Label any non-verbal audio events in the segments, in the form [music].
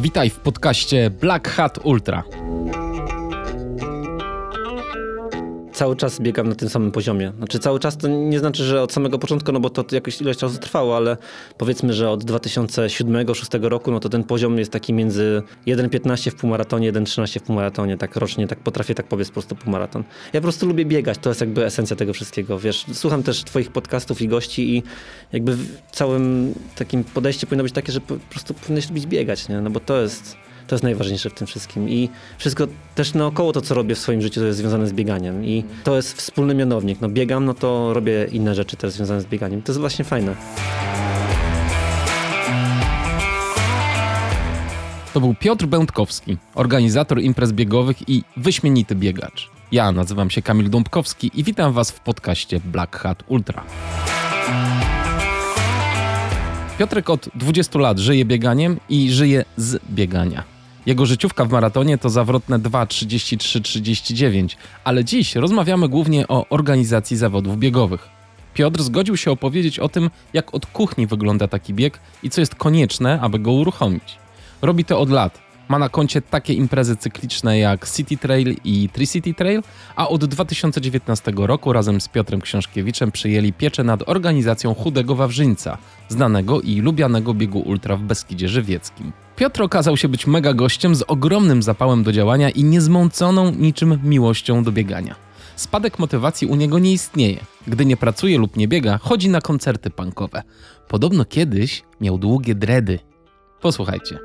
Witaj w podcaście Black Hat Ultra. Cały czas biegam na tym samym poziomie. Znaczy cały czas to nie znaczy, że od samego początku, no bo to jakoś ileś czasu trwało, ale powiedzmy, że od 2007-2006 roku, no to ten poziom jest taki między 1,15 w półmaratonie, 1,13 w półmaratonie, tak rocznie, tak potrafię tak powiedz po prostu półmaraton. Ja po prostu lubię biegać, to jest jakby esencja tego wszystkiego, wiesz. Słucham też twoich podcastów i gości i jakby całym takim podejście powinno być takie, że po prostu powinieneś lubić biegać, nie? No bo to jest to jest najważniejsze w tym wszystkim. I wszystko też naokoło to, co robię w swoim życiu, to jest związane z bieganiem. I to jest wspólny mianownik. No biegam, no to robię inne rzeczy też związane z bieganiem. To jest właśnie fajne. To był Piotr Będkowski, organizator imprez biegowych i wyśmienity biegacz. Ja nazywam się Kamil Dąbkowski i witam Was w podcaście Black Hat Ultra. Piotrek od 20 lat żyje bieganiem i żyje z biegania. Jego życiówka w maratonie to zawrotne 2.33.39, ale dziś rozmawiamy głównie o organizacji zawodów biegowych. Piotr zgodził się opowiedzieć o tym, jak od kuchni wygląda taki bieg i co jest konieczne, aby go uruchomić. Robi to od lat, ma na koncie takie imprezy cykliczne jak City Trail i Tri-City Trail, a od 2019 roku razem z Piotrem Książkiewiczem przyjęli pieczę nad organizacją Chudego Wawrzyńca, znanego i lubianego biegu ultra w Beskidzie Żywieckim. Piotr okazał się być mega gościem z ogromnym zapałem do działania i niezmąconą niczym miłością do biegania. Spadek motywacji u niego nie istnieje. Gdy nie pracuje lub nie biega, chodzi na koncerty punkowe. Podobno kiedyś miał długie dredy. Posłuchajcie.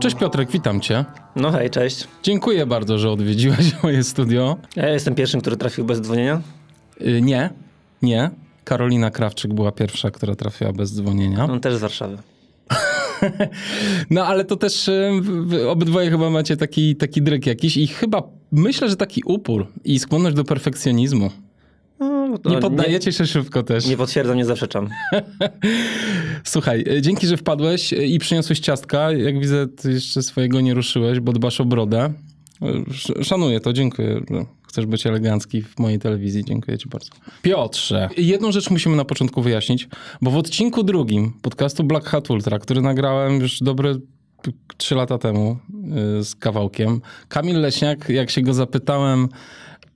Cześć Piotrek, witam cię. No hej, cześć. Dziękuję bardzo, że odwiedziłeś [laughs] moje studio. Ja jestem pierwszym, który trafił bez dzwonienia? Yy, nie, nie. Karolina Krawczyk była pierwsza, która trafiła bez dzwonienia. On też z Warszawy. [laughs] no ale to też y, obydwoje chyba macie taki, taki dryk jakiś i chyba myślę, że taki upór i skłonność do perfekcjonizmu. No, nie poddajecie nie, się szybko też. Nie potwierdzam, nie zaprzeczam. [laughs] Słuchaj, e, dzięki, że wpadłeś e, i przyniosłeś ciastka. Jak widzę, ty jeszcze swojego nie ruszyłeś, bo dbasz o brodę. E, szanuję to, dziękuję. Chcesz być elegancki w mojej telewizji. Dziękuję ci bardzo. Piotrze, jedną rzecz musimy na początku wyjaśnić, bo w odcinku drugim podcastu Black Hat Ultra, który nagrałem już dobre trzy lata temu z kawałkiem, Kamil Leśniak, jak się go zapytałem,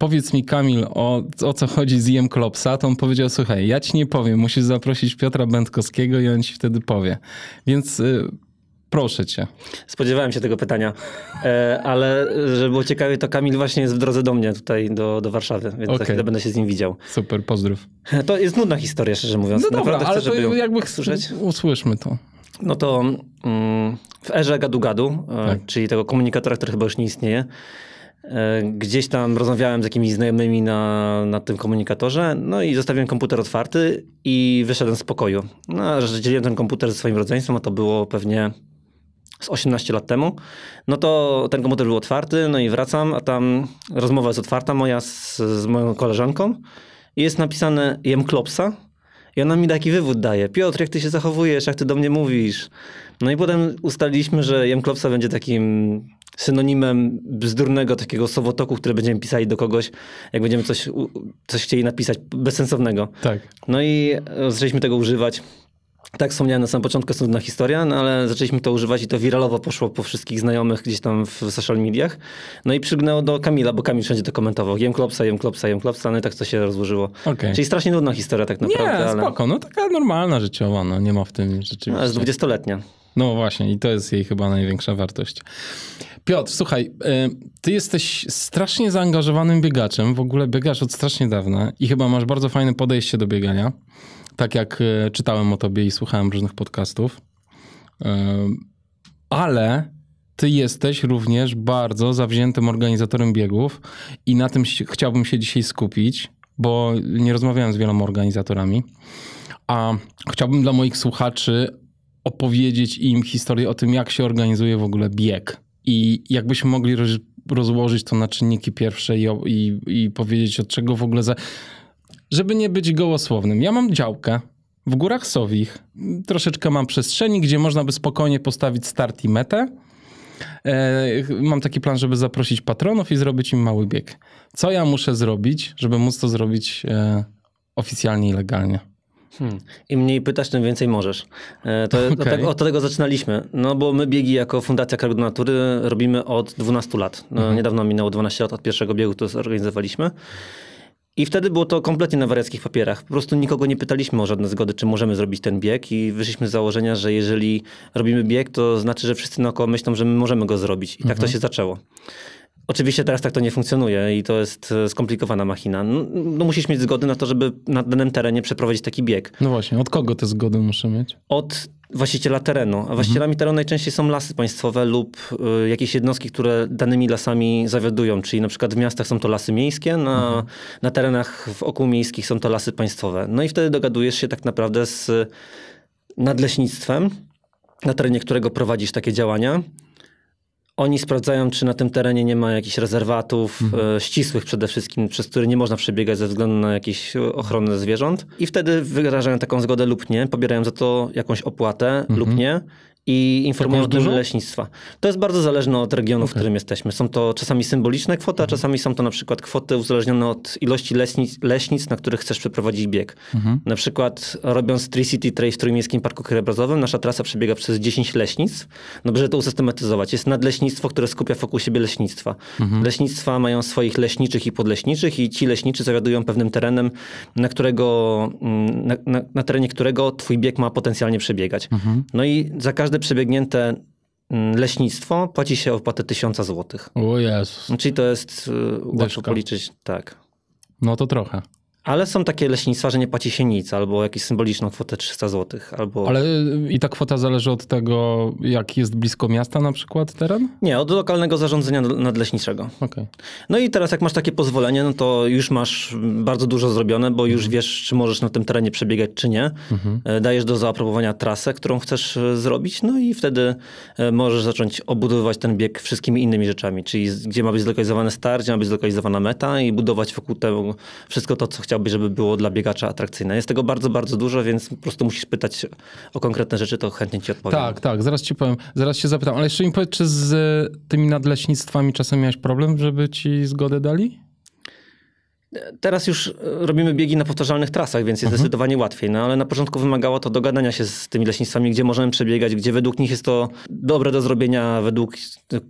powiedz mi Kamil, o, o co chodzi z Jem Klopsa, to on powiedział, słuchaj, ja ci nie powiem, musisz zaprosić Piotra Będkowskiego i on ci wtedy powie. Więc y, proszę cię. Spodziewałem się tego pytania, e, ale żeby było ciekawie, to Kamil właśnie jest w drodze do mnie tutaj, do, do Warszawy, więc okay. za chwilę będę się z nim widział. Super, pozdrów. To jest nudna historia, szczerze mówiąc. No dobra, ale chcę, to jakby usłyszeć. usłyszmy to. No to mm, w erze gadu-gadu, e, tak. czyli tego komunikatora, który chyba już nie istnieje, gdzieś tam rozmawiałem z jakimiś znajomymi na, na tym komunikatorze, no i zostawiłem komputer otwarty i wyszedłem z pokoju. No, że dzieliłem ten komputer ze swoim rodzeństwem, a to było pewnie z 18 lat temu. No to ten komputer był otwarty, no i wracam, a tam rozmowa jest otwarta moja z, z moją koleżanką i jest napisane jem klopsa i ona mi taki wywód daje. Piotr, jak ty się zachowujesz, jak ty do mnie mówisz. No i potem ustaliliśmy, że jem klopsa będzie takim synonimem bzdurnego takiego sowotoku, który będziemy pisali do kogoś, jak będziemy coś, coś chcieli napisać bezsensownego. Tak. No i e, zaczęliśmy tego używać. Tak wspomniałem na samym początku, nudna historia, no ale zaczęliśmy to używać i to wiralowo poszło po wszystkich znajomych gdzieś tam w social mediach. No i przygnęło do Kamila, bo Kamil wszędzie to komentował. Jem klopsa, jem klopsa, jem klopsa, no i tak to się rozłożyło. Okay. Czyli strasznie nudna historia tak naprawdę. Nie, ale... spoko, no taka normalna życiowa, no nie ma w tym rzeczywiście. No, jest dwudziestoletnia. No właśnie i to jest jej chyba największa wartość. Piotr, słuchaj, e, ty jesteś strasznie zaangażowanym biegaczem, w ogóle biegasz od strasznie dawna i chyba masz bardzo fajne podejście do biegania, tak jak e, czytałem o tobie i słuchałem różnych podcastów. E, ale ty jesteś również bardzo zawziętym organizatorem biegów i na tym chciałbym się dzisiaj skupić, bo nie rozmawiałem z wieloma organizatorami, a chciałbym dla moich słuchaczy opowiedzieć im historię o tym, jak się organizuje w ogóle bieg. I jakbyśmy mogli roz, rozłożyć to na czynniki pierwsze i, i, i powiedzieć, od czego w ogóle. Za... Żeby nie być gołosłownym. Ja mam działkę w Górach Sowich. Troszeczkę mam przestrzeni, gdzie można by spokojnie postawić start i metę. E, mam taki plan, żeby zaprosić patronów i zrobić im mały bieg. Co ja muszę zrobić, żeby móc to zrobić e, oficjalnie i legalnie? Hmm. Im mniej pytasz, tym więcej możesz. E, to, okay. od, tego, od, tego, zaczynaliśmy. No bo my biegi jako Fundacja do Natury robimy od 12 lat. No, mhm. Niedawno minęło 12 lat od pierwszego biegu, który zorganizowaliśmy. I wtedy było to kompletnie na wariackich papierach. Po prostu nikogo nie pytaliśmy o żadne zgody, czy możemy zrobić ten bieg i wyszliśmy z założenia, że jeżeli robimy bieg, to znaczy, że wszyscy naokoło myślą, że my możemy go zrobić. I mhm. tak to mhm. się zaczęło. Oczywiście teraz tak to nie funkcjonuje i to jest e, skomplikowana machina. No, no, musisz mieć zgody na to, żeby na danym terenie przeprowadzić taki bieg. No właśnie, od kogo te zgody muszę mieć? Od właściciela terenu. A właścicielami mhm. terenu najczęściej są lasy państwowe lub y, jakieś jednostki, które danymi lasami zawiadują. Czyli na przykład w miastach są to lasy miejskie, na, mhm. na terenach wokół miejskich są to lasy państwowe. No i wtedy dogadujesz się tak naprawdę z nadleśnictwem, na terenie którego prowadzisz takie działania. Oni sprawdzają, czy na tym terenie nie ma jakichś rezerwatów mhm. e, ścisłych przede wszystkim, przez które nie można przebiegać ze względu na jakieś ochronę zwierząt. I wtedy wyrażają taką zgodę lub nie, pobierają za to jakąś opłatę mhm. lub nie i informują o tym leśnictwa. To jest bardzo zależne od regionu, okay. w którym jesteśmy. Są to czasami symboliczne kwoty, a mhm. czasami są to na przykład kwoty uzależnione od ilości leśnic, leśnic na których chcesz przeprowadzić bieg. Mhm. Na przykład robiąc Tree City Trail w Trójmiejskim Parku Krajobrazowym, nasza trasa przebiega przez 10 leśnic. No, żeby to usystematyzować. Jest nadleśnictwo, które skupia wokół siebie leśnictwa. Mhm. Leśnictwa mają swoich leśniczych i podleśniczych i ci leśniczy zawiadują pewnym terenem, na którego, mm, na, na, na terenie którego twój bieg ma potencjalnie przebiegać. Mhm. No i za każde przebiegnięte mm, leśnictwo płaci się opłatę 1000 zł. O Jezus. Czyli to jest y, łatwo policzyć, tak. No to trochę. Ale są takie leśnictwa, że nie płaci się nic, albo jakąś symboliczną kwotę 300 zł. Albo... Ale i ta kwota zależy od tego, jak jest blisko miasta na przykład teren? Nie, od lokalnego zarządzenia nadleśniczego. Okay. No i teraz jak masz takie pozwolenie, no to już masz bardzo dużo zrobione, bo już mhm. wiesz, czy możesz na tym terenie przebiegać, czy nie. Mhm. E, dajesz do zaaprobowania trasę, którą chcesz e, zrobić, no i wtedy e, możesz zacząć obudowywać ten bieg wszystkimi innymi rzeczami, czyli gdzie ma być zlokalizowany start, gdzie ma być zlokalizowana meta i budować wokół tego wszystko to, co chciałbyś, żeby było dla biegacza atrakcyjne. Jest tego bardzo, bardzo dużo, więc po prostu musisz pytać o konkretne rzeczy, to chętnie ci odpowiem. Tak, tak, zaraz ci powiem, zaraz się zapytam, ale jeszcze mi powiedz, czy z tymi nadleśnictwami czasem miałeś problem, żeby ci zgodę dali? Teraz już robimy biegi na powtarzalnych trasach, więc jest mhm. zdecydowanie łatwiej. No ale na początku wymagało to dogadania się z tymi leśnictwami, gdzie możemy przebiegać, gdzie według nich jest to dobre do zrobienia, według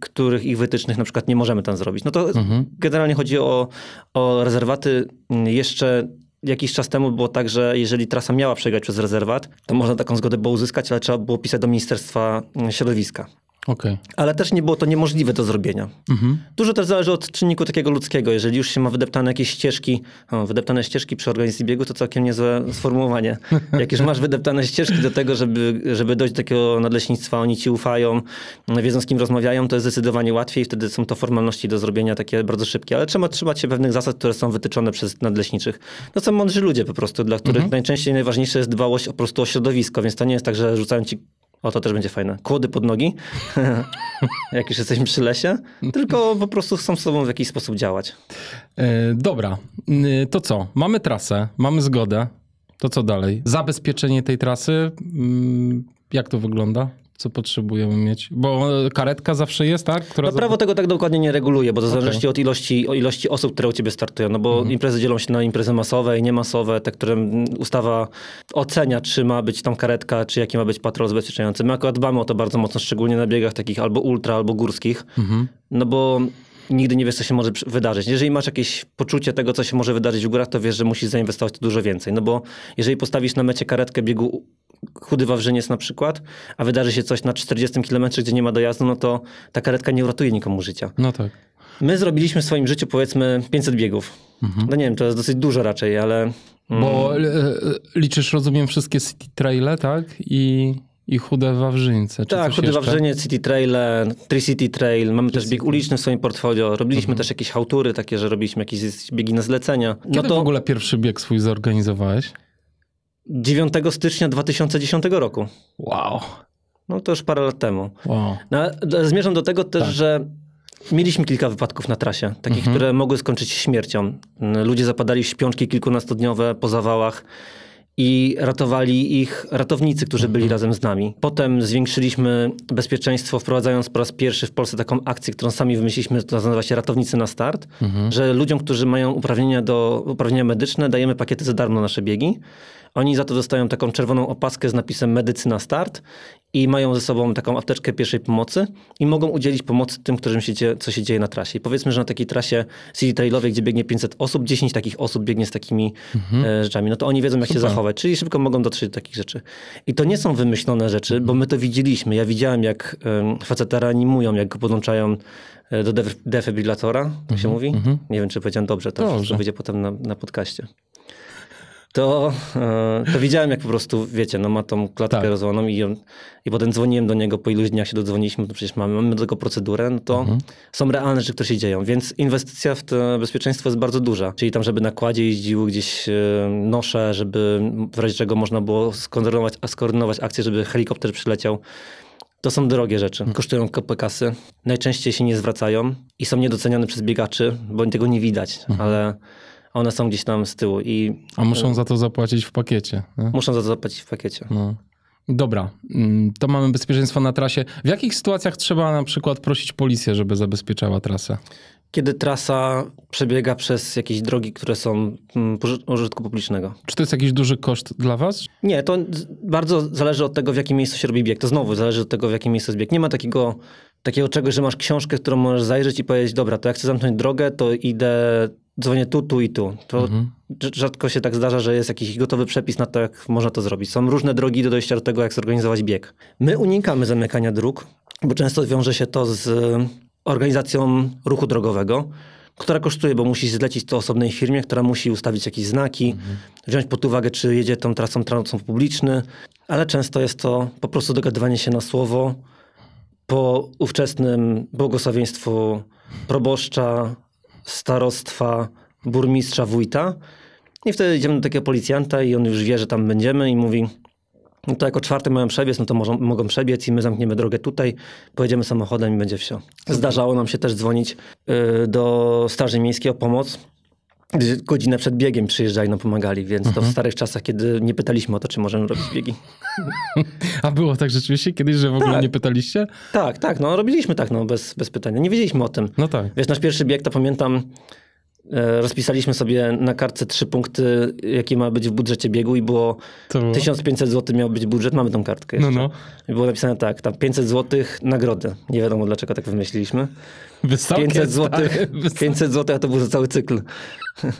których ich wytycznych na przykład nie możemy tam zrobić. No to mhm. generalnie chodzi o, o rezerwaty. Jeszcze jakiś czas temu było tak, że jeżeli trasa miała przebiegać przez rezerwat, to można taką zgodę było uzyskać, ale trzeba było pisać do Ministerstwa Środowiska. Okay. Ale też nie było to niemożliwe do zrobienia. Mhm. Dużo też zależy od czynniku takiego ludzkiego. Jeżeli już się ma wydeptane jakieś ścieżki, o, wydeptane ścieżki przy organizacji biegu, to całkiem niezłe sformułowanie. [laughs] Jak już masz wydeptane ścieżki do tego, żeby, żeby dojść do takiego nadleśnictwa, oni ci ufają, wiedzą z kim rozmawiają, to jest zdecydowanie łatwiej. Wtedy są to formalności do zrobienia takie bardzo szybkie. Ale trzeba trzymać się pewnych zasad, które są wytyczone przez nadleśniczych. To są mądrzy ludzie po prostu, dla których mhm. najczęściej najważniejsze jest dbałość po prostu o środowisko, więc to nie jest tak, że rzucają ci o, to też będzie fajne. Kłody pod nogi, [laughs] jak już jesteśmy przy lesie, tylko po prostu chcą z sobą w jakiś sposób działać. E, dobra, e, to co? Mamy trasę, mamy zgodę. To co dalej? Zabezpieczenie tej trasy, mm, jak to wygląda? Co potrzebujemy mieć? Bo karetka zawsze jest, tak? Która no, prawo tego tak dokładnie nie reguluje, bo to okay. zależy od ilości, o ilości osób, które u ciebie startują. No bo mhm. imprezy dzielą się na imprezy masowe i niemasowe, te, które ustawa ocenia, czy ma być tam karetka, czy jaki ma być patrol zabezpieczający. My akurat dbamy o to bardzo mocno, szczególnie na biegach takich albo ultra, albo górskich. Mhm. No bo nigdy nie wiesz, co się może wydarzyć. Jeżeli masz jakieś poczucie tego, co się może wydarzyć w górach, to wiesz, że musisz zainwestować dużo więcej. No bo jeżeli postawisz na mecie karetkę biegu chudy Wawrzyniec na przykład, a wydarzy się coś na 40 km, gdzie nie ma dojazdu, no to ta karetka nie uratuje nikomu życia. No tak. My zrobiliśmy w swoim życiu powiedzmy 500 biegów. Mhm. No nie wiem, to jest dosyć dużo raczej, ale... Mm. Bo e, e, liczysz, rozumiem, wszystkie city traile, tak? I i chude Wawrzyńce. tak, chude Wawrzyniec, City Trail, Tri City Trail. Mamy też bieg uliczny w swoim portfolio. Robiliśmy mhm. też jakieś hałtury takie, że robiliśmy jakieś biegi na zlecenia. No Kiedy to... w ogóle pierwszy bieg swój zorganizowałeś? 9 stycznia 2010 roku. Wow. No to już parę lat temu. Wow. No, zmierzam do tego też, tak. że mieliśmy kilka wypadków na trasie, takich, mhm. które mogły skończyć się śmiercią. Ludzie zapadali w śpiączki kilkunastodniowe po zawałach. i ratowali ich ratownicy, którzy byli razem z nami. Potem zwiększyliśmy bezpieczeństwo, wprowadzając po raz pierwszy w Polsce taką akcję, którą sami wymyśliliśmy, to nazywa się Ratownicy na Start, że ludziom, którzy mają uprawnienia, do, uprawnienia medyczne, dajemy pakiety za darmo na nasze biegi. Oni za to dostają taką czerwoną opaskę z napisem Medycyna Start i mają ze sobą taką apteczkę pierwszej pomocy i mogą udzielić pomocy tym, którym się dzieje, co się dzieje na trasie. I powiedzmy, że na takiej trasie City Trailowej, gdzie biegnie 500 osób, 10 takich osób biegnie z takimi e, rzeczami. No to oni wiedzą, jak się Super. zachować, czyli szybko mogą dotrzeć do takich rzeczy. I to nie są wymyślone rzeczy, bo my to widzieliśmy. Ja widziałem, jak um, faceta reanimują, jak go podłączają e, do def- defibrylatora, tak się mówi? Nie wiem, czy powiedziałem dobrze, to Dobrze. wyjdzie potem na, na podcaście to, e, to widziałem, jak po prostu, wiecie, no ma tą klatkę Tak. rozłaną i, i potem dzwoniłem do niego, po iluś dniach się dodzwoniliśmy, to przecież mamy, mamy do tego procedurę, no to są realne rzeczy, które się dzieją, więc inwestycja w to bezpieczeństwo jest bardzo duża. Czyli tam, żeby na kładzie jeździły gdzieś e, nosze, żeby w razie czego można było skoordynować, skoordynować akcję, żeby helikopter przyleciał. To są drogie rzeczy, kosztują kopę kasy, najczęściej się nie zwracają i są niedoceniane przez biegaczy, bo tego nie widać, ale one są gdzieś tam z tyłu i A muszą za to zapłacić w pakiecie. nie? Muszą za to zapłacić w pakiecie. No. Dobra, mm, to mamy bezpieczeństwo na trasie. W jakich sytuacjach trzeba na przykład prosić policję, żeby zabezpieczała trasę? Kiedy trasa przebiega przez jakieś drogi, które są mm, użytku publicznego. Czy to jest jakiś duży koszt dla was? Nie, to bardzo zależy od tego, w jakim miejscu się robi bieg. To znowu zależy od tego, w jakim miejscu jest bieg. Nie ma takiego, takiego czegoś, że masz książkę, którą możesz zajrzeć i powiedzieć, dobra, to jak chcę zamknąć drogę, to idę, dzwonię tu, tu i tu. To rz- rzadko się tak zdarza, że jest jakiś gotowy przepis na to, jak można to zrobić. Są różne drogi do dojścia do tego, jak zorganizować bieg. My unikamy zamykania dróg, bo często wiąże się to z e, organizacją ruchu drogowego, która kosztuje, bo musi zlecić to osobnej firmie, która musi ustawić jakieś znaki, wziąć pod uwagę, czy jedzie tą trasą transport publiczny, ale często jest to po prostu dogadywanie się na słowo po ówczesnym błogosławieństwu proboszcza, starostwa, burmistrza, wójta. I wtedy idziemy do takiego policjanta i on już wie, że tam będziemy i mówi, no to jako czwarty mają przebiec, no to mogą, mogą przebiec i my zamkniemy drogę tutaj, pojedziemy samochodem i będzie wsio. Zdarzało nam się też dzwonić y, do Straży Miejskiej o pomoc. Godzinę przed biegiem przyjeżdżali, nam pomagali, więc to w starych czasach, kiedy nie pytaliśmy o to, czy możemy robić biegi. [laughs] A było tak rzeczywiście kiedyś, że w ogóle Tak. nie pytaliście? Tak, tak, no robiliśmy tak, no bez, bez pytania. Nie wiedzieliśmy o tym. No tak. Wiesz, nasz pierwszy bieg, to pamiętam, e, rozpisaliśmy sobie na kartce trzy punkty, jakie ma być w budżecie biegu i było było. 1500 zł miał być budżet, mamy tą kartkę jeszcze. No, no. I było napisane tak, tam 500 zł nagrody. Nie wiadomo dlaczego tak wymyśliliśmy. Wysokie, 500 zł, stary, wysokie. 500 zł, a to był za cały cykl. [laughs]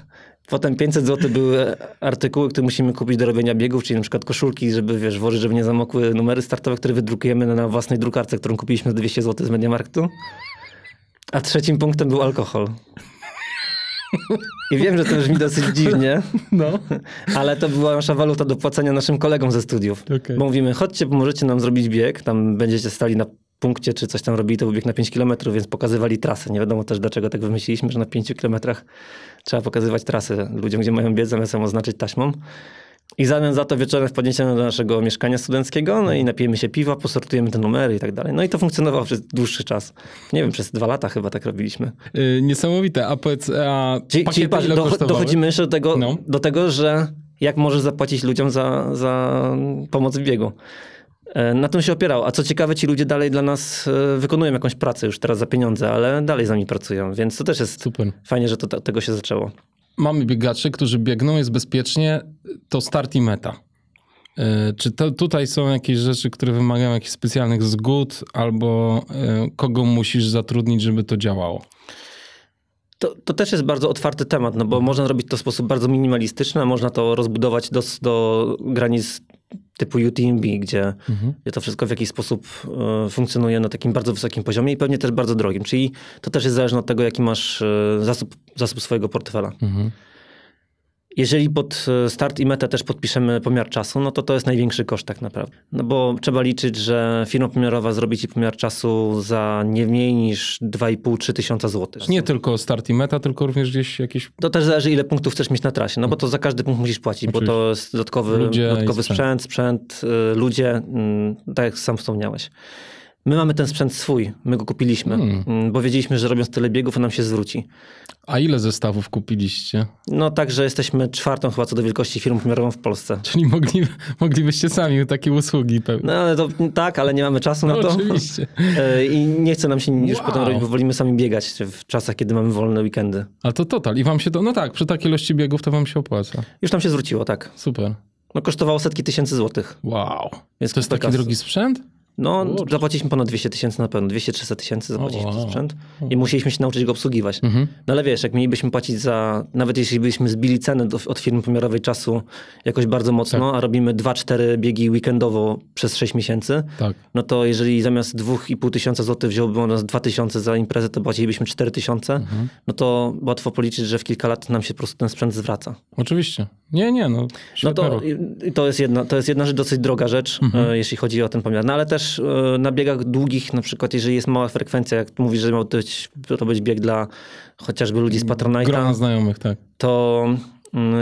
Potem 500 zł były artykuły, które musimy kupić do robienia biegów, czyli na przykład koszulki, żeby wiesz, włożyć, żeby nie zamokły numery startowe, które wydrukujemy na własnej drukarce, którą kupiliśmy za 200 zł z Mediamarktu. A trzecim punktem był alkohol. I wiem, że to brzmi dosyć dziwnie, [laughs] No. ale to była nasza waluta do płacenia naszym kolegom ze studiów. Okej. Bo mówimy, chodźcie, pomożecie nam zrobić bieg, tam będziecie stali na punkcie, czy coś tam robili, to był bieg na 5 km, więc pokazywali trasę. Nie wiadomo też, dlaczego tak wymyśliliśmy, że na 5 km trzeba pokazywać trasę ludziom, gdzie mają biec, zamiast ją oznaczyć taśmą. I w zamian za to wieczorem wpadniecie do naszego mieszkania studenckiego, no i napijemy się piwa, posortujemy te numery i tak dalej. No i to funkcjonowało przez dłuższy czas. Nie wiem, przez dwa lata chyba tak robiliśmy. Y, niesamowite. A powiedz, a Czyli, czyli patrz, do, dochodzimy jeszcze do tego, No. do tego, że jak możesz zapłacić ludziom za, za pomoc w biegu. E, Na tym się opierał. A co ciekawe, ci ludzie dalej dla nas e, wykonują jakąś pracę już teraz za pieniądze, ale dalej z nami pracują, więc to też jest Super. fajnie, że to, tego się zaczęło. Mamy biegaczy, którzy biegną, jest bezpiecznie, to start i meta. Y, Czy to, tutaj są jakieś rzeczy, które wymagają jakichś specjalnych zgód, albo kogo musisz zatrudnić, żeby to działało? To, to też jest bardzo otwarty temat, no bo można robić to w sposób bardzo minimalistyczny, a można to rozbudować do, do granic typu UTMB, gdzie, gdzie to wszystko w jakiś sposób e, funkcjonuje na takim bardzo wysokim poziomie i pewnie też bardzo drogim. Czyli to też jest zależne od tego, jaki masz e, zasób, zasób swojego portfela. Jeżeli pod e, start i metę też podpiszemy pomiar czasu, no to to jest największy koszt tak naprawdę. No bo trzeba liczyć, że firma pomiarowa zrobi ci pomiar czasu za nie mniej niż 2,5-3 tysiąca złotych. Nie tylko start i meta, tylko również gdzieś jakieś... To też zależy, ile punktów chcesz mieć na trasie, no bo to za każdy punkt musisz płacić, bo to jest dodatkowy, Ludzie dodatkowy sprzęt. sprzęt, sprzęt, y, ludzie, mm, tak jak sam wspomniałeś. My mamy ten sprzęt swój, my go kupiliśmy, hmm. bo wiedzieliśmy, że robiąc tyle biegów, on nam się zwróci. A ile zestawów kupiliście? No tak, że jesteśmy czwartą chyba co do wielkości firmą pomiarową w Polsce. Czyli mogli, moglibyście sami takie usługi pewnie. No ale to tak, ale nie mamy czasu no, na to. Oczywiście. [laughs] E, I nie chce nam się już wow. potem robić, bo wolimy sami biegać w czasach, kiedy mamy wolne weekendy. A to total. I wam się to, no tak, przy takiej ilości biegów to wam się opłaca. Już nam się zwróciło, tak. Super. No kosztowało setki tysięcy złotych. Wow. Więc to jest taki drogi sprzęt? No, zapłaciliśmy ponad 200 tysięcy na pewno, 200-300 tysięcy zapłaciliśmy wow. za sprzęt i musieliśmy się nauczyć go obsługiwać. Mhm. No ale wiesz, jak mielibyśmy płacić za, nawet jeśli byśmy zbili cenę do, od firmy pomiarowej czasu jakoś bardzo mocno, tak. a robimy 2-4 biegi weekendowo przez 6 miesięcy, tak. no to jeżeli zamiast 2,5 tysiąca złotych wziąłby on nas 2 tysiące za imprezę, to płacilibyśmy 4 tysiące, mhm. no to łatwo policzyć, że w kilka lat nam się po prostu ten sprzęt zwraca. Oczywiście. Nie, nie, no. No to, to, jest jedna, to jest jedna rzecz, dosyć droga rzecz, mhm. E, jeśli chodzi o ten pomiar. No ale też e, na biegach długich, na przykład jeżeli jest mała frekwencja, jak mówisz, że miał to być, to być bieg dla chociażby ludzi z Patronite'a. Grona znajomych, tak. To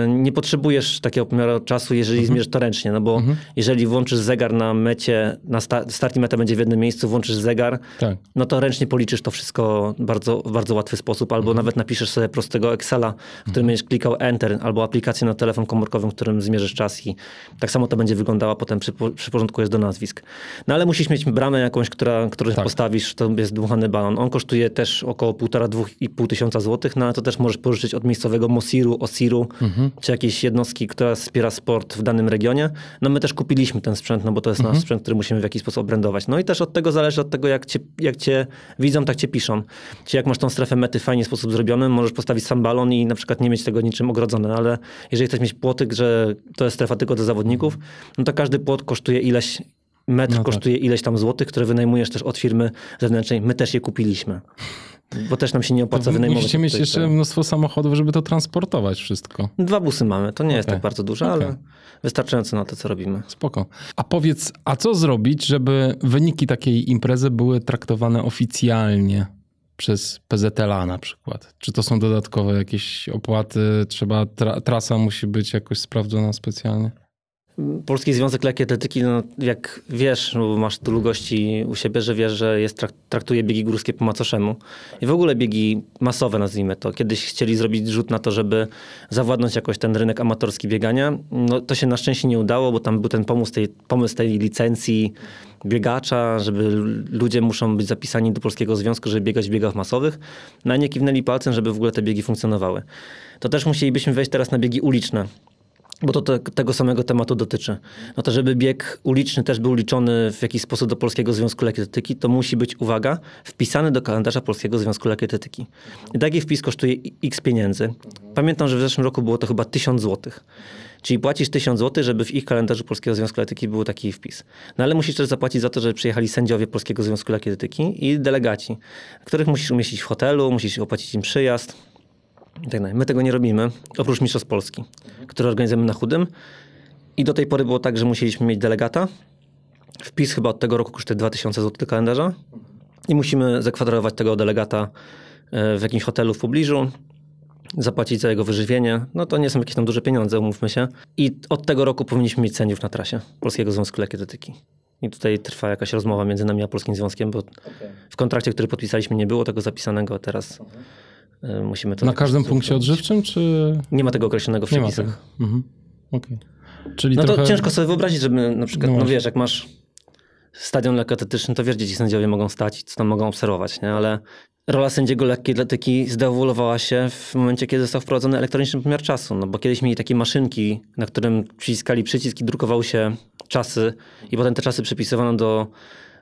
nie potrzebujesz takiego pomiaru czasu, jeżeli mhm. zmierzysz to ręcznie, no bo mhm. jeżeli włączysz zegar na mecie, na sta start i meta będzie w jednym miejscu, włączysz zegar, tak. no to ręcznie policzysz to wszystko bardzo, w bardzo łatwy sposób, albo mhm. nawet napiszesz sobie prostego Excela, w którym mhm. będziesz klikał Enter, albo aplikację na telefon komórkowy, w którym zmierzysz czas i tak samo to będzie wyglądało, potem przypo przyporządkujesz do nazwisk. No ale musisz mieć bramę jakąś, która, którą tak. postawisz, to jest dmuchany balon. On kosztuje też około 1,5-2,5 tysiąca złotych, no ale to też możesz pożyczyć od miejscowego Mosiru, Osiru, mhm. czy jakiejś jednostki, która wspiera sport w danym regionie. No my też kupiliśmy ten sprzęt, no bo to jest mhm. nasz sprzęt, który musimy w jakiś sposób brandować. No i też od tego zależy od tego, jak cię, jak cię widzą, tak cię piszą. Czy jak masz tą strefę mety w fajnie sposób zrobiony, możesz postawić sam balon i na przykład nie mieć tego niczym ogrodzone, no ale jeżeli chcesz mieć płotyk, że to jest strefa tylko dla zawodników, no to każdy płot kosztuje ileś, metr no tak. kosztuje ileś tam złotych, które wynajmujesz też od firmy zewnętrznej. My też je kupiliśmy. Bo też nam się nie opłaca to wynajmować. Musicie mieć jeszcze mnóstwo samochodów, żeby to transportować wszystko. Dwa busy mamy. To nie okay. jest tak bardzo dużo, okay. ale wystarczająco na to, co robimy. Spoko. A powiedz, a co zrobić, żeby wyniki takiej imprezy były traktowane oficjalnie? przez PZLA na przykład? Czy to są dodatkowe jakieś opłaty? Trzeba, tra trasa musi być jakoś sprawdzona specjalnie? Polski Związek Lekkoatletyki, no, jak wiesz, no, masz tylu gości u siebie, że wiesz, że jest, traktuje biegi górskie po macoszemu. I w ogóle biegi masowe, nazwijmy to. Kiedyś chcieli zrobić rzut na to, żeby zawładnąć jakoś ten rynek amatorski biegania. No, to się na szczęście nie udało, bo tam był ten pomysł tej, pomysł tej licencji biegacza, żeby ludzie muszą być zapisani do Polskiego Związku, żeby biegać w biegach masowych. No, a nie kiwnęli palcem, żeby w ogóle te biegi funkcjonowały. To też musielibyśmy wejść teraz na biegi uliczne bo to te, tego samego tematu dotyczy. No to żeby bieg uliczny też był liczony w jakiś sposób do Polskiego Związku Lekkoatletyki, to musi być, uwaga, wpisany do kalendarza Polskiego Związku Lekkoatletyki. I taki wpis kosztuje x pieniędzy. Pamiętam, że w zeszłym roku było to chyba 1000 złotych. Czyli płacisz 1000 zł, żeby w ich kalendarzu Polskiego Związku Lekkoatletyki był taki wpis. No ale musisz też zapłacić za to, żeby przyjechali sędziowie Polskiego Związku Lekkoatletyki i delegaci, których musisz umieścić w hotelu, musisz opłacić im przyjazd tak My tego nie robimy, oprócz Mistrzostw Polski, które organizujemy na Chudym. I do tej pory było tak, że musieliśmy mieć delegata. Wpis chyba od tego roku kosztuje 2000 zł do kalendarza. I musimy zakwaterować tego delegata e, w jakimś hotelu w pobliżu, zapłacić za jego wyżywienie. No to nie są jakieś tam duże pieniądze, umówmy się. I od tego roku powinniśmy mieć sędziów na trasie Polskiego Związku Lekkoatletyki. I tutaj trwa jakaś rozmowa między nami a Polskim Związkiem, bo w kontrakcie, który podpisaliśmy, nie było tego zapisanego, teraz E, musimy to Na każdym punkcie odżywczym, czy... Nie ma tego określonego w przepisach. Mhm. Okay. Czyli no trochę... to ciężko sobie wyobrazić, żeby na przykład, no, no wiesz, jak masz stadion lekkoatletyczny, to wiesz, gdzie ci sędziowie mogą stać, co tam mogą obserwować, nie? Ale rola sędziego lekkiej atletyki zdewoluowała się w momencie, kiedy został wprowadzony elektroniczny pomiar czasu. No bo kiedyś mieli takie maszynki, na którym przyciskali przycisk i drukowały się czasy i potem te czasy przypisywano do,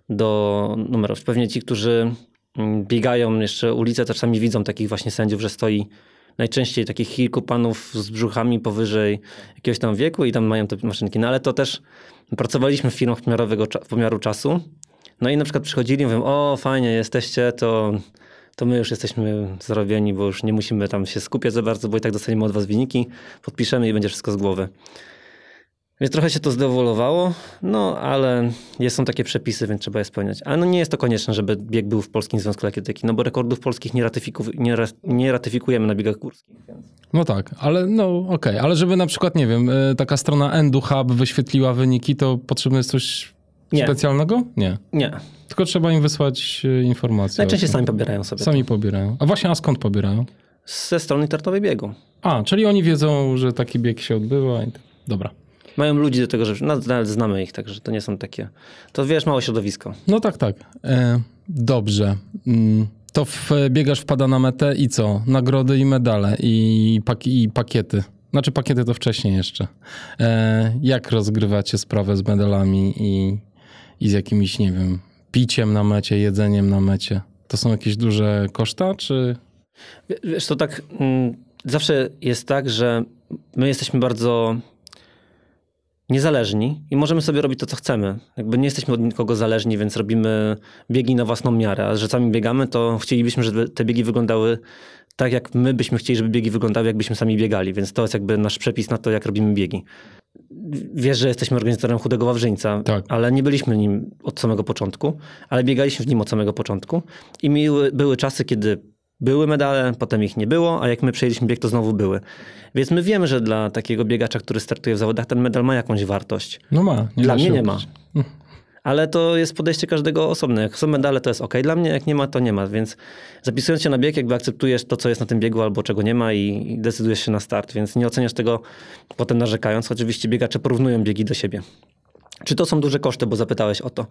do numerów. Pewnie ci, którzy biegają jeszcze ulice, to czasami widzą takich właśnie sędziów, że stoi najczęściej takich kilku panów z brzuchami powyżej jakiegoś tam wieku i tam mają te maszynki. No ale to też pracowaliśmy w firmach pomiarowego, pomiaru czasu. No i na przykład przychodzili i mówią, o fajnie jesteście, to, to my już jesteśmy zarobieni, bo już nie musimy tam się skupiać za bardzo, bo i tak dostaniemy od was wyniki, podpiszemy i będzie wszystko z głowy. Więc trochę się to zdewolowało, no ale są takie przepisy, więc trzeba je spełniać. Ale no nie jest to konieczne, żeby bieg był w Polskim Związku Lekkoatletyki, no bo rekordów polskich nie, ratyfiku, nie, nie ratyfikujemy na biegach górskich. Więc... No tak, ale no okej, okay. ale żeby na przykład, nie wiem, e, taka strona EnduHub wyświetliła wyniki, to potrzebne jest coś Nie. specjalnego? Nie. Nie. Tylko trzeba im wysłać e, informacje. Najczęściej sami pobierają sobie. Sami pobierają. A właśnie, a skąd pobierają? Ze strony tartowej biegu. A, czyli oni wiedzą, że taki bieg się odbywa. I... Dobra. Mają ludzi do tego, że nawet znamy ich, także to nie są takie. To wiesz, małe środowisko. No tak, tak. E, dobrze. Mm, To w, biegasz wpada na metę i co? Nagrody i medale i, pak, i pakiety. Znaczy pakiety to wcześniej jeszcze. E, jak rozgrywacie sprawę z medalami i, i z jakimiś, nie wiem, piciem na mecie, jedzeniem na mecie? To są jakieś duże koszta, czy... Wiesz, to tak mm, zawsze jest tak, że my jesteśmy bardzo niezależni i możemy sobie robić to, co chcemy. Jakby nie jesteśmy od nikogo zależni, więc robimy biegi na własną miarę. A że sami biegamy, to chcielibyśmy, żeby te biegi wyglądały tak, jak my byśmy chcieli, żeby biegi wyglądały, jakbyśmy sami biegali. Więc to jest jakby nasz przepis na to, jak robimy biegi. Wiesz, że jesteśmy organizatorem Chudego Wawrzyńca, Tak. ale nie byliśmy nim od samego początku, ale biegaliśmy w nim od samego początku i miły, były czasy, kiedy były medale, potem ich nie było, a jak my przejęliśmy bieg, to znowu były. Więc my wiemy, że dla takiego biegacza, który startuje w zawodach, ten medal ma jakąś wartość. No ma. Dla da mnie nie ma. Ale to jest podejście każdego osobne. Jak są medale, to jest ok dla mnie, jak nie ma, to nie ma. Więc zapisując się na bieg, jakby akceptujesz to, co jest na tym biegu albo czego nie ma i i decydujesz się na start. Więc nie oceniasz tego potem narzekając. Oczywiście biegacze porównują biegi do siebie. Czy to są duże koszty, bo zapytałeś o to?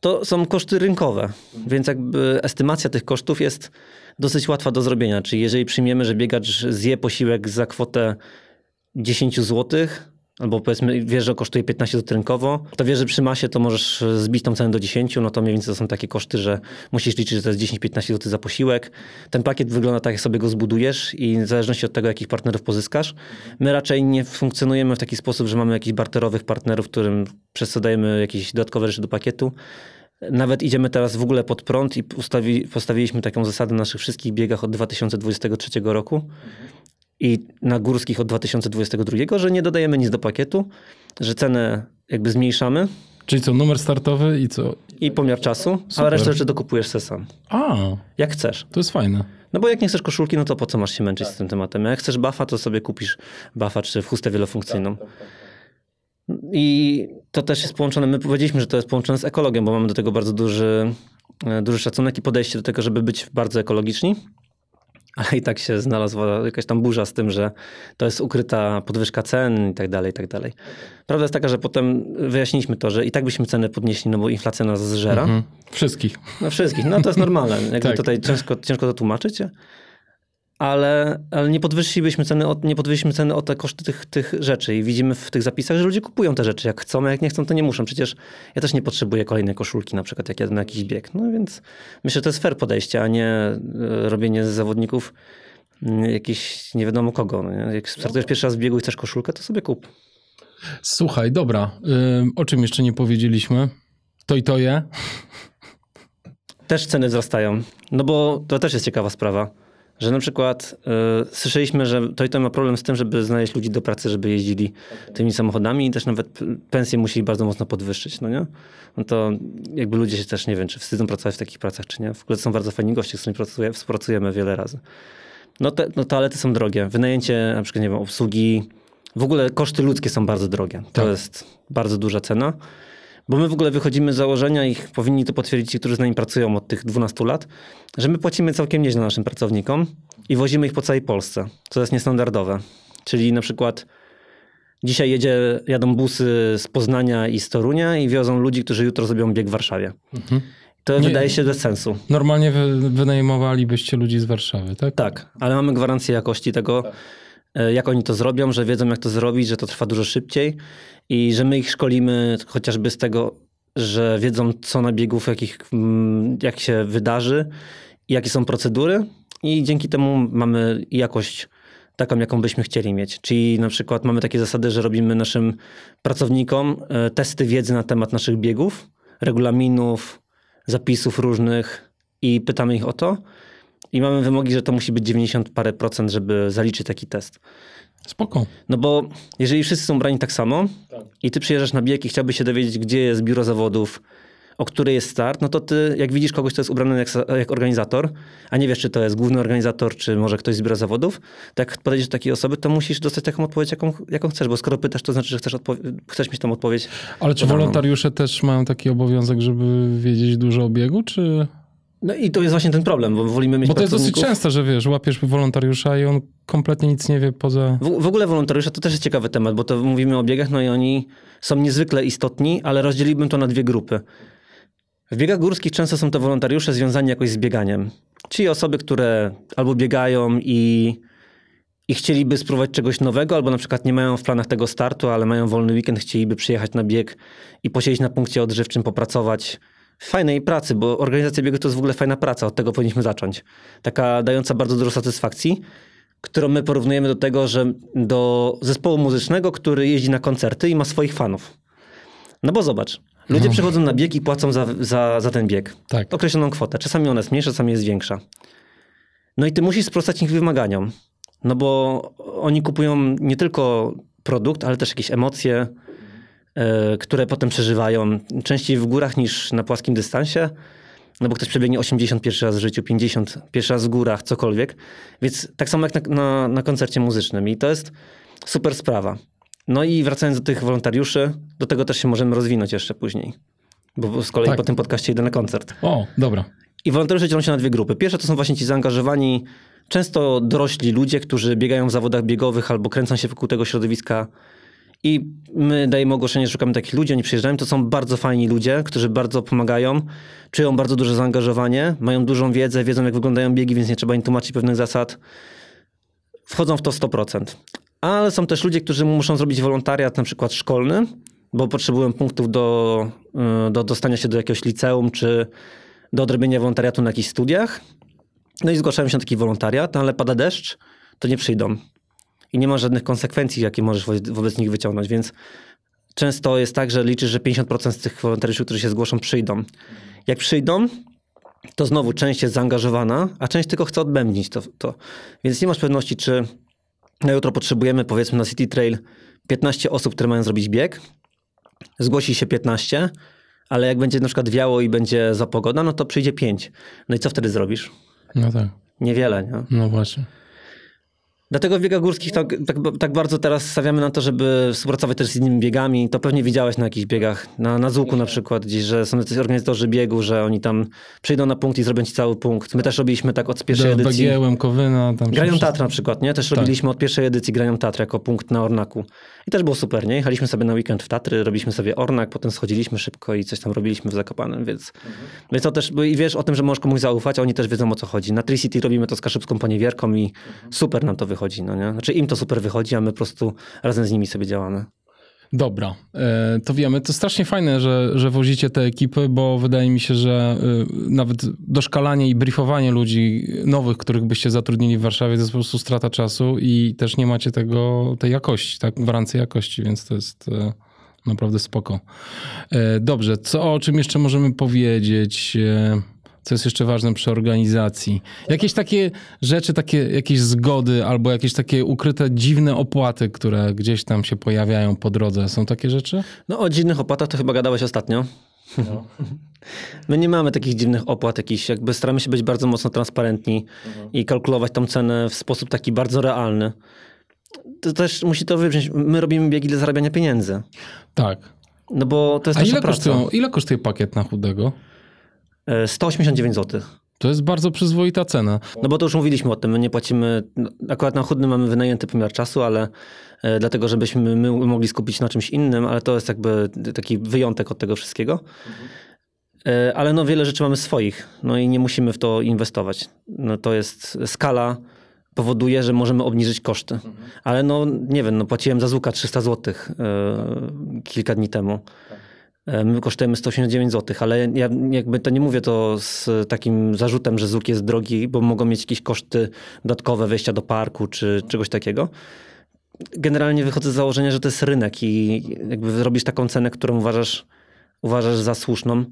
To są koszty rynkowe, więc jakby estymacja tych kosztów jest dosyć łatwa do zrobienia. Czyli jeżeli przyjmiemy, że biegacz zje posiłek za kwotę 10 zł, albo powiedzmy wiesz, że kosztuje 15 zł rynkowo, to wiesz, że przy masie to możesz zbić tą cenę do 10, no to mniej więcej to są takie koszty, że musisz liczyć, że to jest 10-15 zł za posiłek. Ten pakiet wygląda tak, jak sobie go zbudujesz i w zależności od tego, jakich partnerów pozyskasz. My raczej nie funkcjonujemy w taki sposób, że mamy jakichś barterowych partnerów, którym przez jakieś dodatkowe rzeczy do pakietu. Nawet idziemy teraz w ogóle pod prąd i ustawi, postawiliśmy taką zasadę na naszych wszystkich biegach od 2023 roku i na górskich od 2022, że nie dodajemy nic do pakietu, że cenę jakby zmniejszamy Czyli co, numer startowy i co? i pomiar czasu, Super. a resztę rzeczy dokupujesz se sam. A, Jak chcesz. to jest fajne. No bo jak nie chcesz koszulki, no to po co masz się męczyć z tym tematem? A jak chcesz buffa, to sobie kupisz buffa czy chustę wielofunkcyjną. I to też jest połączone, my powiedzieliśmy, że to jest połączone z ekologią, bo mamy do tego bardzo duży, e, duży szacunek i podejście do tego, żeby być bardzo ekologiczni. Ale i tak się znalazła jakaś tam burza z tym, że to jest ukryta podwyżka cen i tak dalej, i tak dalej. Prawda jest taka, że potem wyjaśniliśmy to, że i tak byśmy ceny podnieśli, no bo inflacja nas zżera. Mhm. Wszystkich. No wszystkich, no to jest normalne. Jakby Tak. tutaj ciężko, ciężko to tłumaczyć, ale, ale nie podwyższylibyśmy ceny, o, nie podwyższyliśmy ceny o te koszty tych, tych rzeczy i widzimy w tych zapisach, że ludzie kupują te rzeczy jak chcą, a jak nie chcą, to nie muszą. Przecież ja też nie potrzebuję kolejnej koszulki na przykład, jak jadę na jakiś bieg. No więc myślę, że to jest fair podejście, a nie e, robienie z zawodników mm, jakieś nie wiadomo kogo. No? Jak startujesz pierwszy raz w biegu i chcesz koszulkę, to sobie kup. Słuchaj, dobra. O czym jeszcze nie powiedzieliśmy? To i to je. Też ceny wzrastają. No bo to też jest ciekawa sprawa. Że na przykład y, słyszeliśmy, że to i to ma problem z tym, żeby znaleźć ludzi do pracy, żeby jeździli tymi samochodami i też nawet pensje musieli bardzo mocno podwyższyć, no nie? No to jakby ludzie się też, nie wiem, czy wstydzą pracować w takich pracach, czy nie. W ogóle to są bardzo fajni goście, z którymi pracuje, współpracujemy wiele razy. No, te, no toalety są drogie. Wynajęcie na przykład, nie wiem, obsługi, w ogóle koszty ludzkie są bardzo drogie. To Tak. jest bardzo duża cena. Bo my w ogóle wychodzimy z założenia i powinni to potwierdzić ci, którzy z nami pracują od tych 12 lat, że my płacimy całkiem nieźle naszym pracownikom i wozimy ich po całej Polsce, co jest niestandardowe. Czyli na przykład dzisiaj jedzie, jadą busy z Poznania i z Torunia i wiozą ludzi, którzy jutro zrobią bieg w Warszawie. To Nie- wydaje się bez sensu. Normalnie wy, wynajmowalibyście ludzi z Warszawy, tak? Tak, ale mamy gwarancję jakości tego, e, jak oni to zrobią, że wiedzą, jak to zrobić, że to trwa dużo szybciej i że my ich szkolimy chociażby z tego, że wiedzą, co na biegów, jakich, mm, jak się wydarzy jakie są procedury. I dzięki temu mamy jakość taką, jaką byśmy chcieli mieć. Czyli na przykład mamy takie zasady, że robimy naszym pracownikom e, testy wiedzy na temat naszych biegów, regulaminów, zapisów różnych i pytamy ich o to. I mamy wymogi, że to musi być 90 parę procent, żeby zaliczyć taki test. Spoko. No bo jeżeli wszyscy są brani tak samo i ty przyjeżdżasz na bieg i chciałbyś się dowiedzieć, gdzie jest biuro zawodów, o której jest start, no to ty, jak widzisz kogoś, kto jest ubrany jak, jak organizator, a nie wiesz, czy to jest główny organizator, czy może ktoś z biura zawodów, to jak podejdziesz do takiej osoby, to musisz dostać taką odpowiedź, jaką, jaką chcesz, bo skoro pytasz, to znaczy, że chcesz, chcesz mieć tą odpowiedź. Ale czy wolontariusze też mają taki obowiązek, żeby wiedzieć dużo o biegu, czy... No i to jest właśnie ten problem, bo wolimy mieć Bo to jest dosyć często, że wiesz, łapiesz wolontariusza i on kompletnie nic nie wie poza... W, w ogóle wolontariusze to też jest ciekawy temat, bo to mówimy o biegach, no i oni są niezwykle istotni, ale rozdzieliłbym to na dwie grupy. W biegach górskich często są to wolontariusze związani jakoś z bieganiem. Czyli osoby, które albo biegają i, i chcieliby spróbować czegoś nowego, albo na przykład nie mają w planach tego startu, ale mają wolny weekend, chcieliby przyjechać na bieg i posiedzieć na punkcie odżywczym, popracować fajnej pracy, bo organizacja biegu to jest w ogóle fajna praca, od tego powinniśmy zacząć. Taka dająca bardzo dużo satysfakcji, którą my porównujemy do tego, że do zespołu muzycznego, który jeździ na koncerty i ma swoich fanów. No bo zobacz, ludzie no. przychodzą na bieg i płacą za, za, za ten bieg. Tak. Określoną kwotę. Czasami ona jest mniejsza, czasami jest większa. No i ty musisz sprostać ich wymaganiom. No bo oni kupują nie tylko produkt, ale też jakieś emocje, które potem przeżywają częściej w górach niż na płaskim dystansie. No bo ktoś przebiegnie 81 raz w życiu, 50 pierwszy raz w górach, cokolwiek. Więc tak samo jak na, na, na koncercie muzycznym. I to jest super sprawa. No i wracając do tych wolontariuszy, do tego też się możemy rozwinąć jeszcze później. Bo z kolei tak. po tym podcaście idę na koncert. O, dobra. I wolontariusze dzielą się na dwie grupy. Pierwsze to są właśnie ci zaangażowani, często dorośli ludzie, którzy biegają w zawodach biegowych albo kręcą się wokół tego środowiska i my dajemy ogłoszenie, że szukamy takich ludzi, oni przyjeżdżają. To są bardzo fajni ludzie, którzy bardzo pomagają, czują bardzo duże zaangażowanie, mają dużą wiedzę, wiedzą jak wyglądają biegi, więc nie trzeba im tłumaczyć pewnych zasad. Wchodzą w to 100%. Ale są też ludzie, którzy muszą zrobić wolontariat, na przykład szkolny, bo potrzebują punktów do, y, do dostania się do jakiegoś liceum, czy do odrobienia wolontariatu na jakichś studiach. No i zgłaszają się na taki wolontariat, ale pada deszcz, to nie przyjdą i nie ma żadnych konsekwencji, jakie możesz wobec nich wyciągnąć, więc często jest tak, że liczysz, że 50% z tych wolontariuszy, którzy się zgłoszą, przyjdą. Jak przyjdą, to znowu część jest zaangażowana, a część tylko chce odbębnić to, to. Więc nie masz pewności, czy na jutro potrzebujemy, powiedzmy na City Trail, 15 osób, które mają zrobić bieg. Zgłosi się 15, ale jak będzie na przykład wiało i będzie za pogoda, no to przyjdzie 5. No i co wtedy zrobisz? No tak. Niewiele, nie? No właśnie. Dlatego w biegach górskich tak, tak, tak, bardzo teraz stawiamy na to, żeby współpracować też z innymi biegami. To pewnie widziałeś na jakichś biegach, na, na Zuku na przykład, gdzieś, że są jacyś organizatorzy biegu, że oni tam przyjdą na punkt i zrobią ci cały punkt. My też robiliśmy tak od pierwszej Do, edycji. Bagiełem, Kowyna. Tam grają Tatr na przykład, nie? Też tak. robiliśmy od pierwszej edycji Grają Tatr jako punkt na Ornaku. I też było super, nie? Jechaliśmy sobie na weekend w Tatry, robiliśmy sobie Ornak, potem schodziliśmy szybko i coś tam robiliśmy w Zakopanem, więc, mhm. więc to też, i wiesz o tym, że możesz komuś zaufać, a oni też wiedzą o co chodzi. Na Tricity robimy to z Kaszybską Poniewierką i mhm. super nam to wychodzi, no nie? Znaczy im to super wychodzi, a my po prostu razem z nimi sobie działamy. Dobra, e, to wiemy. To strasznie fajne, że, że wozicie te ekipy, bo wydaje mi się, że e, nawet doszkalanie i briefowanie ludzi nowych, których byście zatrudnili w Warszawie, to jest po prostu strata czasu i też nie macie tego, tej jakości, tak? Gwarancji jakości, więc to jest e, naprawdę spoko. Dobrze, co o czym jeszcze możemy powiedzieć? Co jest jeszcze ważne przy organizacji. Jakieś takie rzeczy, takie jakieś zgody albo jakieś takie ukryte dziwne opłaty, które gdzieś tam się pojawiają po drodze. Są takie rzeczy? No o dziwnych opłatach to chyba gadałeś ostatnio. No. [laughs] My nie mamy takich dziwnych opłat jakichś, jakby staramy się być bardzo mocno transparentni mhm. i kalkulować tą cenę w sposób taki bardzo realny. To też musi to wybrzmieć. My robimy biegi dla zarabiania pieniędzy. Tak. No bo to jest A ile, kosztują, ile kosztuje pakiet na chudego? 189 zł. To jest bardzo przyzwoita cena. No bo to już mówiliśmy o tym, my nie płacimy, no, akurat na chudnym mamy wynajęty pomiar czasu, ale e, dlatego, żebyśmy my mogli skupić na czymś innym, ale to jest jakby taki wyjątek od tego wszystkiego. Mhm. Ale no wiele rzeczy mamy swoich, no i nie musimy w to inwestować. No to jest skala powoduje, że możemy obniżyć koszty. Mhm. Ale no nie wiem, no płaciłem za Zuka 300 zł yy, kilka dni temu. Tak. E, my kosztujemy 189 zł, ale ja jakby to nie mówię to z takim zarzutem, że ZUK jest drogi, bo mogą mieć jakieś koszty dodatkowe wejścia do parku czy czegoś takiego. Generalnie wychodzę z założenia, że to jest rynek i jakby robisz taką cenę, którą uważasz, uważasz za słuszną,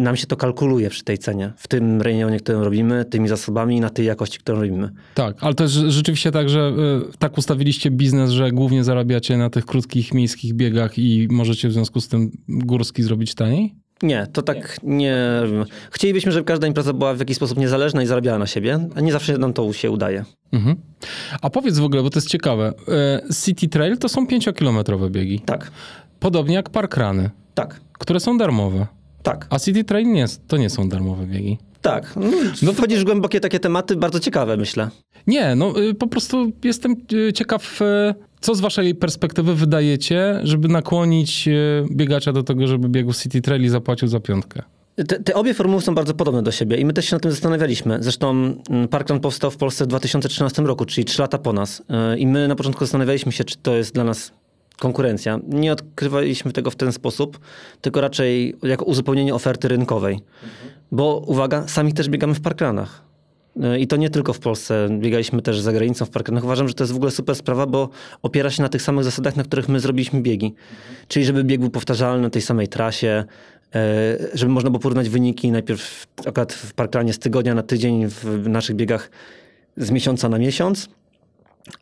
nam się to kalkuluje przy tej cenie, w tym rejonie, którym robimy, tymi zasobami i na tej jakości, którą robimy. Tak, ale to jest rzeczywiście tak, że y, tak ustawiliście biznes, że głównie zarabiacie na tych krótkich miejskich biegach i możecie w związku z tym górski zrobić taniej? Nie, to tak nie. Chcielibyśmy, żeby każda impreza była w jakiś sposób niezależna i zarabiała na siebie, a nie zawsze nam to się udaje. Mhm. A powiedz w ogóle, bo to jest ciekawe. E, City Trail to są 5-kilometrowe biegi. Tak, Podobnie jak Parkrany, tak, które są darmowe. Tak, A City Trail nie, to nie są darmowe biegi. tak. No, wchodzisz w głębokie takie tematy, bardzo ciekawe, myślę. Nie, no y, po prostu jestem y, ciekaw, y, co z waszej perspektywy wydajecie, żeby nakłonić biegacza do tego, żeby biegł City Trail i zapłacił za piątkę. Te, te obie formuły są bardzo podobne do siebie i my też się nad tym zastanawialiśmy. Zresztą mm, Parkrun powstał w Polsce w 2013 roku, czyli 3 lata po nas. I my na początku zastanawialiśmy się, czy to jest dla nas konkurencja. Nie odkrywaliśmy tego w ten sposób, tylko raczej jako uzupełnienie oferty rynkowej. Bo uwaga, sami też biegamy w parkranach. Yy, I to nie tylko w Polsce, biegaliśmy też za granicą w parkranach. Uważam, że to jest w ogóle super sprawa, bo opiera się na tych samych zasadach, na których my zrobiliśmy biegi. Czyli żeby bieg był powtarzalny na tej samej trasie, e, żeby można było porównać wyniki najpierw akurat w parkranie z tygodnia na tydzień, w naszych biegach z miesiąca na miesiąc,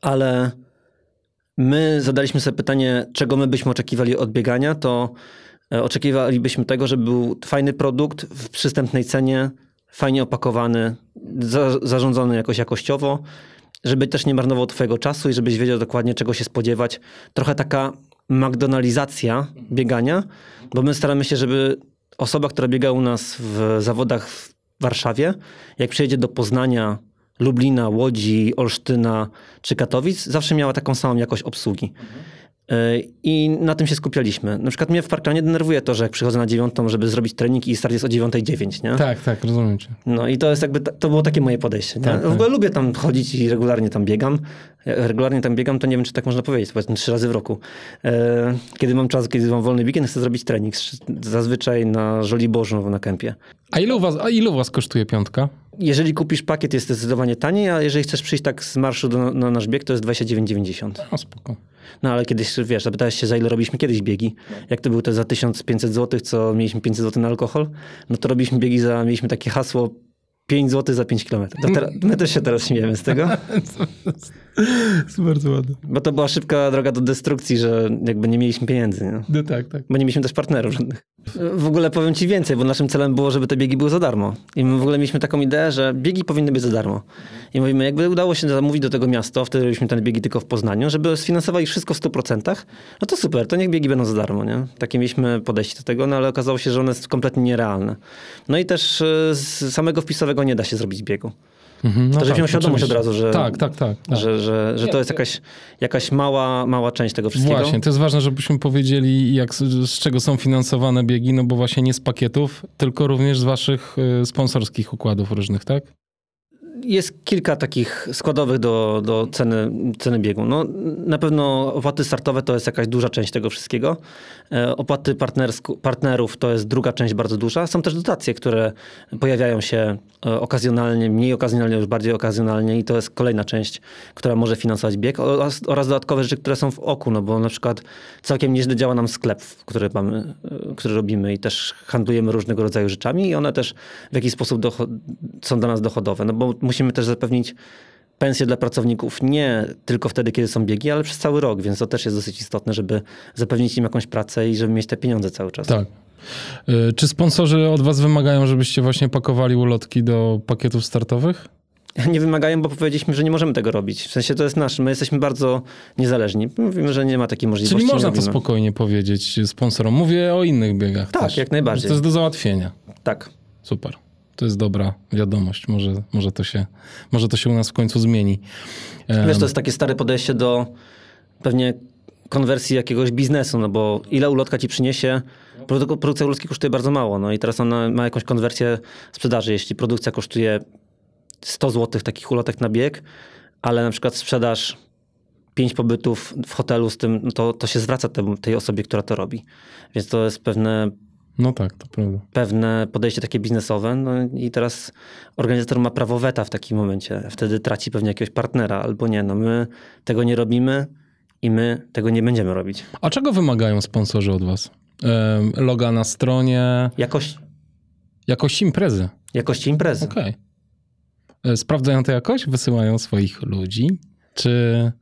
ale my zadaliśmy sobie pytanie, czego my byśmy oczekiwali od biegania, to e, oczekiwalibyśmy tego, żeby był fajny produkt w przystępnej cenie, fajnie opakowany, za, zarządzony jakoś jakościowo, żeby też nie marnował twojego czasu i żebyś wiedział dokładnie czego się spodziewać. Trochę taka McDonalizacja biegania, bo my staramy się, żeby osoba, która biega u nas w zawodach w Warszawie, jak przyjedzie do Poznania, Lublina, Łodzi, Olsztyna czy Katowic, zawsze miała taką samą jakość obsługi. Yy, I na tym się skupialiśmy. Na przykład mnie w Parkranie denerwuje to, że jak przychodzę na dziewiątą, żeby zrobić trening i start jest o 9.09, nie? Tak, tak, rozumiem cię. No i to jest jakby, to było takie moje podejście. Tak, w tak. ogóle lubię tam chodzić i regularnie tam biegam. Regularnie tam biegam, to nie wiem, czy tak można powiedzieć, powiedzmy trzy razy w roku. E, Kiedy mam czas, kiedy mam wolny weekend, chcę zrobić trening. Zazwyczaj na Żoliborzu na kempie. A ile u was, a ile u was kosztuje piątka? Jeżeli kupisz pakiet, jest zdecydowanie taniej, a jeżeli chcesz przyjść tak z marszu do, na nasz bieg, to jest 29,90. No spoko. No ale kiedyś, wiesz, zapytałeś się, za ile robiliśmy kiedyś biegi. Jak to był te za 1500 zł, co mieliśmy 500 zł na alkohol, no to robiliśmy biegi za, mieliśmy takie hasło 5 zł za 5 km. My też się teraz śmiejemy z tego, [laughs] jest bardzo ładne. bo to była szybka droga do destrukcji, że jakby nie mieliśmy pieniędzy, nie? No tak, tak. bo nie mieliśmy też partnerów żadnych. W ogóle powiem ci więcej, bo naszym celem było, żeby te biegi były za darmo. I my w ogóle mieliśmy taką ideę, że biegi powinny być za darmo. I mówimy, jakby udało się zamówić do tego miasto, wtedy robiliśmy te biegi tylko w Poznaniu, żeby sfinansowali wszystko w 100%, no to super, to niech biegi będą za darmo, nie? Takie mieliśmy podejście do tego, no ale okazało się, że one jest kompletnie nierealne. No i też e, z samego wpisowego nie da się zrobić biegu. Mhm, no To żebyś miał świadomość oczywiście. od razu, że- Tak, tak, tak. tak. Że, że, że to jest jakaś, jakaś mała, mała część tego wszystkiego. Właśnie, to jest ważne, żebyśmy powiedzieli, jak, z, z czego są finansowane biegi, no bo właśnie nie z pakietów, tylko również z waszych y, sponsorskich układów różnych, tak? Jest kilka takich składowych do, do ceny, ceny biegu. No, na pewno opłaty startowe to jest jakaś duża część tego wszystkiego. E, Opłaty partnerów to jest druga część bardzo duża. Są też dotacje, które pojawiają się e, okazjonalnie, mniej okazjonalnie, już bardziej okazjonalnie i to jest kolejna część, która może finansować bieg oraz, oraz dodatkowe rzeczy, które są w oku, no bo na przykład całkiem nieźle działa nam sklep, który, mamy, e, który robimy i też handlujemy różnego rodzaju rzeczami i one też w jakiś sposób są dla nas dochodowe, no bo musimy też zapewnić pensje dla pracowników nie tylko wtedy, kiedy są biegi, ale przez cały rok, więc to też jest dosyć istotne, żeby zapewnić im jakąś pracę i żeby mieć te pieniądze cały czas. Tak. Y, Czy sponsorzy od was wymagają, żebyście właśnie pakowali ulotki do pakietów startowych? [laughs] Nie wymagają, bo powiedzieliśmy, że nie możemy tego robić. W sensie to jest nasz, my jesteśmy bardzo niezależni. Mówimy, że nie ma takiej możliwości. Czyli można to spokojnie powiedzieć sponsorom. Mówię o innych biegach Tak, też. jak najbardziej. To jest do załatwienia. Tak. Super. To jest dobra wiadomość. Może, może, to, się, może to się u nas w końcu zmieni. Wiesz, to jest takie stare podejście do pewnie konwersji jakiegoś biznesu, no bo ile ulotka ci przyniesie, Produ- produkcja ulotki kosztuje bardzo mało, no i teraz ona ma jakąś konwersję sprzedaży. Jeśli produkcja kosztuje 100 zł takich ulotek na bieg, ale na przykład sprzedaż 5 pobytów w hotelu z tym, no to, to się zwraca temu, tej osobie, która to robi. Więc to jest pewne No tak, to prawda. pewne podejście takie biznesowe. No i teraz organizator ma prawo weta w takim momencie. Wtedy traci pewnie jakiegoś partnera albo nie. No my tego nie robimy i my tego nie będziemy robić. A czego wymagają sponsorzy od was? Loga na stronie, Jakość, jakość imprezy. jakości imprezy. Okej. E, Sprawdzają to jakoś? Wysyłają swoich ludzi? Czy...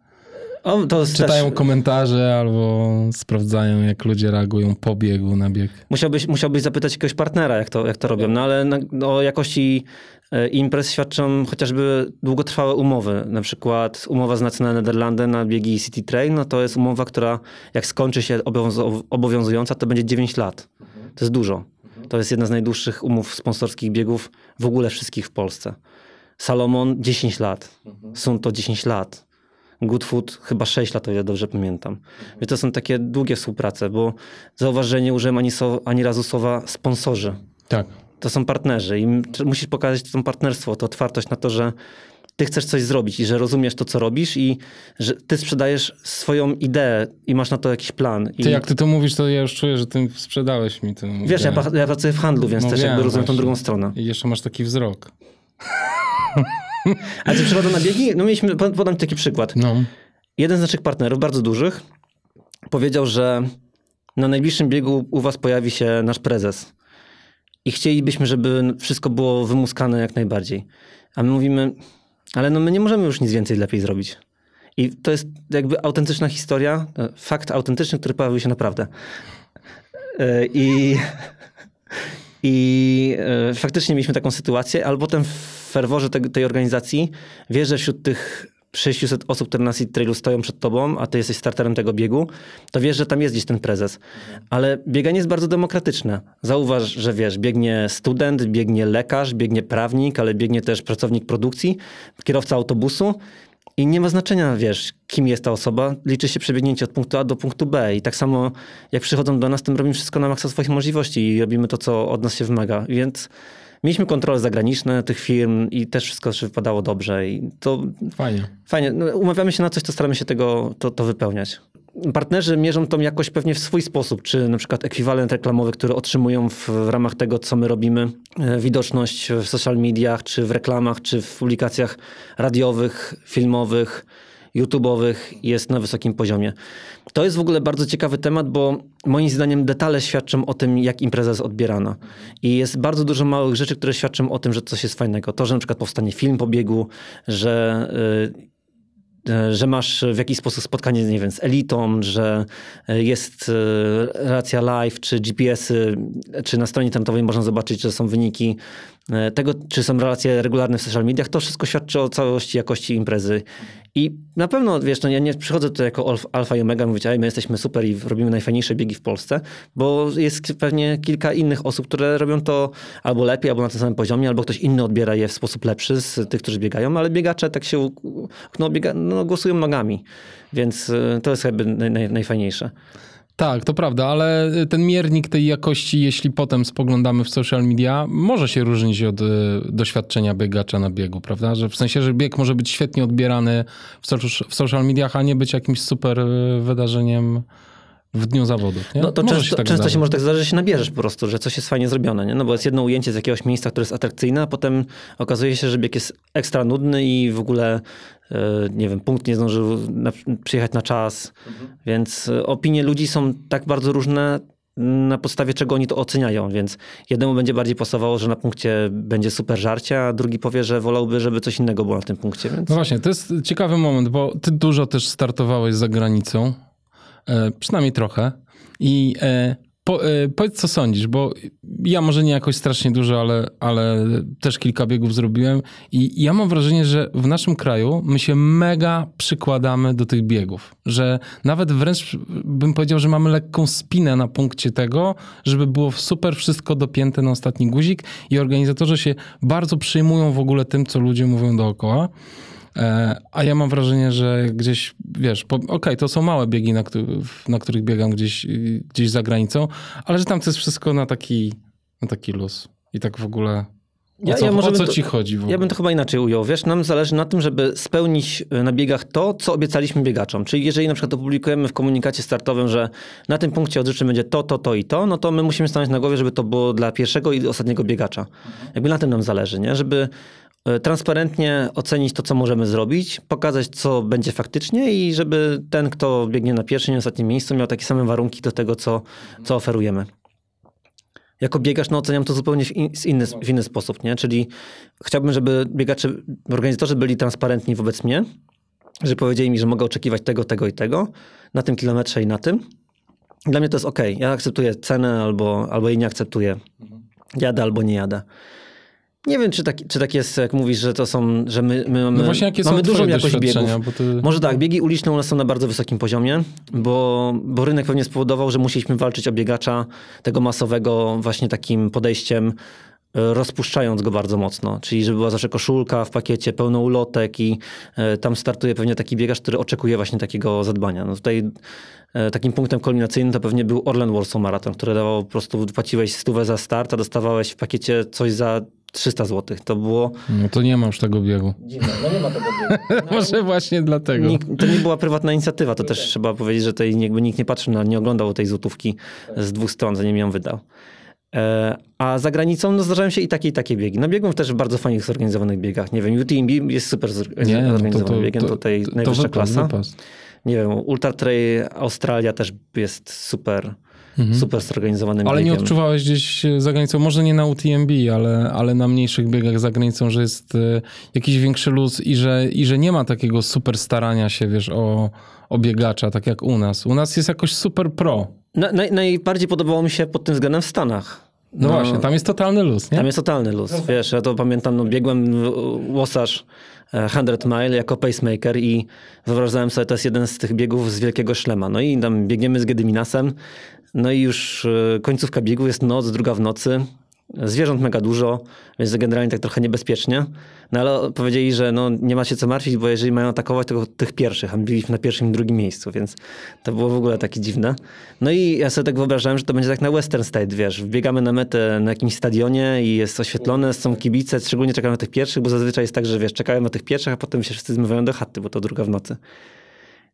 O, Czytają też, komentarze albo sprawdzają, jak ludzie reagują po biegu na bieg. musiałbyś, musiałbyś zapytać jakiegoś partnera, jak to, jak to robią, no ale na, no, o jakości e, imprez świadczą chociażby długotrwałe umowy. Na przykład umowa z National Nederlanden na biegi City Trail, no to jest umowa, która jak skończy się obowiązu- obowiązująca, to będzie 9 lat. To jest dużo. To jest jedna z najdłuższych umów sponsorskich biegów w ogóle wszystkich w Polsce. Salomon 10 lat. Są to 10 lat. Goodfood chyba 6 lat, o ile dobrze pamiętam. Więc to są takie długie współprace, bo zauważ, nie użyłem ani, so, ani razu słowa sponsorzy. Tak. To są partnerzy i musisz pokazać to partnerstwo, to otwartość na to, że ty chcesz coś zrobić i że rozumiesz to, co robisz i że ty sprzedajesz swoją ideę i masz na to jakiś plan. I Ty jak ty to mówisz, to ja już czuję, że ty sprzedałeś mi tę wiesz, ja, ja pracuję w handlu, więc No też wiem, jakby rozumiem tą właśnie. drugą stronę. I jeszcze masz taki wzrok. [laughs] A czy przychodzą na biegi? No mieliśmy, po- podam ci taki przykład. No. Jeden z naszych partnerów, bardzo dużych, powiedział, że na najbliższym biegu u was pojawi się nasz prezes. I chcielibyśmy, żeby wszystko było wymuskane jak najbardziej. A my mówimy, ale no my nie możemy już nic więcej lepiej zrobić. I to jest jakby autentyczna historia, e, fakt autentyczny, który pojawił się naprawdę. E, I, i e, faktycznie mieliśmy taką sytuację, ale potem ferworze tej, tej organizacji wiesz, że wśród tych 600 osób, które na Seed Trailu stoją przed tobą, a ty jesteś starterem tego biegu, to wiesz, że tam jest gdzieś ten prezes. Ale bieganie jest bardzo demokratyczne. Zauważ, że wiesz, biegnie student, biegnie lekarz, biegnie prawnik, ale biegnie też pracownik produkcji, kierowca autobusu. I nie ma znaczenia, wiesz, kim jest ta osoba. Liczy się przebiegnięcie od punktu A do punktu B. I tak samo jak przychodzą do nas, to my robimy wszystko na maksa swoich możliwości i robimy to, co od nas się wymaga. Więc mieliśmy kontrole zagraniczne tych firm i też wszystko że wypadało dobrze. I to Fajnie. fajnie. No, umawiamy się na coś, to staramy się tego, to, to wypełniać. Partnerzy mierzą tą jakość pewnie w swój sposób, czy na przykład ekwiwalent reklamowy, który otrzymują w, w ramach tego, co my robimy, e, widoczność w social mediach, czy w reklamach, czy w publikacjach radiowych, filmowych, YouTube'owych jest na wysokim poziomie. To jest w ogóle bardzo ciekawy temat, bo moim zdaniem detale świadczą o tym, jak impreza jest odbierana. I jest bardzo dużo małych rzeczy, które świadczą o tym, że coś jest fajnego. To, że na przykład powstanie film po biegu, że y, e, że masz w jakiś sposób spotkanie, nie wiem, z elitą, że e, jest e, relacja live, czy GPS-y, czy na stronie internetowej można zobaczyć, że są wyniki tego, czy są relacje regularne w social mediach, to wszystko świadczy o całości jakości imprezy. I na pewno, wiesz, no ja nie przychodzę tutaj jako alf- alfa i omega mówić, ej, my jesteśmy super i robimy najfajniejsze biegi w Polsce, bo jest pewnie kilka innych osób, które robią to albo lepiej, albo na tym samym poziomie, albo ktoś inny odbiera je w sposób lepszy z tych, którzy biegają, ale biegacze tak się no, biega, no, głosują nogami, więc y, to jest jakby naj, naj, najfajniejsze. Tak, to prawda, ale ten miernik tej jakości, jeśli potem spoglądamy w social media, może się różnić od y, doświadczenia biegacza na biegu, prawda? Że w sensie, że bieg może być świetnie odbierany w, soc- w social mediach, a nie być jakimś super y, wydarzeniem w dniu zawodów. Nie? No to Może często, się tak często się może tak zdarzyć, że się nabierzesz po prostu, że coś jest fajnie zrobione, nie? No bo jest jedno ujęcie z jakiegoś miejsca, które jest atrakcyjne, a potem okazuje się, że bieg jest ekstra nudny i w ogóle, e, nie wiem, punkt nie zdążył na, przyjechać na czas, więc e, opinie ludzi są tak bardzo różne, na podstawie czego oni to oceniają, więc jednemu będzie bardziej pasowało, że na punkcie będzie super żarcie, a drugi powie, że wolałby, żeby coś innego było na tym punkcie, więc... No właśnie, to jest ciekawy moment, bo ty dużo też startowałeś za granicą, przynajmniej trochę. I e, po, e, powiedz, co sądzisz, bo ja może nie jakoś strasznie dużo, ale, ale też kilka biegów zrobiłem i ja mam wrażenie, że w naszym kraju my się mega przykładamy do tych biegów, że nawet wręcz bym powiedział, że mamy lekką spinę na punkcie tego, żeby było super wszystko dopięte na ostatni guzik i organizatorzy się bardzo przejmują w ogóle tym, co ludzie mówią dookoła. E, A ja mam wrażenie, że gdzieś, wiesz, okej, to są małe biegi, na, na których biegam gdzieś, gdzieś za granicą, ale że tam to jest wszystko na taki, na taki luz. I tak w ogóle. O Ja- co, ja może o co to- ci chodzi w ogóle? Ja bym to chyba inaczej ujął. Wiesz, nam zależy na tym, żeby spełnić y, na biegach to, co obiecaliśmy biegaczom. Czyli jeżeli na przykład opublikujemy w komunikacie startowym, że na tym punkcie odżyczy będzie to, to, to i to, no to my musimy stanąć na głowie, żeby to było dla pierwszego i ostatniego biegacza. Jakby na tym nam zależy, nie? Żeby transparentnie ocenić to, co możemy zrobić, pokazać, co będzie faktycznie i żeby ten, kto biegnie na pierwszym i ostatnim miejscu, miał takie same warunki do tego, co, co oferujemy. Jako biegacz no, oceniam to zupełnie w, in, z inny, w inny sposób, nie? Czyli chciałbym, żeby biegacze, organizatorzy byli transparentni wobec mnie, że powiedzieli mi, że mogę oczekiwać tego, tego i tego na tym kilometrze i na tym. Dla mnie to jest ok. Ja akceptuję cenę albo, albo jej nie akceptuję. Jadę albo nie jadę. Nie wiem, czy tak, czy tak jest, jak mówisz, że to są, że my, my mamy, No właśnie, jakie mamy dużą jakość biegów. ty... Może tak, biegi uliczne u nas są na bardzo wysokim poziomie, bo, bo rynek pewnie spowodował, że musieliśmy walczyć o biegacza tego masowego właśnie takim podejściem, e, rozpuszczając go bardzo mocno. Czyli żeby była zawsze koszulka w pakiecie, pełno ulotek i e, tam startuje pewnie taki biegacz, który oczekuje właśnie takiego zadbania. No tutaj e, takim punktem kulminacyjnym to pewnie był Orlen Warsaw Marathon, który dawał po prostu, płaciłeś stówę za start, a dostawałeś w pakiecie coś za 300 zł. To było No to nie ma już tego biegu. dziwne. No nie ma tego biegu. [laughs] Może właśnie dlatego. Nikt, to nie była prywatna inicjatywa, to też trzeba powiedzieć, że tutaj jakby nikt nie patrzył, na, nie oglądał tej złotówki z dwóch stron, zanim ją wydał. E, a za granicą no, zdarzają się i takie, i takie biegi. No biegłem też w bardzo fajnych zorganizowanych biegach. Nie wiem, UTMB jest super no to, zorganizowanym to, biegiem, to, tutaj to, to najwyższa wypas, klasa. Wypas. Nie wiem, Ultra Trail Australia też jest super, Mhm. super zorganizowanym Ale nie odczuwałeś gdzieś e, za granicą, może nie na UTMB, ale, ale na mniejszych biegach za granicą, że jest e, jakiś większy luz i że, i że nie ma takiego super starania się, wiesz, o, o biegacza, tak jak u nas. U nas jest jakoś super pro. Na, naj, najbardziej podobało mi się pod tym względem w Stanach. No, właśnie, tam jest totalny luz, nie? Tam jest totalny luz. Wiesz, ja to pamiętam, no, biegłem w Łosarz e, 100 mile jako pacemaker i wyobrażałem sobie, to jest jeden z tych biegów z Wielkiego Szlema. No i tam biegniemy z Gedyminasem, no i już e, końcówka biegu, jest noc, druga w nocy. Zwierząt mega dużo, więc generalnie tak trochę niebezpiecznie. No ale powiedzieli, że no, nie ma się co martwić, bo jeżeli mają atakować, to tych pierwszych, a my byliśmy na pierwszym i drugim miejscu, więc to było w ogóle takie dziwne. No i ja sobie tak wyobrażałem, że to będzie tak na Western State, wiesz, wbiegamy na metę na jakimś stadionie i jest oświetlone, są kibice, szczególnie czekają na tych pierwszych, bo zazwyczaj jest tak, że wiesz, czekają na tych pierwszych, a potem się wszyscy zmywają do chaty, bo to druga w nocy.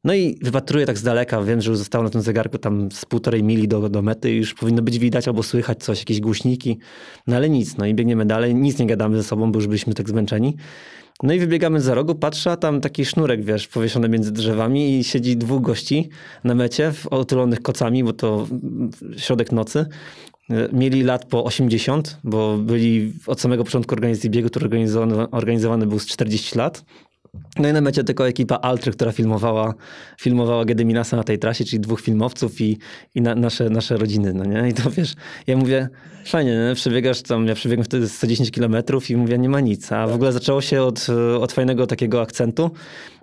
No i wypatruję tak z daleka, wiem, że już zostało na tym zegarku tam z półtorej mili do, do mety już powinno być widać albo słychać coś, jakieś głośniki, no ale nic, no i biegniemy dalej, nic nie gadamy ze sobą, bo już byliśmy tak zmęczeni. No i wybiegamy za rogu, patrzę, a tam taki sznurek, wiesz, powieszony między drzewami i siedzi dwóch gości na mecie, otulonych kocami, bo to środek nocy. Mieli lat po 80, bo byli od samego początku organizacji biegu, który organizowany, organizowany był z 40 lat. No i na mecie tylko ekipa Altry, która filmowała, filmowała Gedyminasa na tej trasie, czyli dwóch filmowców i, i na, nasze, nasze rodziny, no nie? I to wiesz, ja mówię, fajnie, nie? przebiegasz tam, ja przebiegłem wtedy 110 kilometrów i mówię, nie ma nic. A w ogóle zaczęło się od, od fajnego takiego akcentu,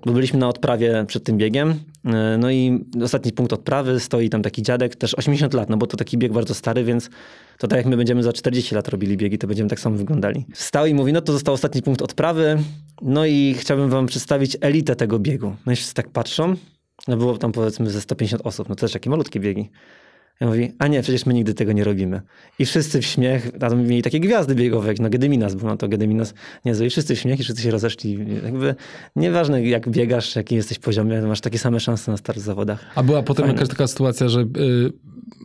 bo byliśmy na odprawie przed tym biegiem, e, no i ostatni punkt odprawy, stoi tam taki dziadek, też 80 lat, no bo to taki bieg bardzo stary, więc to tak jak my będziemy za 40 lat robili biegi, to będziemy tak samo wyglądali. Wstał i mówi, no to został ostatni punkt odprawy, no i chciałbym wam przedstawić elitę tego biegu. No i wszyscy tak patrzą, no było tam powiedzmy ze 150 osób, no to też takie malutkie biegi. Ja mówi, a nie, przecież my nigdy tego nie robimy. I wszyscy w śmiech, a tam mieli takie gwiazdy biegowe, jak no Gedyminas był, no to Gedyminas niezły. I wszyscy w śmiech i wszyscy się rozeszli. Jakby nieważne jak biegasz, jaki jesteś poziomie, masz takie same szanse na start w zawodach. A była potem Fajne. jakaś taka sytuacja, że y,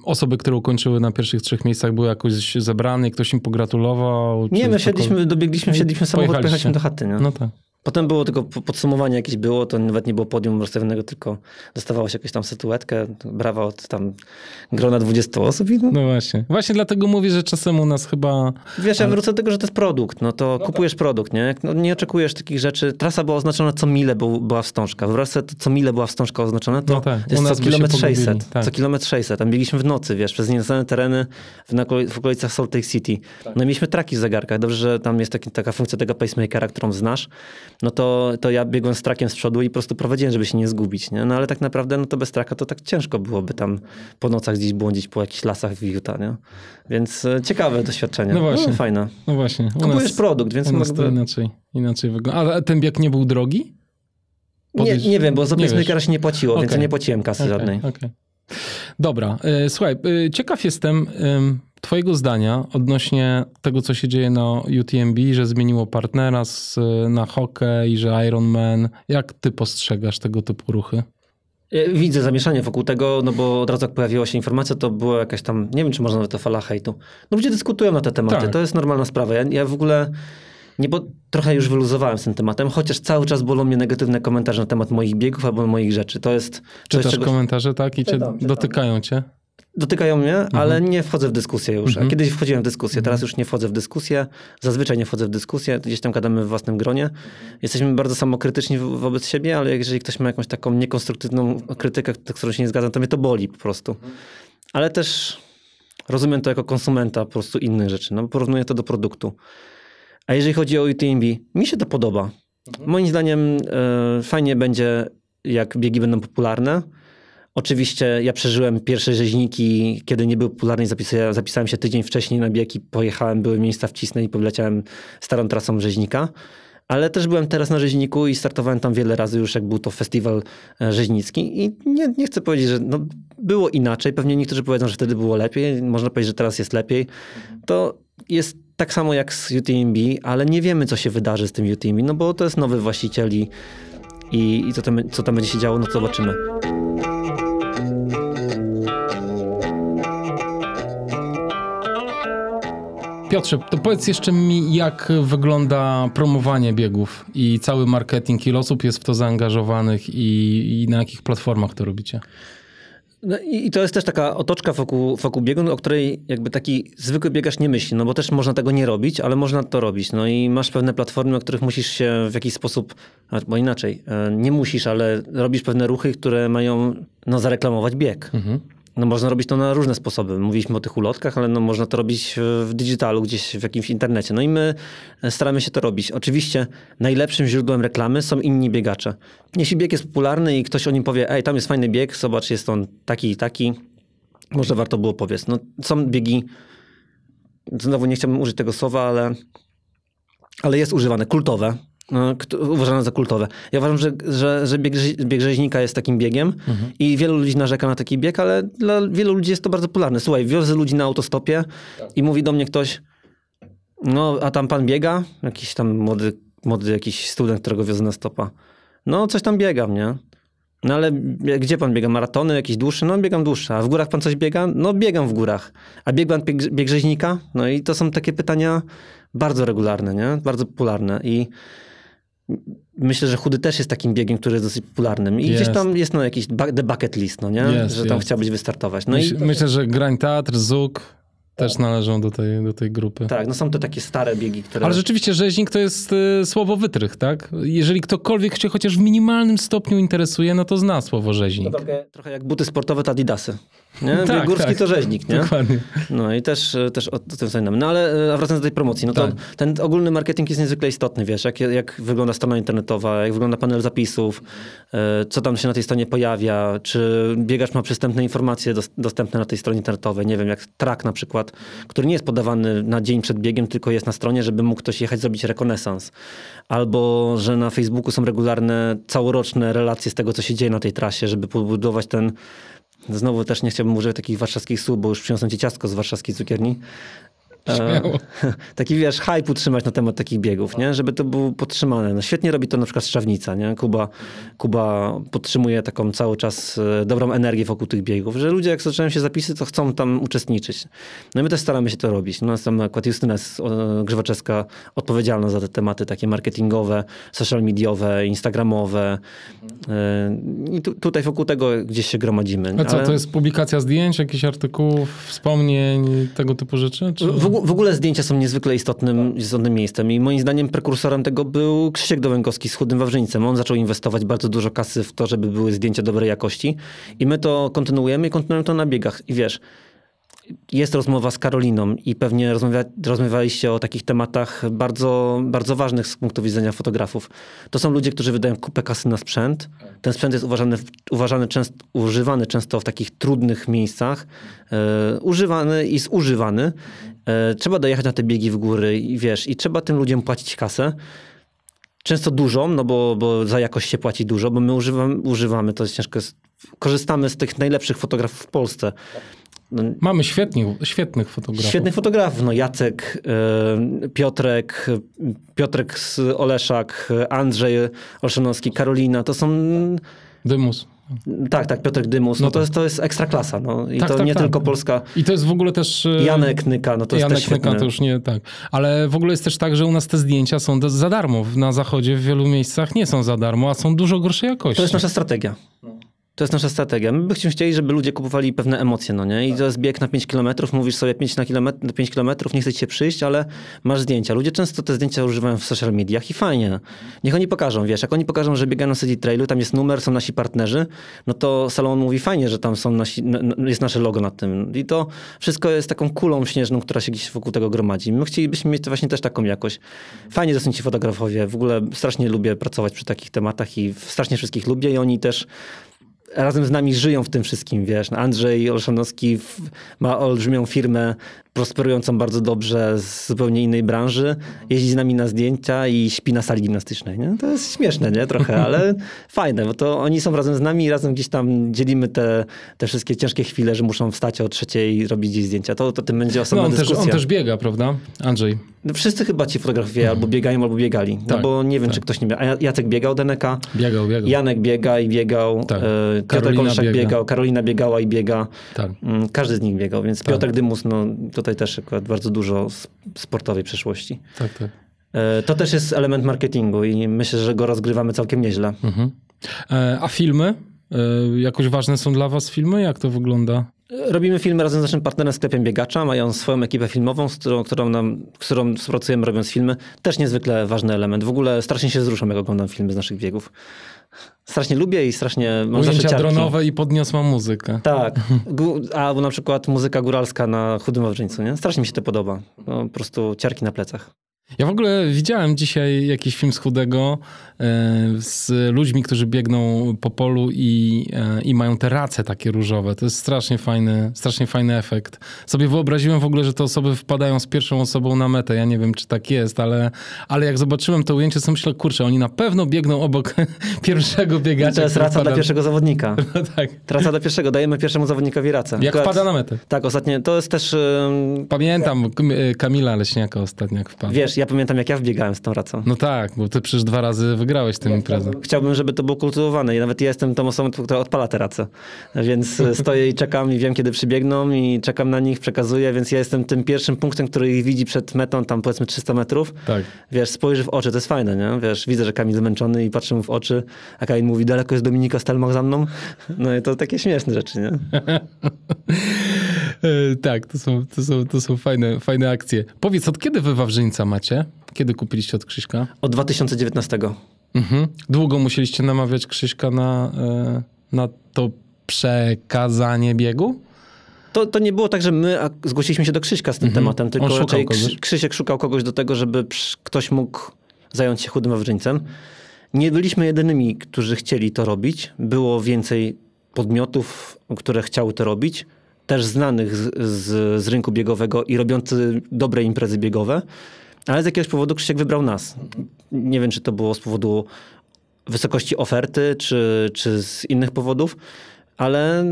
osoby, które ukończyły na pierwszych trzech miejscach były jakoś zebrane i ktoś im pogratulował? Nie, my siedliśmy, dobiegliśmy, wsiedliśmy w samochód, pojechaliśmy do chaty. Nie? No tak. Potem było tylko po- podsumowanie jakieś było, to nawet nie było podium rozstawionego, tylko dostawało się jakąś tam statuetkę, brawa od tam grona 20 osób i no, No właśnie. Właśnie dlatego mówię, że czasem u nas chyba... Wiesz, ja wrócę do tego, że to jest produkt, no to kupujesz produkt, nie? No, nie oczekujesz takich rzeczy. Trasa była oznaczona co mile był, była wstążka. Wyobraź sobie, to co mile była wstążka oznaczona, to No tak, u jest co kilometr pogubili, 600. tak. Co kilometr 600. Tam biegliśmy w nocy, wiesz, przez nieznane tereny w, na, w okolicach Salt Lake City. No i mieliśmy traki w zegarkach. Dobrze, że tam jest taki, taka funkcja tego pacemakera, którą znasz. No to, to ja biegłem z trakiem z przodu i po prostu prowadziłem, żeby się nie zgubić, nie? No ale tak naprawdę, no to bez traka to tak ciężko byłoby tam po nocach gdzieś błądzić po jakichś lasach w Utah, nie? Więc e, ciekawe doświadczenie. No właśnie. fajne. No właśnie. U Kupujesz nas, produkt, więc u nas jakby- inaczej, inaczej wygląda. A ten bieg nie był drogi? Nie, nie wiem, bo za wiesz. się nie płaciło, więc Okej. ja nie płaciłem kasy Okej, żadnej. okej. Dobra, y, słuchaj, y, ciekaw jestem twojego zdania odnośnie tego, co się dzieje na UTMB, że zmieniło partnera z, na hokej i że Ironman. Jak ty postrzegasz tego typu ruchy? E, Widzę zamieszanie wokół tego, no bo od razu jak pojawiła się informacja, to była jakaś tam, nie wiem czy można nawet to fala hejtu. No ludzie dyskutują na te tematy, Tak. to jest normalna sprawa. Ja, ja w ogóle nie, bo trochę już wyluzowałem z tym tematem, chociaż cały czas bolą mnie negatywne komentarze na temat moich biegów albo moich rzeczy. To jest coś, Czytasz czego... komentarze, tak? I cię czytam. dotykają cię? Dotykają mnie, mhm. ale nie wchodzę w dyskusję już. Mhm. Kiedyś wchodziłem w dyskusję, teraz mhm. już nie wchodzę w dyskusję. Zazwyczaj nie wchodzę w dyskusję, gdzieś tam gadamy w własnym gronie. Jesteśmy bardzo samokrytyczni wobec siebie, ale jeżeli ktoś ma jakąś taką niekonstruktywną krytykę, z którą się nie zgadzam, to mnie to boli po prostu. Ale też rozumiem to jako konsumenta po prostu innych rzeczy. No, porównuję to do produktu. A jeżeli chodzi o UTMB, mi się to podoba. Moim zdaniem e, fajnie będzie, jak biegi będą popularne Oczywiście ja przeżyłem pierwsze rzeźniki, kiedy nie były popularne, zapisałem, się tydzień wcześniej na biegi, pojechałem, były miejsca wcisnę i poleciałem starą trasą rzeźnika. Ale też byłem teraz na rzeźniku i startowałem tam wiele razy już, jak był to festiwal e, rzeźnicki. I nie, nie chcę powiedzieć, że no, było inaczej. Pewnie niektórzy powiedzą, że wtedy było lepiej. Można powiedzieć, że teraz jest lepiej. To jest tak samo jak z UTMB, ale nie wiemy, co się wydarzy z tym UTMB, no bo to jest nowy właściciel i, i, i co, tam, co tam będzie się działo, no to zobaczymy. Piotrze, to powiedz jeszcze mi, jak wygląda promowanie biegów i cały marketing, ile osób jest w to zaangażowanych i, i na jakich platformach to robicie? No i, to jest też taka otoczka wokół, wokół biegu, o której jakby taki zwykły biegacz nie myśli, no bo też można tego nie robić, ale można to robić. No i masz pewne platformy, na których musisz się w jakiś sposób, bo inaczej, e, nie musisz, ale robisz pewne ruchy, które mają no, zareklamować bieg. Mhm. No można robić to na różne sposoby. Mówiliśmy o tych ulotkach, ale no można to robić w digitalu, gdzieś w jakimś internecie. No i my staramy się to robić. Oczywiście najlepszym źródłem reklamy są inni biegacze. Jeśli bieg jest popularny i ktoś o nim powie, ej, tam jest fajny bieg, zobacz, jest on taki i taki, może warto było powiedzieć. No są biegi, znowu nie chciałbym użyć tego słowa, ale, ale jest używane, kultowe uważane za kultowe. Ja uważam, że, że, że bieg, bieg rzeźnika jest takim biegiem mhm. i wielu ludzi narzeka na taki bieg, ale dla wielu ludzi jest to bardzo popularne. Słuchaj, wiozę ludzi na autostopie tak. i mówi do mnie ktoś, no a tam pan biega? Jakiś tam młody, młody jakiś student, którego wiozę na stopa. No coś tam biegam, nie? No ale gdzie pan biega? Maratony, jakieś dłuższe? No biegam dłuższe. A w górach pan coś biega? No biegam w górach. A bieg pan bieg, bieg rzeźnika? No i to są takie pytania bardzo regularne, nie? Bardzo popularne i Myślę, że chudy też jest takim biegiem, który jest dosyć popularnym. I jest. gdzieś tam jest no, jakiś the bucket list, no nie? Jest, że tam jest. chciałbyś wystartować. No Myśl, i... Myślę, że Grań Teatr, Zuk, też należą do tej, do tej grupy. Tak, no są to takie stare biegi, które... Ale rzeczywiście rzeźnik to jest y, słowo wytrych, tak? Jeżeli ktokolwiek się chociaż w minimalnym stopniu interesuje, no to zna słowo rzeźnik. To trochę, trochę jak buty sportowe to adidasy. Nie? [laughs] Tak, Górski tak. to rzeźnik, nie? Dokładnie. No i też, e, też o, o tym wspominamy. No ale e, a wracając do tej promocji, no to tak. ten ogólny marketing jest niezwykle istotny, wiesz, jak, jak wygląda strona internetowa, jak wygląda panel zapisów, e, co tam się na tej stronie pojawia, czy biegacz ma przystępne informacje dostępne na tej stronie internetowej, nie wiem, jak track na przykład, który nie jest podawany na dzień przed biegiem, tylko jest na stronie, żeby mógł ktoś jechać zrobić rekonesans. Albo, że na Facebooku są regularne, całoroczne relacje z tego, co się dzieje na tej trasie, żeby pobudować ten Znowu też nie chciałbym używać takich warszawskich słów, bo już przyniosłem ci ciastko z warszawskiej cukierni. Śmiało. [laughs] taki wiesz, hype utrzymać na temat takich biegów, nie? żeby to było podtrzymane. No, świetnie robi to na przykład Szczawnica. Nie? Kuba, Kuba podtrzymuje taką cały czas e, dobrą energię wokół tych biegów, że ludzie jak zaczynają się zapisy, to chcą tam uczestniczyć. No i my też staramy się to robić. No, tam akurat Justyna jest Grzewaczewska odpowiedzialna za te tematy takie marketingowe, social mediowe, instagramowe. E, I tu, tutaj wokół tego gdzieś się gromadzimy. A co, Ale... to jest publikacja zdjęć, jakichś artykułów, wspomnień, tego typu rzeczy? Czy... W, w ogóle zdjęcia są niezwykle istotnym, istotnym miejscem i moim zdaniem prekursorem tego był Krzysiek Dołęgowski z Chudym Wawrzyńcem. On zaczął inwestować bardzo dużo kasy w to, żeby były zdjęcia dobrej jakości i my to kontynuujemy i kontynuujemy to na biegach. I wiesz, jest rozmowa z Karoliną i pewnie rozmawia, rozmawialiście o takich tematach bardzo, bardzo ważnych z punktu widzenia fotografów. To są ludzie, którzy wydają kupę kasy na sprzęt. Ten sprzęt jest uważany, uważany często, używany często w takich trudnych miejscach, e, używany i zużywany. E, trzeba dojechać na te biegi w góry i wiesz, i trzeba tym ludziom płacić kasę. Często dużą, no bo, bo za jakość się płaci dużo, bo my używamy, używamy to jest ciężko, korzystamy z tych najlepszych fotografów w Polsce. No, Mamy świetnych, świetnych fotografów. Świetnych fotografów. No Jacek, y, Piotrek, Piotrek z Oleszak, Andrzej Olszanowski, Karolina. To są... Dymus. Tak, tak, Piotrek Dymus. No, no to, jest, to jest ekstra klasa. No. I tak, to tak, nie tak. tylko Polska. I to jest w ogóle też... E, Janek Nyka, no to Janek jest też Nyka to już nie, tak. Ale w ogóle jest też tak, że u nas te zdjęcia są za darmo. Na zachodzie w wielu miejscach nie są za darmo, a są dużo gorszej jakości. To jest nasza strategia. To jest nasza strategia. My byśmy chcieli, żeby ludzie kupowali pewne emocje, no nie? I to jest bieg na 5 km, mówisz sobie 5 na, kilometr, na 5 km, nie chce ci się przyjść, ale masz zdjęcia. Ludzie często te zdjęcia używają w social mediach i fajnie. Niech oni pokażą, wiesz, jak oni pokażą, że biegają na City Trailu, tam jest numer, są nasi partnerzy, no to salon mówi fajnie, że tam są nasi, jest nasze logo na tym. I to wszystko jest taką kulą śnieżną, która się gdzieś wokół tego gromadzi. My chcielibyśmy mieć właśnie też taką jakość. Fajnie są ci fotografowie. W ogóle strasznie lubię pracować przy takich tematach i strasznie wszystkich lubię i oni też razem z nami żyją w tym wszystkim, wiesz. Andrzej Olszanowski ma olbrzymią firmę prosperującą bardzo dobrze z zupełnie innej branży, jeździ z nami na zdjęcia i śpi na sali gimnastycznej. Nie? To jest śmieszne, nie? Trochę, [laughs] ale fajne, bo to oni są razem z nami i razem gdzieś tam dzielimy te, te wszystkie ciężkie chwile, że muszą wstać o trzeciej i robić gdzieś zdjęcia. To, to tym będzie osobna no, on dyskusja. Też, on też biega, prawda? Andrzej. No, wszyscy chyba ci fotografowie mhm. albo biegają, albo biegali. No tak, bo nie wiem, tak. czy ktoś nie biega. Jacek biegał, Deneka. Biegał, biegał. Janek biega i biegał. Tak. E, Piotr Kolszak biega. biegał, Karolina biegała i biega. Tak. Mm, każdy z nich biegał, więc tak. Piotr Dymus, no tutaj też akurat bardzo dużo sportowej przeszłości. Tak, tak. E, to też jest element marketingu i myślę, że go rozgrywamy całkiem nieźle. Mhm. E, a filmy? Jakoś ważne są dla was filmy? Jak to wygląda? Robimy filmy razem z naszym partnerem sklepem Biegacza. Mają swoją ekipę filmową, z którą, którą, nam, z którą współpracujemy robiąc filmy. Też niezwykle ważny element. W ogóle strasznie się wzruszam, jak oglądam filmy z naszych biegów. Strasznie lubię i strasznie mam Ujęcia dronowe i podniosła muzykę. Tak. [laughs] Albo na przykład muzyka góralska na Chudym Wawrzyńcu. Nie? Strasznie mi się to podoba. No, po prostu ciarki na plecach. Ja w ogóle widziałem dzisiaj jakiś film z Chudego e, z ludźmi, którzy biegną po polu i, e, i mają te race takie różowe. To jest strasznie fajny, strasznie fajny efekt. Sobie wyobraziłem w ogóle, że te osoby wpadają z pierwszą osobą na metę. Ja nie wiem, czy tak jest, ale, ale jak zobaczyłem to ujęcie, to myślę, kurczę, oni na pewno biegną obok [laughs] pierwszego biegacza. To jest raca wpada... dla pierwszego zawodnika. [laughs] No tak. Raca dla pierwszego. Dajemy pierwszemu zawodnikowi racę. Jak Akurat... wpada na metę. Tak, ostatnio. To jest też... Pamiętam Kamila Leśniaka ostatnio, jak wpadł. Wiesz, ja pamiętam jak ja wbiegałem z tą racą. No tak, bo ty przecież dwa razy wygrałeś tę imprezę. Chciałbym, żeby to było kultywowane i nawet ja jestem tą osobą, która odpala te race. Więc [laughs] stoję i czekam i wiem, kiedy przybiegną i czekam na nich, przekazuję, więc ja jestem tym pierwszym punktem, który ich widzi przed metą, tam powiedzmy 300 metrów. Tak. Wiesz, spojrzy w oczy, to jest fajne, nie? Wiesz, widzę, że Kamil zmęczony i patrzę mu w oczy, a Kamil mówi, daleko jest Dominika Stelmach za mną? No i to takie śmieszne rzeczy, nie? [laughs] E, tak, to są, to są, to są fajne, fajne akcje. Powiedz, od kiedy wy Wawrzyńca macie? Kiedy kupiliście od Krzyśka? Od 2019. Mhm. Długo musieliście namawiać Krzyśka na, e, na to przekazanie biegu? To, to nie było tak, że my zgłosiliśmy się do Krzyśka z tym mhm. tematem, tylko On raczej kogoś. Krzysiek szukał kogoś do tego, żeby ktoś mógł zająć się chudym Wawrzyńcem. Nie byliśmy jedynymi, którzy chcieli to robić. Było więcej podmiotów, które chciały to robić też znanych z, z, z rynku biegowego i robiący dobre imprezy biegowe, ale z jakiegoś powodu Krzysiek wybrał nas. Nie wiem, czy to było z powodu wysokości oferty, czy, czy z innych powodów, ale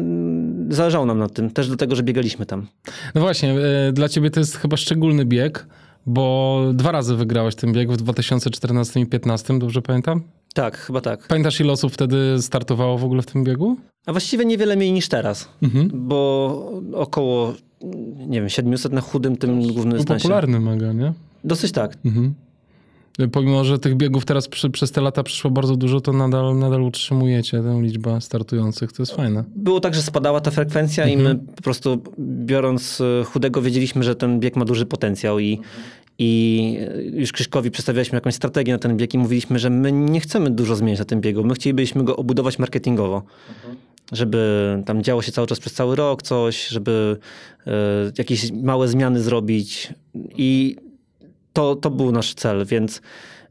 zależało nam na tym, też do tego, że biegaliśmy tam. No właśnie, e, dla ciebie to jest chyba szczególny bieg, bo dwa razy wygrałeś ten bieg w 2014 i 2015, dobrze pamiętam? Tak, chyba tak. Pamiętasz ile osób wtedy startowało w ogóle w tym biegu? A właściwie niewiele mniej niż teraz, mhm. bo około, nie wiem, 700 na chudym tym głównym dystansie. popularny mega, nie? Dosyć tak. Mhm. Pomimo, że tych biegów teraz przy, przez te lata przyszło bardzo dużo, to nadal, nadal utrzymujecie tę liczbę startujących. To jest fajne. Było tak, że spadała ta frekwencja mhm. i my po prostu biorąc e, chudego wiedzieliśmy, że ten bieg ma duży potencjał i, i już Krzyszkowi przedstawialiśmy jakąś strategię na ten bieg i mówiliśmy, że my nie chcemy dużo zmieniać na tym biegu. My chcielibyśmy go obudować marketingowo. Mhm. Żeby tam działo się cały czas przez cały rok coś, żeby y, jakieś małe zmiany zrobić. I to, to był nasz cel, więc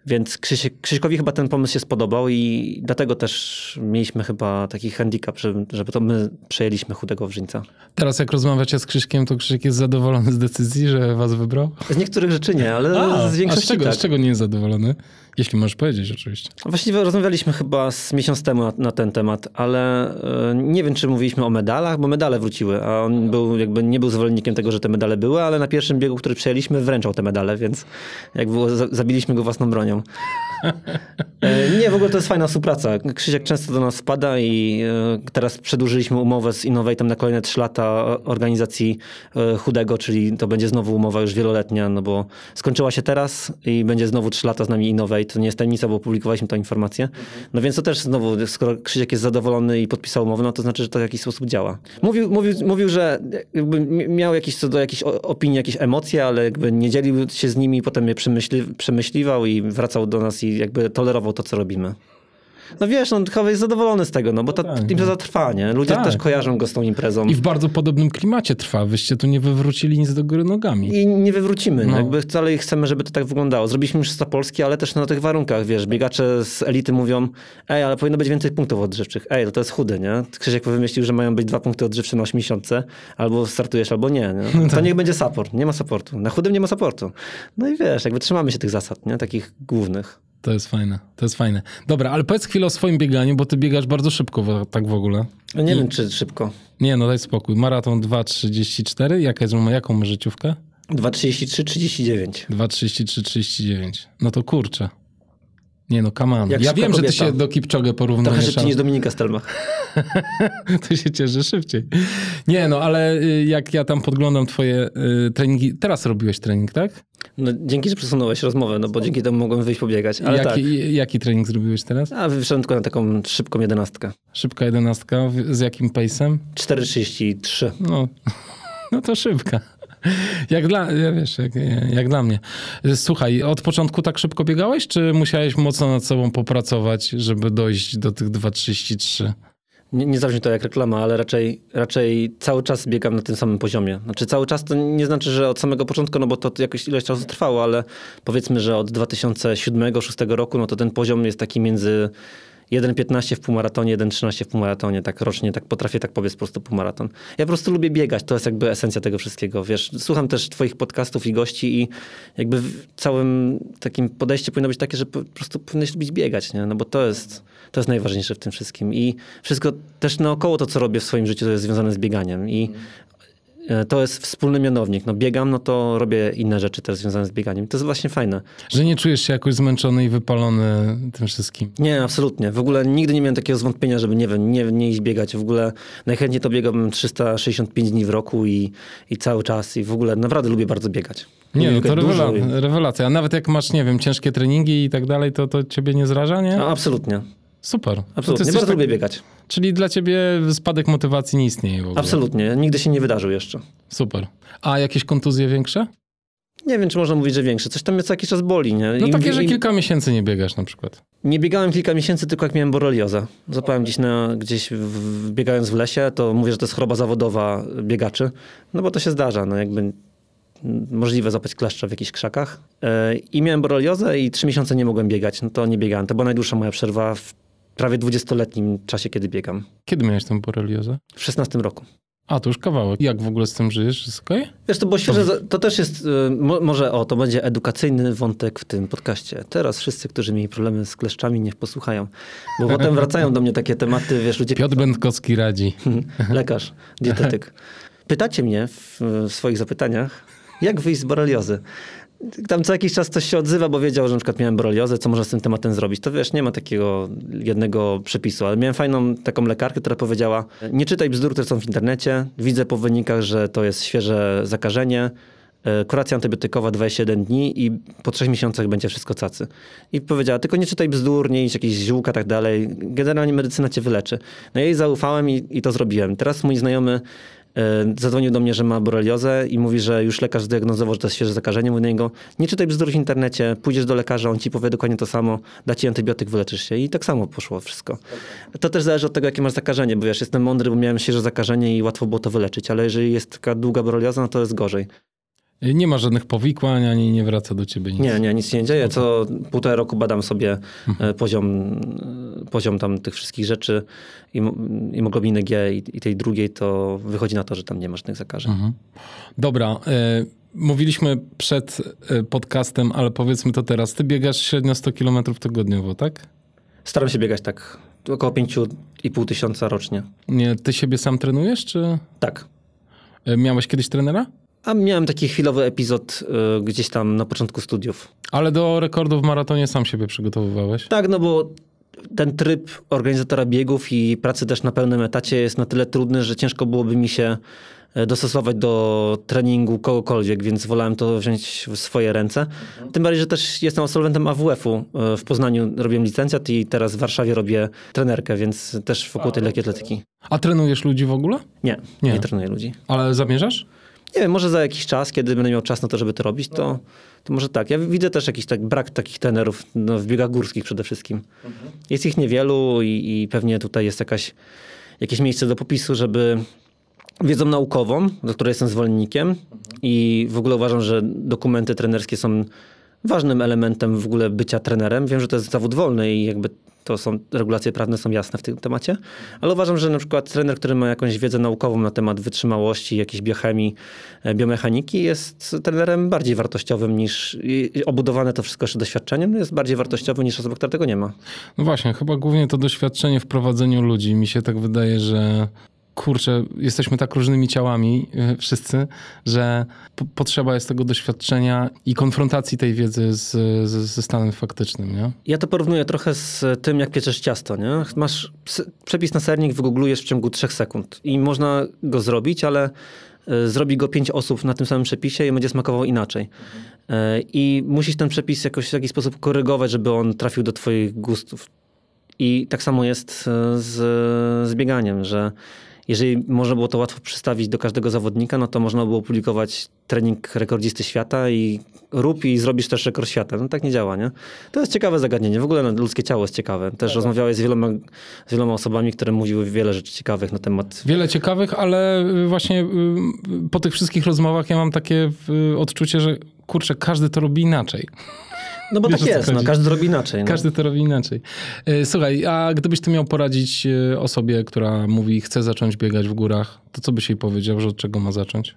więc Krzysiek, Krzyśkowi chyba ten pomysł się spodobał i dlatego też mieliśmy chyba taki handicap, żeby, żeby to my przejęliśmy chudego Wrzyńca. Teraz jak rozmawiacie z Krzyśkiem, to Krzysiek jest zadowolony z decyzji, że was wybrał? Z niektórych rzeczy nie, ale a, z większości a z czego, tak. z czego nie jest zadowolony? Jeśli możesz powiedzieć oczywiście. Właściwie rozmawialiśmy chyba z miesiąc temu na, na ten temat, ale y, nie wiem, czy mówiliśmy o medalach, bo medale wróciły, a on był, jakby nie był zwolennikiem tego, że te medale były, ale na pierwszym biegu, który przejęliśmy, wręczał te medale, więc jak było, zabiliśmy go własną bronią. E, nie, w ogóle to jest fajna współpraca. Krzysiek często do nas spada i e, teraz przedłużyliśmy umowę z Innovatem na kolejne 3 lata organizacji e, chudego, czyli to będzie znowu umowa już wieloletnia, no bo skończyła się teraz i będzie znowu 3 lata z nami Innovate to nie jest tajemnica, bo publikowaliśmy tę informację. No więc to też znowu, skoro Krzysiek jest zadowolony i podpisał umowę, no to znaczy, że to w jakiś sposób działa. Mówił, mówił, mówił że miał jakieś co do jakiejś opinii, jakieś emocje, ale jakby nie dzielił się z nimi, potem je przemyśli, przemyśliwał i wracał do nas i jakby tolerował to, co robimy. No wiesz, no chyba jest zadowolony z tego, no bo ta tak, impreza trwa, nie? Ludzie Tak. też kojarzą go z tą imprezą. I w bardzo podobnym klimacie trwa. Wyście tu nie wywrócili nic do góry nogami. I nie wywrócimy. No. No. Jakby wcale chcemy, żeby to tak wyglądało. Zrobiliśmy Mistrzostwa Polskie, ale też na tych warunkach, wiesz, biegacze z elity mówią, ej, ale powinno być więcej punktów odżywczych. Ej, no to jest chudy, nie? Krzysiek wymyślił, że mają być dwa punkty odżywcze na 80, albo startujesz, albo nie. nie? To niech będzie support. Nie ma supportu. Na chudym nie ma supportu. No i wiesz, jakby trzymamy się tych zasad, nie? Takich głównych. To jest fajne, to jest fajne. Dobra, ale powiedz chwilę o swoim bieganiu, bo ty biegasz bardzo szybko, w- tak w ogóle. No Nie wiem, czy szybko. Nie, no daj spokój. Maraton 2.34, Jaka jest, jaką masz życiówkę? 2,33, 39. 2.33-39. No to kurczę. Nie no. Jak Ja wiem, że ty kobieta. się do Kipczogę Trochę porównujesz. szybciej niż Dominika Stelmach. [laughs] to się cieszy szybciej. Nie no, ale y, jak ja tam podglądam twoje y, treningi, teraz robiłeś trening, tak? No, dzięki, że przesunąłeś rozmowę, no bo dzięki temu mogłem wyjść pobiegać. Ale tak. jaki, jaki trening zrobiłeś teraz? A wyszedłem tylko na taką szybką jedenastkę. Szybka jedenastka, z jakim pace'em? 4,33. No, [laughs] no to szybka. Jak dla, ja wiesz, jak, jak dla mnie. Słuchaj, od początku tak szybko biegałeś, czy musiałeś mocno nad sobą popracować, żeby dojść do tych 2.33? Nie, nie zabrzmi to jak reklama, ale raczej, raczej cały czas biegam na tym samym poziomie. Znaczy cały czas to nie znaczy, że od samego początku, no bo to jakoś ileś czasu trwało, ale powiedzmy, że od 2007-2006 roku, no to ten poziom jest taki między 1,15 w półmaratonie, 1,13 w półmaratonie, tak rocznie, tak potrafię tak powiedz po prostu półmaraton. Ja po prostu lubię biegać, to jest jakby esencja tego wszystkiego, wiesz. Słucham też twoich podcastów i gości i jakby całym takim podejście powinno być takie, że po prostu powinieneś lubić biegać, nie? No bo to jest, to jest najważniejsze w tym wszystkim i wszystko też naokoło to, co robię w swoim życiu, to jest związane z bieganiem i to jest wspólny mianownik. No biegam, no to robię inne rzeczy też związane z bieganiem. To jest właśnie fajne. Że nie czujesz się jakoś zmęczony i wypalony tym wszystkim? Nie, absolutnie. W ogóle nigdy nie miałem takiego zwątpienia, żeby nie wiem, nie, nie iść biegać. W ogóle najchętniej to biegam 365 dni w roku i, i cały czas i w ogóle naprawdę lubię bardzo biegać. Nie, no to rewela- rewelacja. A nawet jak masz, nie wiem, ciężkie treningi i tak dalej, to, to ciebie nie zraża, nie? A, absolutnie. Super. Absolutnie. Bardzo tak- lubię biegać. Czyli dla ciebie spadek motywacji nie istnieje w ogóle. Absolutnie. Nigdy się nie wydarzył jeszcze. Super. A jakieś kontuzje większe? Nie wiem, czy można mówić, że większe. Coś tam mnie co jakiś czas boli, nie? No Im- takie, że im- kilka miesięcy nie biegasz na przykład. Nie biegałem kilka miesięcy, tylko jak miałem boreliozę. Zapałem gdzieś, na, gdzieś w, biegając w lesie, to mówię, że to jest choroba zawodowa biegaczy. No bo to się zdarza, no jakby możliwe zapać kleszcza w jakichś krzakach. E, I miałem boreliozę i trzy miesiące nie mogłem biegać. No to nie biegałem. To była najdłuższa moja przerwa w prawie 20-letnim czasie, kiedy biegam. Kiedy miałeś tę boreliozę? W 16 roku. A, to już kawałek. Jak w ogóle z tym żyjesz? Okej? Wiesz, to było świeże, za- to też jest, y, mo, może o, to będzie edukacyjny wątek w tym podcaście. Teraz wszyscy, którzy mieli problemy z kleszczami, niech posłuchają. Bo potem wracają do mnie takie tematy, wiesz, ludzie... Piotr Będkowski radzi. [laughs] Lekarz, dietetyk. Pytacie mnie w, w swoich zapytaniach, jak wyjść z boreliozy. Tam co jakiś czas ktoś się odzywa, bo wiedział, że na przykład miałem boreliozę, co można z tym tematem zrobić. To wiesz, nie ma takiego jednego przepisu, ale miałem fajną taką lekarkę, która powiedziała, nie czytaj bzdur, które są w internecie, widzę po wynikach, że to jest świeże zakażenie, e, kuracja antybiotykowa 21 dni i po trzech miesiącach będzie wszystko cacy. I powiedziała, tylko nie czytaj bzdur, nie idź jakieś ziółka, tak dalej. Generalnie medycyna cię wyleczy. No ja jej zaufałem i, i to zrobiłem. Teraz mój znajomy zadzwonił do mnie, że ma boreliozę i mówi, że już lekarz zdiagnozował, że to jest świeże zakażenie. Mówi do niego, nie czytaj bzdur w internecie, pójdziesz do lekarza, on ci powie dokładnie to samo, da ci antybiotyk, wyleczysz się. I tak samo poszło wszystko. To też zależy od tego, jakie masz zakażenie, bo wiesz, jestem mądry, bo miałem świeże zakażenie i łatwo było to wyleczyć, ale jeżeli jest taka długa borelioza, no to jest gorzej. Nie ma żadnych powikłań, ani nie wraca do ciebie nic. Nie, nie, nic się nie dzieje. Co półtora roku badam sobie Mhm. e, poziom, e, poziom tam tych wszystkich rzeczy i hemoglobiny G i, i tej drugiej, to wychodzi na to, że tam nie ma żadnych zakażeń. Mhm. Dobra. Y, mówiliśmy przed podcastem, ale powiedzmy to teraz. Ty biegasz średnio 100 km tygodniowo, tak? Staram się biegać tak około 5,5 tysiąca rocznie. Nie, ty siebie sam trenujesz, czy Tak. miałeś kiedyś trenera? A miałem taki chwilowy epizod e, gdzieś tam na początku studiów. Ale do rekordu w maratonie sam siebie przygotowywałeś. Tak, no bo ten tryb organizatora biegów i pracy też na pełnym etacie jest na tyle trudny, że ciężko byłoby mi się e, dostosować do treningu kogokolwiek, więc wolałem to wziąć w swoje ręce. Tym bardziej, że też jestem absolwentem AWF-u. E, w Poznaniu robiłem licencjat i teraz w Warszawie robię trenerkę, więc też wokół tej lekkiej atletyki. A trenujesz ludzi w ogóle? Nie, nie, nie trenuję ludzi. Ale zamierzasz? Nie wiem, może za jakiś czas, kiedy będę miał czas na to, żeby to robić, to, to może tak. Ja widzę też jakiś tak brak takich trenerów no, w biegach górskich przede wszystkim. Mhm. Jest ich niewielu i, i pewnie tutaj jest jakaś, jakieś miejsce do popisu, żeby wiedzą naukową, do której jestem zwolennikiem mhm. i w ogóle uważam, że dokumenty trenerskie są ważnym elementem w ogóle bycia trenerem. Wiem, że to jest zawód wolny i jakby to są, regulacje prawne są jasne w tym temacie, ale uważam, że na przykład trener, który ma jakąś wiedzę naukową na temat wytrzymałości, jakiejś biochemii, e, biomechaniki, jest trenerem bardziej wartościowym niż, obudowane to wszystko jeszcze doświadczeniem, jest bardziej wartościowy niż osoba, która tego nie ma. No właśnie, chyba głównie to doświadczenie w prowadzeniu ludzi. Mi się tak wydaje, że kurczę, jesteśmy tak różnymi ciałami y, wszyscy, że potrzeba jest tego doświadczenia i konfrontacji tej wiedzy z, z, ze stanem faktycznym, nie? Ja to porównuję trochę z tym, jak pieczesz ciasto, nie? Masz przepis na sernik, wygooglujesz w ciągu trzech sekund i można go zrobić, ale y, zrobi go pięć osób na tym samym przepisie i będzie smakował inaczej. Mhm. I musisz ten przepis jakoś w jakiś sposób korygować, żeby on trafił do twoich gustów. I tak samo jest z, z bieganiem, że jeżeli można było to łatwo przystawić do każdego zawodnika, no to można było publikować trening rekordzisty świata i rób i zrobisz też rekord świata. No tak nie działa, nie? To jest ciekawe zagadnienie. W ogóle no, ludzkie ciało jest ciekawe. Też tak. rozmawiałeś z wieloma, z wieloma osobami, które mówiły wiele rzeczy ciekawych na temat... Wiele ciekawych, ale y, właśnie y, po tych wszystkich rozmowach ja mam takie y, odczucie, że kurczę, każdy to robi inaczej. No bo Wiesz, tak jest, no, każdy robi inaczej. No. Każdy to robi inaczej. E, słuchaj, a gdybyś ty miał poradzić e, osobie, która mówi, chce zacząć biegać w górach, to co byś jej powiedział, że od czego ma zacząć?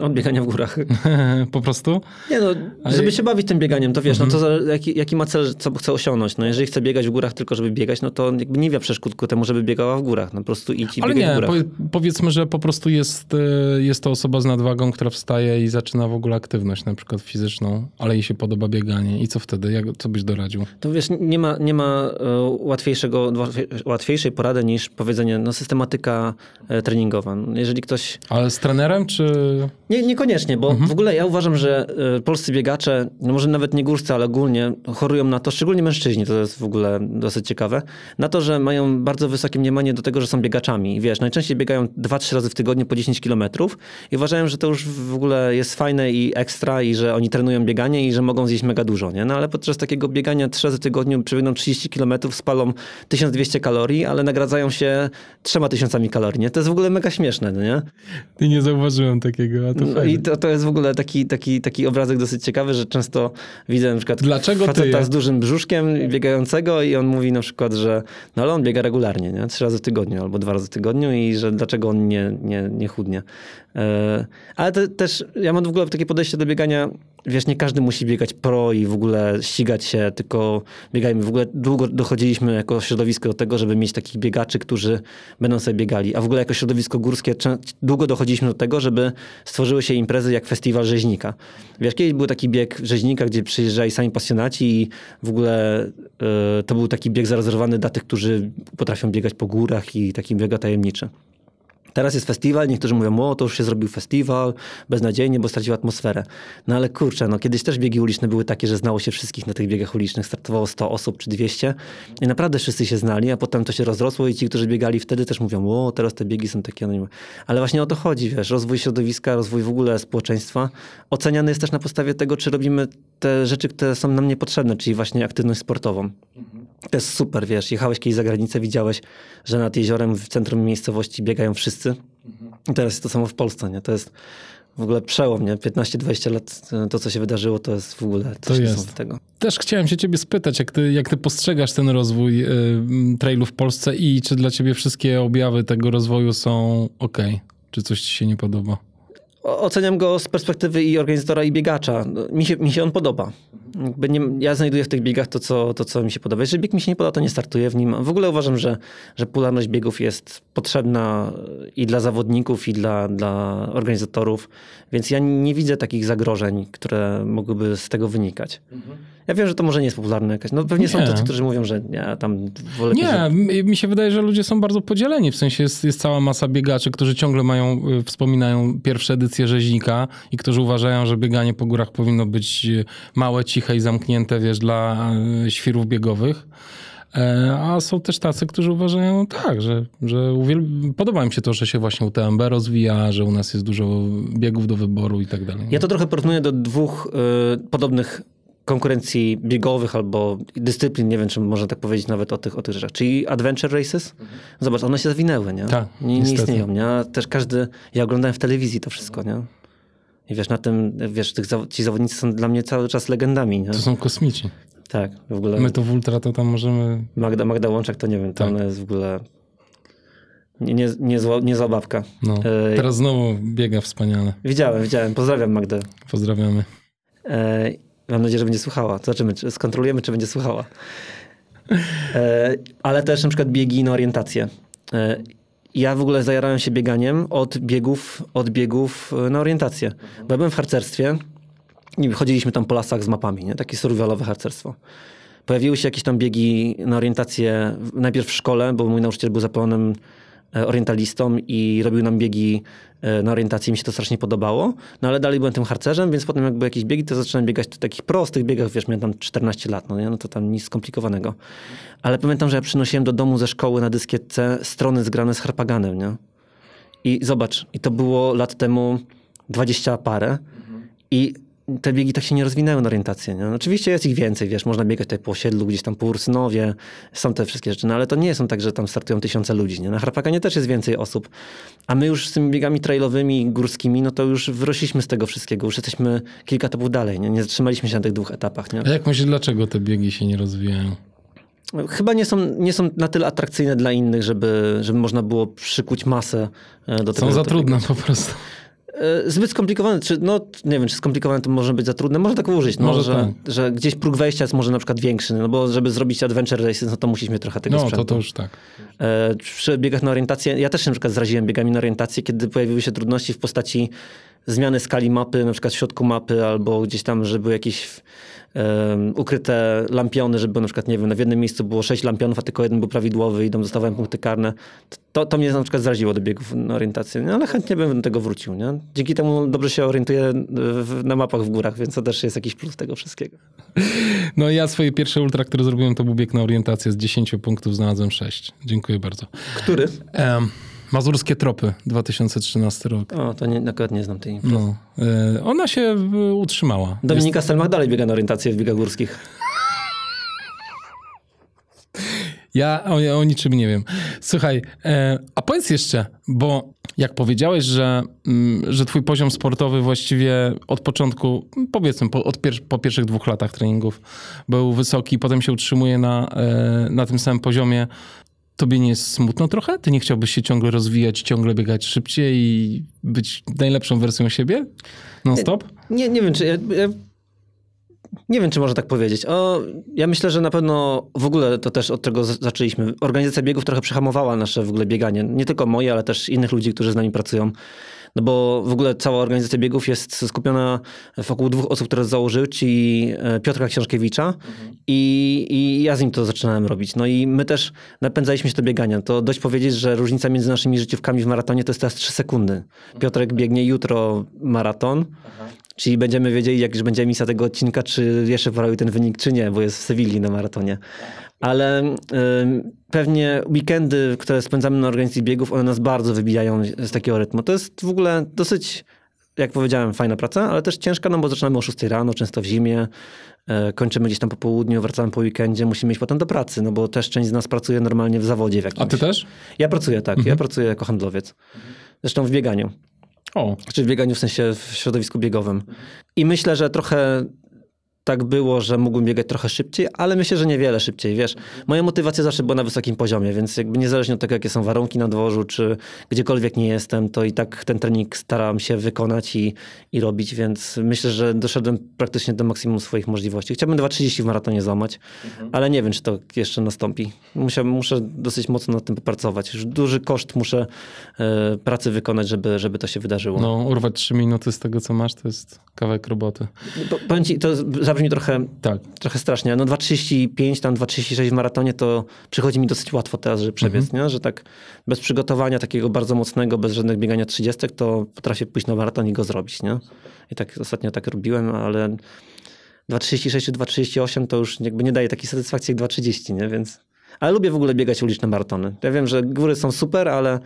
Od biegania w górach. [laughs] po prostu? Nie no, żeby się bawić tym bieganiem, to wiesz, no to mhm. jaki, jaki ma cel, co chce osiągnąć. No jeżeli chce biegać w górach tylko, żeby biegać, no to jakby nie wie przeszkód ku temu, żeby biegała w górach. No po prostu idź i Ale nie, w górach. Po, powiedzmy, że po prostu jest, e, jest to osoba z nadwagą, która wstaje i zaczyna w ogóle aktywność, na przykład fizyczną, ale jej się podoba bieganie. I co wtedy? Jak, co byś doradził? To wiesz, nie ma, nie ma e, łatwiejszego, łatwiejszej porady niż powiedzenie, no systematyka e, treningowa. Jeżeli ktoś... Ale z trenerem, czy... Nie, niekoniecznie, bo mhm. w ogóle ja uważam, że y, polscy biegacze, no może nawet nie górscy, ale ogólnie chorują na to, szczególnie mężczyźni, to jest w ogóle dosyć ciekawe, na to, że mają bardzo wysokie mniemanie do tego, że są biegaczami. Wiesz, najczęściej biegają 2-3 razy w tygodniu po 10 kilometrów i uważają, że to już w ogóle jest fajne i ekstra i że oni trenują bieganie i że mogą zjeść mega dużo, nie? No ale podczas takiego biegania 3 razy w tygodniu przebiegną 30 kilometrów, spalą 1200 kalorii, ale nagradzają się 3000 kalorii, nie? To jest w ogóle mega śmieszne, no nie? I nie zauważyłem takiego, to no I to, to jest w ogóle taki, taki, taki obrazek dosyć ciekawy, że często widzę na przykład Dlaczego faceta ty? z dużym brzuszkiem biegającego i on mówi na przykład, że no ale on biega regularnie, nie? trzy razy w tygodniu albo dwa razy w tygodniu i że dlaczego on nie, nie, nie chudnie. E, ale te, też ja mam w ogóle takie podejście do biegania, wiesz, nie każdy musi biegać pro i w ogóle ścigać się, tylko biegajmy. W ogóle długo dochodziliśmy jako środowisko do tego, żeby mieć takich biegaczy, którzy będą sobie biegali. A w ogóle jako środowisko górskie długo dochodziliśmy do tego, żeby stworzyły się imprezy jak festiwal rzeźnika. Wiesz, kiedyś był taki bieg rzeźnika, gdzie przyjeżdżali sami pasjonaci i w ogóle y, to był taki bieg zarezerwowany dla tych, którzy potrafią biegać po górach i taki biega tajemniczy. Teraz jest festiwal, niektórzy mówią, o, to już się zrobił festiwal, beznadziejnie, bo stracił atmosferę. No ale kurczę, no kiedyś też biegi uliczne były takie, że znało się wszystkich na tych biegach ulicznych. Startowało 100 osób czy 200 i naprawdę wszyscy się znali, a potem to się rozrosło i ci, którzy biegali wtedy też mówią, o, teraz te biegi są takie anonimowe. Ale właśnie o to chodzi, wiesz, rozwój środowiska, rozwój w ogóle społeczeństwa oceniany jest też na podstawie tego, czy robimy te rzeczy, które są nam niepotrzebne, czyli właśnie aktywność sportową. Mhm. To jest super, wiesz, jechałeś kiedyś za granicę, widziałeś, że nad jeziorem w centrum miejscowości biegają wszyscy. I teraz jest to samo w Polsce, nie? To jest w ogóle przełom, nie? 15-20 lat to, co się wydarzyło, to jest w ogóle to jest. tego. Też chciałem się ciebie spytać, jak ty, jak ty postrzegasz ten rozwój y, trailu w Polsce i czy dla ciebie wszystkie objawy tego rozwoju są ok? Czy coś ci się nie podoba? Oceniam go z perspektywy i organizatora, i biegacza. Mi się, mi się on podoba. Nie, ja znajduję w tych biegach to co, to, co mi się podoba. Jeżeli bieg mi się nie podoba, to nie startuję w nim. W ogóle uważam, że, że popularność biegów jest potrzebna i dla zawodników, i dla, dla organizatorów, więc ja nie widzę takich zagrożeń, które mogłyby z tego wynikać. Mhm. Ja wiem, że to może nie jest popularne jakaś. No pewnie są Nie. tacy, którzy mówią, że ja tam wolę... Nie, że... mi- się wydaje, że ludzie są bardzo podzieleni. W sensie jest, jest cała masa biegaczy, którzy ciągle mają, y, wspominają pierwsze edycje rzeźnika i którzy uważają, że bieganie po górach powinno być y, małe, ciche i zamknięte, wiesz, dla y, świrów biegowych. E, A są też tacy, którzy uważają tak, że, że uwiel- podoba im się to, że się właśnie UTMB rozwija, że u nas jest dużo biegów do wyboru i tak dalej. Ja to trochę porównuję do dwóch y, podobnych konkurencji biegowych albo dyscyplin, nie wiem, czy można tak powiedzieć nawet o tych, o tych rzeczach. Czyli Adventure Races. Zobacz, one się zawinęły, nie? Tak, nie, nie istnieją, nie? Też każdy, ja oglądałem w telewizji to wszystko, nie? I wiesz, na tym, wiesz, tych, ci zawodnicy są dla mnie cały czas legendami, nie? To są kosmici. Tak, w ogóle My to w ultra to tam możemy... Magda, Magda Łączak to nie wiem, to Tak. ona jest w ogóle nie, nie, nie, zła, nie zła babka. No, E, teraz znowu biega wspaniale. Widziałem, widziałem. Pozdrawiam Magdę. Pozdrawiamy. Mam nadzieję, że będzie słuchała. Zobaczymy, czy, skontrolujemy, czy będzie słuchała. E, ale też na przykład biegi na orientację. E, ja w ogóle zajarałem się bieganiem od biegów, od biegów e, na orientację. Bo ja byłem w harcerstwie i chodziliśmy tam po lasach z mapami, nie? takie survivalowe harcerstwo. Pojawiły się jakieś tam biegi na orientację, najpierw w szkole, bo mój nauczyciel był zapalonym orientalistą i robił nam biegi e, na orientację, mi się to strasznie podobało, no ale dalej byłem tym harcerzem, więc potem jak były jakieś biegi, to zacząłem biegać w takich prostych biegach, wiesz, miałem tam 14 lat, no nie, no to tam nic skomplikowanego. Ale pamiętam, że ja przynosiłem do domu ze szkoły na dyskietce strony zgrane z harpaganem, nie? I zobacz, i to było lat temu 20 parę i te biegi tak się nie rozwinęły na orientację. Nie? No Oczywiście jest ich więcej, wiesz, można biegać tutaj po osiedlu, gdzieś tam po Ursynowie, są te wszystkie rzeczy, no ale to nie są tak, że tam startują tysiące ludzi. Nie? Na Harpaganie też jest więcej osób. A my już z tymi biegami trailowymi, górskimi, no to już wyrośliśmy z tego wszystkiego, już jesteśmy kilka etapów dalej, nie, nie zatrzymaliśmy się na tych dwóch etapach. Nie? A jak myślisz, dlaczego te biegi się nie rozwijają? Chyba nie są, nie są na tyle atrakcyjne dla innych, żeby, żeby można było przykuć masę e, do tego. Są za trudne po prostu. E, Zbyt skomplikowane, czy no nie wiem, czy skomplikowane to może być za trudne, może tak użyć, no, Może że, tak. że gdzieś próg wejścia jest może na przykład większy, no bo żeby zrobić adventure races, no to mieć trochę tego No, to, sprzętu. to już tak. E, przy biegach na orientację, ja też się na przykład zraziłem biegami na orientację, kiedy pojawiły się trudności w postaci zmiany skali mapy, na przykład w środku mapy, albo gdzieś tam, że były jakieś em, ukryte lampiony, żeby na przykład, nie wiem, w jednym miejscu było sześć lampionów, a tylko jeden był prawidłowy i tam dostawałem punkty karne. To, to mnie na przykład zraziło do biegów na orientację, no, ale chętnie bym do tego wrócił. Nie? Dzięki temu dobrze się orientuję w, na mapach w górach, więc to też jest jakiś plus tego wszystkiego. [laughs] No ja swoje pierwsze ultra, które zrobiłem, to był bieg na orientację. Z 10 punktów znalazłem 6. Dziękuję bardzo. Który? Em, Mazurskie Tropy, 2013 rok. O, to nie, akurat nie znam tej imprezy. No, e, ona się e, utrzymała. Dominika Stelmach dalej biega na orientację w biegach górskich. Ja o, o niczym nie wiem. Słuchaj, e, a powiedz jeszcze, bo jak powiedziałeś, że, mm, że twój poziom sportowy właściwie od początku, powiedzmy po, od pier po pierwszych dwóch latach treningów był wysoki, potem się utrzymuje na, e, na tym samym poziomie, tobie nie jest smutno trochę? Ty nie chciałbyś się ciągle rozwijać, ciągle biegać szybciej i być najlepszą wersją siebie? Non stop? Nie, nie wiem, czy. Ja, ja, nie wiem, czy można tak powiedzieć. O, ja myślę, że na pewno w ogóle to też od czego z- zaczęliśmy. Organizacja biegów trochę przehamowała nasze w ogóle bieganie. Nie tylko moje, ale też innych ludzi, którzy z nami pracują. No bo w ogóle cała organizacja biegów jest skupiona wokół dwóch osób, które założyły, czyli e, Piotra Książkiewicza i, i ja z nim to zaczynałem robić. No i my też napędzaliśmy się do biegania. To dość powiedzieć, że różnica między naszymi życiówkami w maratonie to jest teraz 3 sekundy. Piotrek biegnie jutro maraton, Czyli będziemy wiedzieli, jak już będzie emisja tego odcinka, czy jeszcze poprawił ten wynik, czy nie, bo jest w Sewilli na maratonie. Ale ym, pewnie weekendy, które spędzamy na organizacji biegów, one nas bardzo wybijają z takiego rytmu. To jest w ogóle dosyć, jak powiedziałem, fajna praca, ale też ciężka, no bo zaczynamy o 6 rano, często w zimie, e, kończymy gdzieś tam po południu, wracamy po weekendzie, musimy iść potem do pracy, no bo też część z nas pracuje normalnie w zawodzie w jakimś. A ty też? Ja pracuję, tak. Ja pracuję jako handlowiec. Zresztą w bieganiu. O, Czy w bieganiu w sensie w środowisku biegowym. I myślę, że trochę tak było, że mógłbym biegać trochę szybciej, ale myślę, że niewiele szybciej, wiesz. Moja motywacja zawsze była na wysokim poziomie, więc jakby niezależnie od tego, jakie są warunki na dworzu, czy gdziekolwiek nie jestem, to i tak ten trening staram się wykonać i, i robić, więc myślę, że doszedłem praktycznie do maksimum swoich możliwości. Chciałbym 2.30 w maratonie złamać, ale nie wiem, czy to jeszcze nastąpi. Musiałbym, muszę dosyć mocno nad tym popracować. Już duży koszt muszę e, pracy wykonać, żeby, żeby to się wydarzyło. no urwać 3 minuty z tego, co masz, to jest kawałek roboty. Po- Powiem ci, to zabrzmi trochę, Tak. trochę strasznie. No 2,35, tam 2,36 w maratonie to przychodzi mi dosyć łatwo teraz, żeby przebiec, nie? że tak bez przygotowania takiego bardzo mocnego, bez żadnych biegania 30, to potrafię pójść na maraton i go zrobić. Nie? I tak ostatnio tak robiłem, ale 2,36 czy 2,38 to już jakby nie daje takiej satysfakcji jak 2,30, nie? więc... Ale lubię w ogóle biegać uliczne maratony. Ja wiem, że góry są super, ale,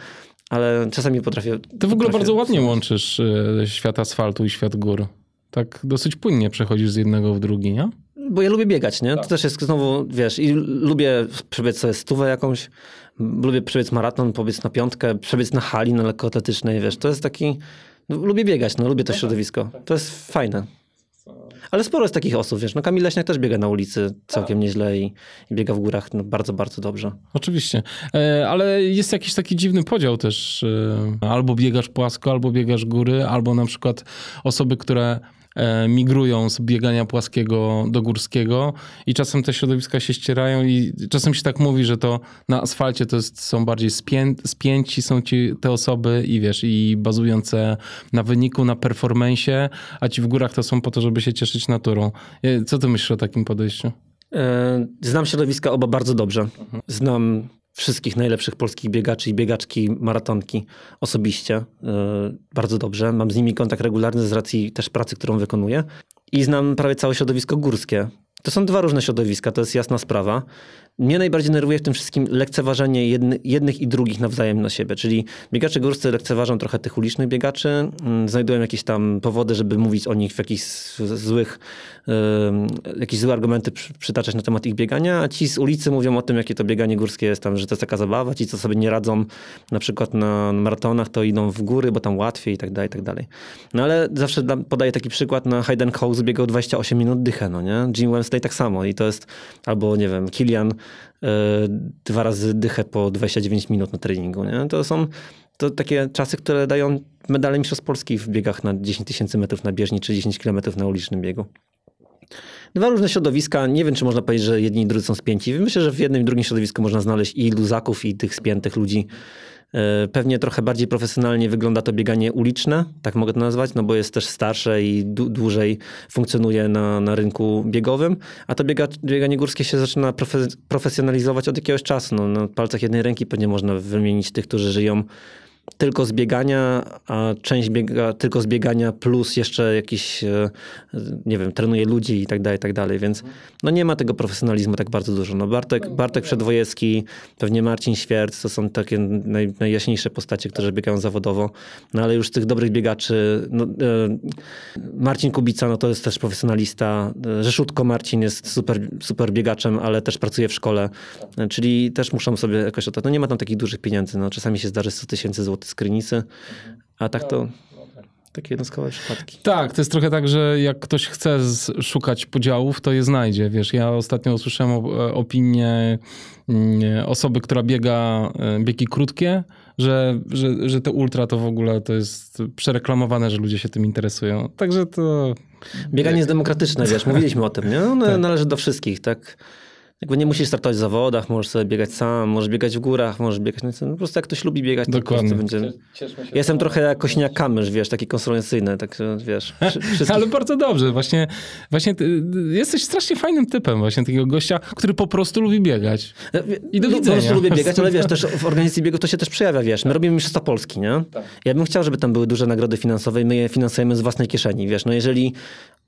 ale czasami potrafię... Ty w ogóle potrafię bardzo ładnie łączysz e, świat asfaltu i świat gór. Tak dosyć płynnie przechodzisz z jednego w drugi, nie? Bo ja lubię biegać, nie? To też jest znowu, wiesz, i lubię przebiec sobie stówę jakąś, lubię przebiec maraton, pobiec na piątkę, przebiec na hali, na lekkoatletycznej, wiesz, to jest taki, no, lubię biegać, no, lubię to środowisko. To jest fajne. Ale sporo jest takich osób, wiesz, no Kamil Leśniak też biega na ulicy całkiem nieźle i, i biega w górach no, bardzo, bardzo dobrze. Oczywiście. E, ale jest jakiś taki dziwny podział też. E, albo biegasz płasko, albo biegasz góry, albo na przykład osoby, które migrują z biegania płaskiego do górskiego i czasem te środowiska się ścierają i czasem się tak mówi, że to na asfalcie to jest, są bardziej spię, spięci są ci te osoby i wiesz, i bazujące na wyniku, na performensie, a ci w górach to są po to, żeby się cieszyć naturą. E, Co ty myślisz o takim podejściu? E, Znam środowiska oba bardzo dobrze. Znam wszystkich najlepszych polskich biegaczy i biegaczki maratonki osobiście e, bardzo dobrze. Mam z nimi kontakt regularny z racji też pracy, którą wykonuję. I znam prawie całe środowisko górskie. To są dwa różne środowiska, to jest jasna sprawa. Mnie najbardziej nerwuje w tym wszystkim lekceważenie jedny, jednych i drugich nawzajem na siebie. Czyli biegacze górscy lekceważą trochę tych ulicznych biegaczy, mm, znajdują jakieś tam powody, żeby mówić o nich w jakichś złych, em, jakieś złe argumenty przy, przytaczać na temat ich biegania, a ci z ulicy mówią o tym, jakie to bieganie górskie jest tam, że to jest taka zabawa. Ci, co sobie nie radzą na przykład na maratonach, to idą w góry, bo tam łatwiej i tak dalej, i tak dalej. No ale zawsze podaję taki przykład, na Hayden Hawes biegał 28 minut dychę, no nie? Jim Wednesday tak samo i to jest, albo nie wiem, Kilian dwa razy dychę po 29 minut na treningu, nie? To są to takie czasy, które dają medale mistrzostw Polski w biegach na 10 tysięcy metrów na bieżni, czy 10 kilometrów na ulicznym biegu. Dwa różne środowiska. Nie wiem, czy można powiedzieć, że jedni i drudzy są spięci. Myślę, że w jednym i drugim środowisku można znaleźć i luzaków, i tych spiętych ludzi. E, Pewnie trochę bardziej profesjonalnie wygląda to bieganie uliczne, tak mogę to nazwać, no bo jest też starsze i dłu- dłużej funkcjonuje na, na rynku biegowym, a to biega, bieganie górskie się zaczyna profe, profesjonalizować od jakiegoś czasu. No, na palcach jednej ręki pewnie można wymienić tych, którzy żyją tylko z biegania, a część biega tylko z biegania, plus jeszcze jakiś, e, nie wiem, trenuje ludzi i tak dalej, i tak dalej, więc no nie ma tego profesjonalizmu tak bardzo dużo. No Bartek, Bartek Przedwojewski, pewnie Marcin Świerc, to są takie naj, najjaśniejsze postacie, które biegają zawodowo, no ale już tych dobrych biegaczy, no, e, Marcin Kubica, no to jest też profesjonalista, e, Rzeszutko Marcin jest super, super biegaczem, ale też pracuje w szkole, czyli też muszą sobie jakoś, no nie ma tam takich dużych pieniędzy, no czasami się zdarzy 100 tysięcy złotych z krynicy, a tak to takie jednostkowe przypadki. Tak, to jest trochę tak, że jak ktoś chce szukać podziałów, to je znajdzie. Wiesz, ja ostatnio usłyszałem o- opinię mm, osoby, która biega e, biegi krótkie, że, że, że te ultra to w ogóle to jest przereklamowane, że ludzie się tym interesują. Także to... Bieganie jest demokratyczne, wiesz, mówiliśmy o tym, nie? Ono Tak. należy do wszystkich, tak? Jakby nie musisz startować w zawodach, możesz sobie biegać sam, możesz biegać w górach, możesz biegać, no po prostu jak ktoś lubi biegać, to Dokładnie. po prostu będzie... Ja jestem trochę jak kośnia kamysz, wiesz, taki konsulencyjny, tak wiesz. wszy- [laughs] wszystkich- Ale bardzo dobrze. Właśnie, właśnie ty, jesteś strasznie fajnym typem właśnie takiego gościa, który po prostu lubi biegać. I do No, widzenia. Po prostu lubię biegać, ale wiesz, też [laughs] w organizacji biegu to się też przejawia, wiesz. My robimy Mistrzostwa Polski, nie? Ja bym chciał, żeby tam były duże nagrody finansowe i my je finansujemy z własnej kieszeni, wiesz. No jeżeli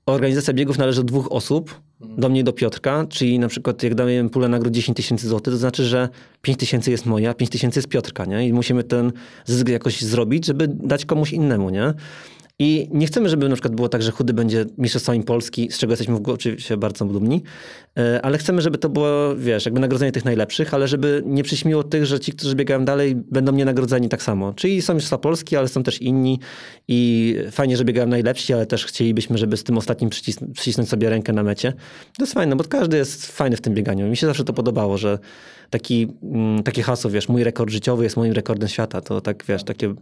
organizacja biegów należy do dwóch osób, do mnie i do Piotrka, czyli na przykład jak damy pulę nagród 10 tysięcy złotych, to znaczy, że 5 tysięcy jest moja, 5 tysięcy jest Piotrka, nie? I musimy ten zysk jakoś zrobić, żeby dać komuś innemu, nie? I nie chcemy, żeby na przykład było tak, że chudy będzie mistrzostwami Polski, z czego jesteśmy w oczywiście bardzo dumni, e, ale chcemy, żeby to było, wiesz, jakby nagrodzenie tych najlepszych, ale żeby nie przyśmiło tych, że ci, którzy biegają dalej, będą nie nagrodzeni tak samo. Czyli są mistrzostwa Polski, ale są też inni i fajnie, że biegają najlepsi, ale też chcielibyśmy, żeby z tym ostatnim przycis- przycisnąć sobie rękę na mecie. To jest fajne, bo każdy jest fajny w tym bieganiu. Mi się zawsze to podobało, że taki, mm, takie hasło, wiesz, mój rekord życiowy jest moim rekordem świata. To tak, wiesz, takie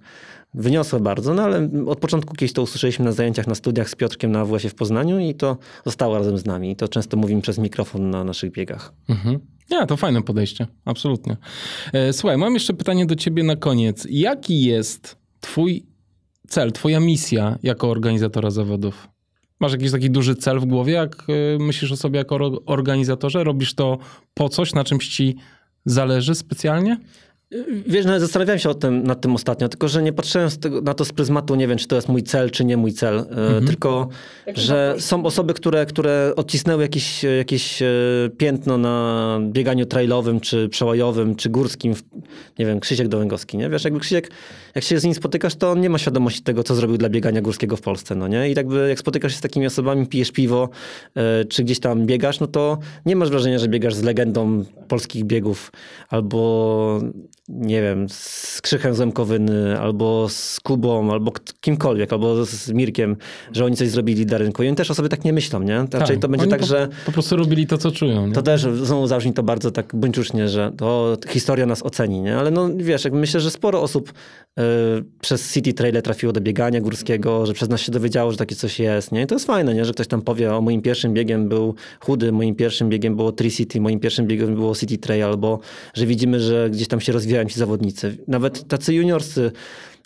wyniosłe bardzo, no ale od początku kiedyś to usłyszeliśmy na zajęciach, na studiach z Piotrkiem na AWS-ie w Poznaniu i to zostało razem z nami. I to często mówimy przez mikrofon na naszych biegach. Mhm. To fajne podejście, absolutnie. E, Słuchaj, mam jeszcze pytanie do ciebie na koniec. Jaki jest twój cel, twoja misja jako organizatora zawodów? Masz jakiś taki duży cel w głowie, jak y, myślisz o sobie jako organizatorze? Robisz to po coś, na czymś ci zależy specjalnie? Wiesz, no, zastanawiałem się o tym, nad tym ostatnio, tylko że nie patrzyłem tego, na to z pryzmatu, nie wiem, czy to jest mój cel, czy nie mój cel. E, mhm. Tylko, że są osoby, które, które odcisnęły jakieś, jakieś e, piętno na bieganiu trailowym, czy przełajowym, czy górskim. Nie wiem, Krzysiek Dołęgowski, nie? Wiesz, jakby Krzysiek, jak się z nim spotykasz, to on nie ma świadomości tego, co zrobił dla biegania górskiego w Polsce, no nie? I jakby jak spotykasz się z takimi osobami, pijesz piwo, e, czy gdzieś tam biegasz, no to nie masz wrażenia, że biegasz z legendą polskich biegów, albo nie wiem, z Krzychem Zemkowyny, albo z Kubą, albo kimkolwiek, albo z Mirkiem, że oni coś zrobili dla rynku. I oni też o sobie tak nie myślą, nie? Raczej tak, to będzie tak, po, że... Po prostu robili to, co czują, nie? To też znowu zabrzmi to bardzo tak buńczucznie, że to historia nas oceni, nie? Ale no wiesz, jak myślę, że sporo osób y, przez City Traile trafiło do biegania górskiego, że przez nas się dowiedziało, że takie coś jest, nie? I to jest fajne, nie? Że ktoś tam powie, o moim pierwszym biegiem był chudy, moim pierwszym biegiem było Tri City, moim pierwszym biegiem było City Trail, albo że widzimy, że gdzieś tam się ci zawodnicy. Nawet tacy juniorscy,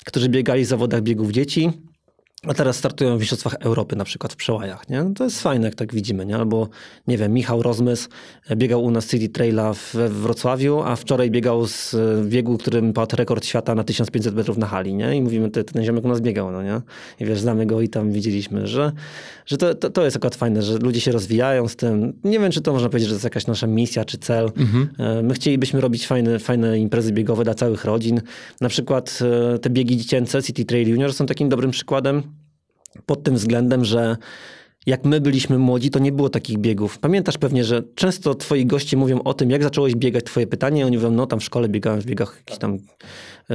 którzy biegali w zawodach biegów dzieci, a teraz startują w Mistrzostwach Europy, na przykład w przełajach. Nie? No to jest fajne, jak tak widzimy. Nie? Albo, nie wiem, Michał Rozmysł biegał u nas City Traila we Wrocławiu, a wczoraj biegał z biegu, którym padł rekord świata na 1500 metrów na hali. Nie? I mówimy, ten, ten ziomek u nas biegał. No nie? I wiesz, znamy go i tam widzieliśmy, że, że to, to, to jest akurat fajne, że ludzie się rozwijają z tym. Nie wiem, czy to można powiedzieć, że to jest jakaś nasza misja czy cel. Mhm. E, my chcielibyśmy robić fajne, fajne imprezy biegowe dla całych rodzin. Na przykład e, te biegi dziecięce, City Trail Junior są takim dobrym przykładem pod tym względem, że jak my byliśmy młodzi, to nie było takich biegów. Pamiętasz pewnie, że często twoi goście mówią o tym, jak zacząłeś biegać, twoje pytanie, oni mówią, no tam w szkole biegałem w biegach jakichś tam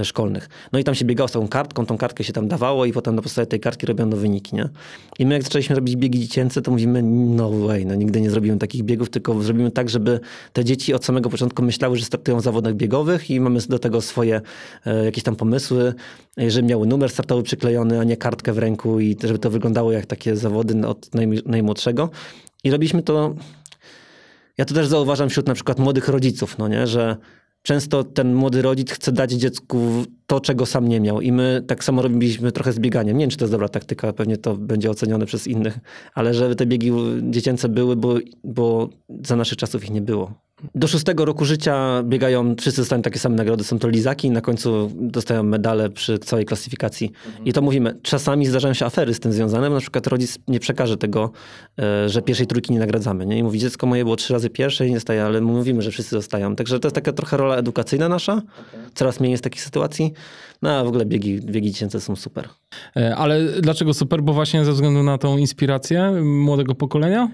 szkolnych. No i tam się biegało z tą kartką, tą kartkę się tam dawało i potem na podstawie tej kartki robiono wyniki, nie? I my jak zaczęliśmy robić biegi dziecięce, to mówimy, no way, no nigdy nie zrobimy takich biegów, tylko zrobimy tak, żeby te dzieci od samego początku myślały, że startują w zawodach biegowych i mamy do tego swoje e, jakieś tam pomysły, żeby miały numer startowy przyklejony, a nie kartkę w ręku i żeby to wyglądało jak takie zawody od naj, najmłodszego. I robiliśmy to ja to też zauważam wśród na przykład młodych rodziców, no nie, że często ten młody rodzic chce dać dziecku to, czego sam nie miał. I my tak samo robiliśmy trochę z bieganiem. Nie wiem, czy to jest dobra taktyka, pewnie to będzie ocenione przez innych, ale żeby te biegi dziecięce były, bo, bo za naszych czasów ich nie było. Do szóstego roku życia biegają, wszyscy dostają takie same nagrody, są to lizaki i na końcu dostają medale przy całej klasyfikacji. Mhm. I to mówimy, czasami zdarzają się afery z tym związane, na przykład rodzic nie przekaże tego, e, że pierwszej trójki nie nagradzamy. Nie? I mówi, dziecko moje było trzy razy pierwsze i nie dostaje, ale my mówimy, że wszyscy dostają. Także to jest taka trochę rola edukacyjna nasza. Okay. Coraz mniej jest takich sytuacji. No a w ogóle biegi, biegi dziecięce są super. E, ale dlaczego super? Bo właśnie ze względu na tą inspirację młodego pokolenia?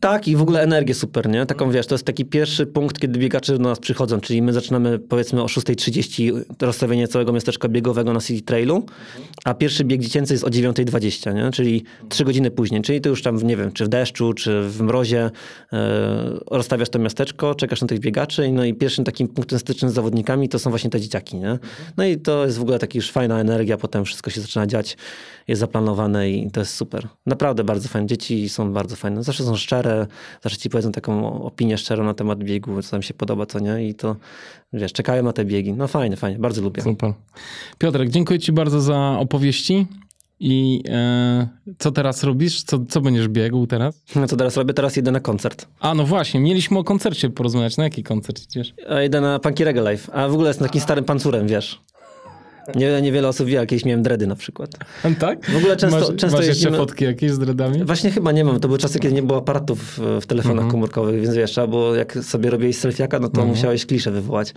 Tak i w ogóle energię super, nie? Taką wiesz, to jest taki pierwszy punkt, kiedy biegacze do nas przychodzą, czyli my zaczynamy powiedzmy o 6.30 rozstawienie całego miasteczka biegowego na City Trailu, a pierwszy bieg dziecięcy jest o 9.20, nie? Czyli 3 godziny później, czyli ty już tam, nie wiem, czy w deszczu, czy w mrozie e, rozstawiasz to miasteczko, czekasz na tych biegaczy no i pierwszym takim punktem stycznym z zawodnikami to są właśnie te dzieciaki, nie? No i to jest w ogóle taka już fajna energia, potem wszystko się zaczyna dziać, jest zaplanowane i to jest super. Naprawdę bardzo fajne. Dzieci są bardzo fajne. Zawsze są szczere, zawsze ci powiedzą taką opinię szczerą na temat biegu, co nam się podoba, co nie i to, wiesz, czekają na te biegi. No fajnie, fajnie, bardzo lubię. Super. Piotrek, dziękuję ci bardzo za opowieści. I e, co teraz robisz? Co, co będziesz biegł teraz? No co teraz robię? Teraz jedę na koncert. A no właśnie, mieliśmy o koncercie porozmawiać. Na jaki koncert idziesz? Jedę na Punky Reggae Live. A w ogóle jestem takim starym pancurem, wiesz. Nie, niewiele osób wie, jakieś miałem dredy na przykład. Tak? W ogóle często, masz, często masz jeździmy... jeszcze fotki jakieś z dredami? Właśnie chyba nie mam. To były czasy, kiedy nie było aparatów w telefonach mhm. komórkowych, więc wiesz, bo jak sobie robiłeś selfiaka, no to mhm. musiałeś kliszę wywołać.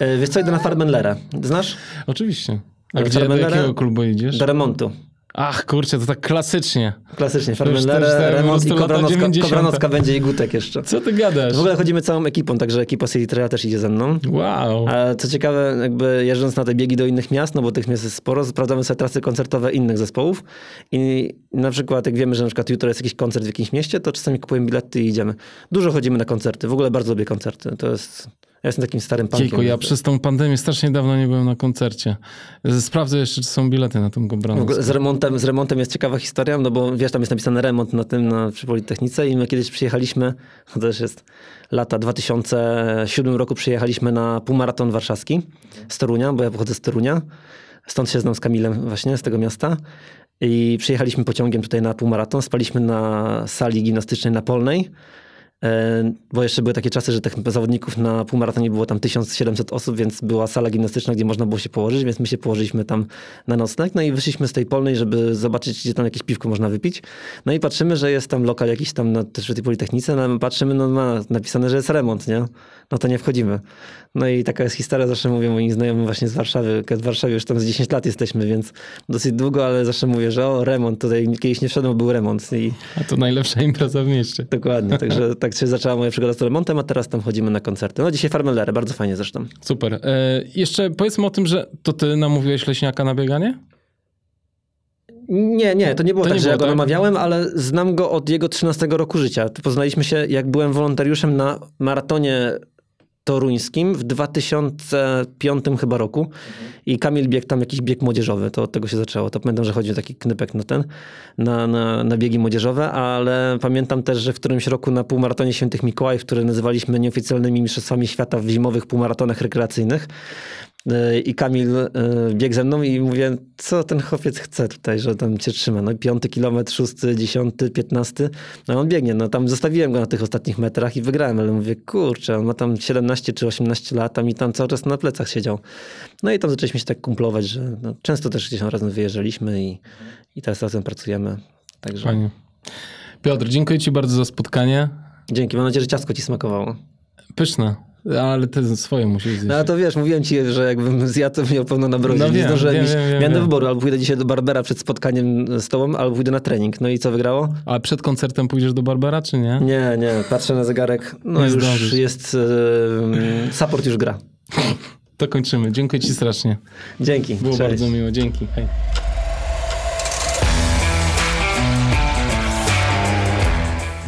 E, wiesz co, idę na Farbenlera. Znasz? Oczywiście. A gdzie, do jakiego klubu idziesz? Do remontu. Ach, kurczę, to tak klasycznie. Klasycznie, Farmenlere, remont i Kobranocka, Kobranocka będzie i Gutek jeszcze. Co ty gadasz? W ogóle chodzimy całą ekipą, także ekipa City Traila też idzie ze mną. Wow. A co ciekawe, jakby jeżdżąc na te biegi do innych miast, no bo tych miast jest sporo, sprawdzamy sobie trasy koncertowe innych zespołów i na przykład jak wiemy, że na przykład jutro jest jakiś koncert w jakimś mieście, to czasami kupujemy bilety i idziemy. Dużo chodzimy na koncerty, w ogóle bardzo lubię koncerty. To jest ja jestem takim starym punkiem. Kiku, ja przez tą pandemię strasznie dawno nie byłem na koncercie. Sprawdzę jeszcze, czy są bilety na tą gobraną. Z remontem, z remontem jest ciekawa historia, no bo wiesz, tam jest napisany remont na tym, na, przy Politechnice i my kiedyś przyjechaliśmy, to też jest lata 2007 roku przyjechaliśmy na półmaraton warszawski z Torunia, bo ja pochodzę z Torunia. Stąd się znam z Kamilem właśnie, z tego miasta. I przyjechaliśmy pociągiem tutaj na półmaraton, spaliśmy na sali gimnastycznej na Polnej. E, bo jeszcze były takie czasy, że tych zawodników na półmaratonie było tam 1700 osób, więc była sala gimnastyczna, gdzie można było się położyć, więc my się położyliśmy tam na nocleg. No i wyszliśmy z tej polnej, żeby zobaczyć, gdzie tam jakieś piwko można wypić. No i patrzymy, że jest tam lokal jakiś tam na też tej Politechnice, no patrzymy, no ma napisane, że jest remont, nie? No to nie wchodzimy. No i taka jest historia, zawsze mówię moim znajomym właśnie z Warszawy, w Warszawie już tam z 10 lat jesteśmy, więc dosyć długo, ale zawsze mówię, że o, remont, tutaj kiedyś nie wszedłem, był remont. I... A to najlepsza impreza w mieście. Dokładnie, także [laughs] tak się zaczęła moja przygoda z remontem, a teraz tam chodzimy na koncerty. No dzisiaj Farmelery, bardzo fajnie zresztą. Super. E, jeszcze powiedzmy o tym, że to ty namówiłeś Leśniaka na bieganie? Nie, nie, to nie było to tak, nie że było, ja go tak? namawiałem, ale znam go od jego 13 roku życia. Poznaliśmy się, jak byłem wolontariuszem na maratonie toruńskim w 2005 chyba roku mhm. i Kamil biegł tam jakiś bieg młodzieżowy, to od tego się zaczęło. To pamiętam, że chodzi o taki knypek na ten, na, na, na biegi młodzieżowe, ale pamiętam też, że w którymś roku na półmaratonie Świętych Mikołajów, które nazywaliśmy nieoficjalnymi mistrzostwami świata w zimowych półmaratonach rekreacyjnych, i Kamil e, biegł ze mną i mówię, co ten chłopiec chce tutaj, że tam cię trzyma. No piąty kilometr, szósty, dziesiąty, piętnasty. No on biegnie. No tam zostawiłem go na tych ostatnich metrach i wygrałem, ale mówię, kurczę, on ma tam 17 czy 18 lat, a mi tam cały czas na plecach siedział. No i tam zaczęliśmy się tak kumplować, że no, często też gdzieś razem wyjeżdżaliśmy i, i teraz razem pracujemy. Także... Fajnie. Piotr, dziękuję ci bardzo za spotkanie. Dzięki, mam nadzieję, że ciastko ci smakowało. Pyszne. Ale ty swoje musisz zjeść. No to wiesz, mówiłem ci, że jakbym zjadł, to miał pełno na brodzie. No wiem, wiem, wiem, wiem, Miałem do wyboru, albo pójdę dzisiaj do Barbera przed spotkaniem z tobą, albo pójdę na trening. No i co wygrało? A przed koncertem pójdziesz do Barbera, czy nie? Nie, nie. Patrzę na zegarek. No już zdążysz. jest... Support już gra. To kończymy. Dziękuję ci strasznie. Dzięki. Było Cześć. bardzo miło. Dzięki. Hej.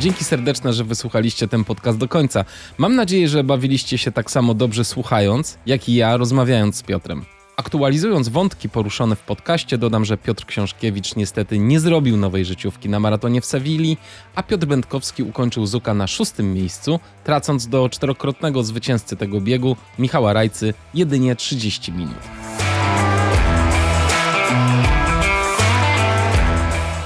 Dzięki serdeczne, że wysłuchaliście ten podcast do końca. Mam nadzieję, że bawiliście się tak samo dobrze słuchając, jak i ja rozmawiając z Piotrem. Aktualizując wątki poruszone w podcaście, dodam, że Piotr Książkiewicz niestety nie zrobił nowej życiówki na maratonie w Sewilli, a Piotr Będkowski ukończył Zuka na szóstym miejscu, tracąc do czterokrotnego zwycięzcy tego biegu, Michała Rajcy, jedynie 30 minut.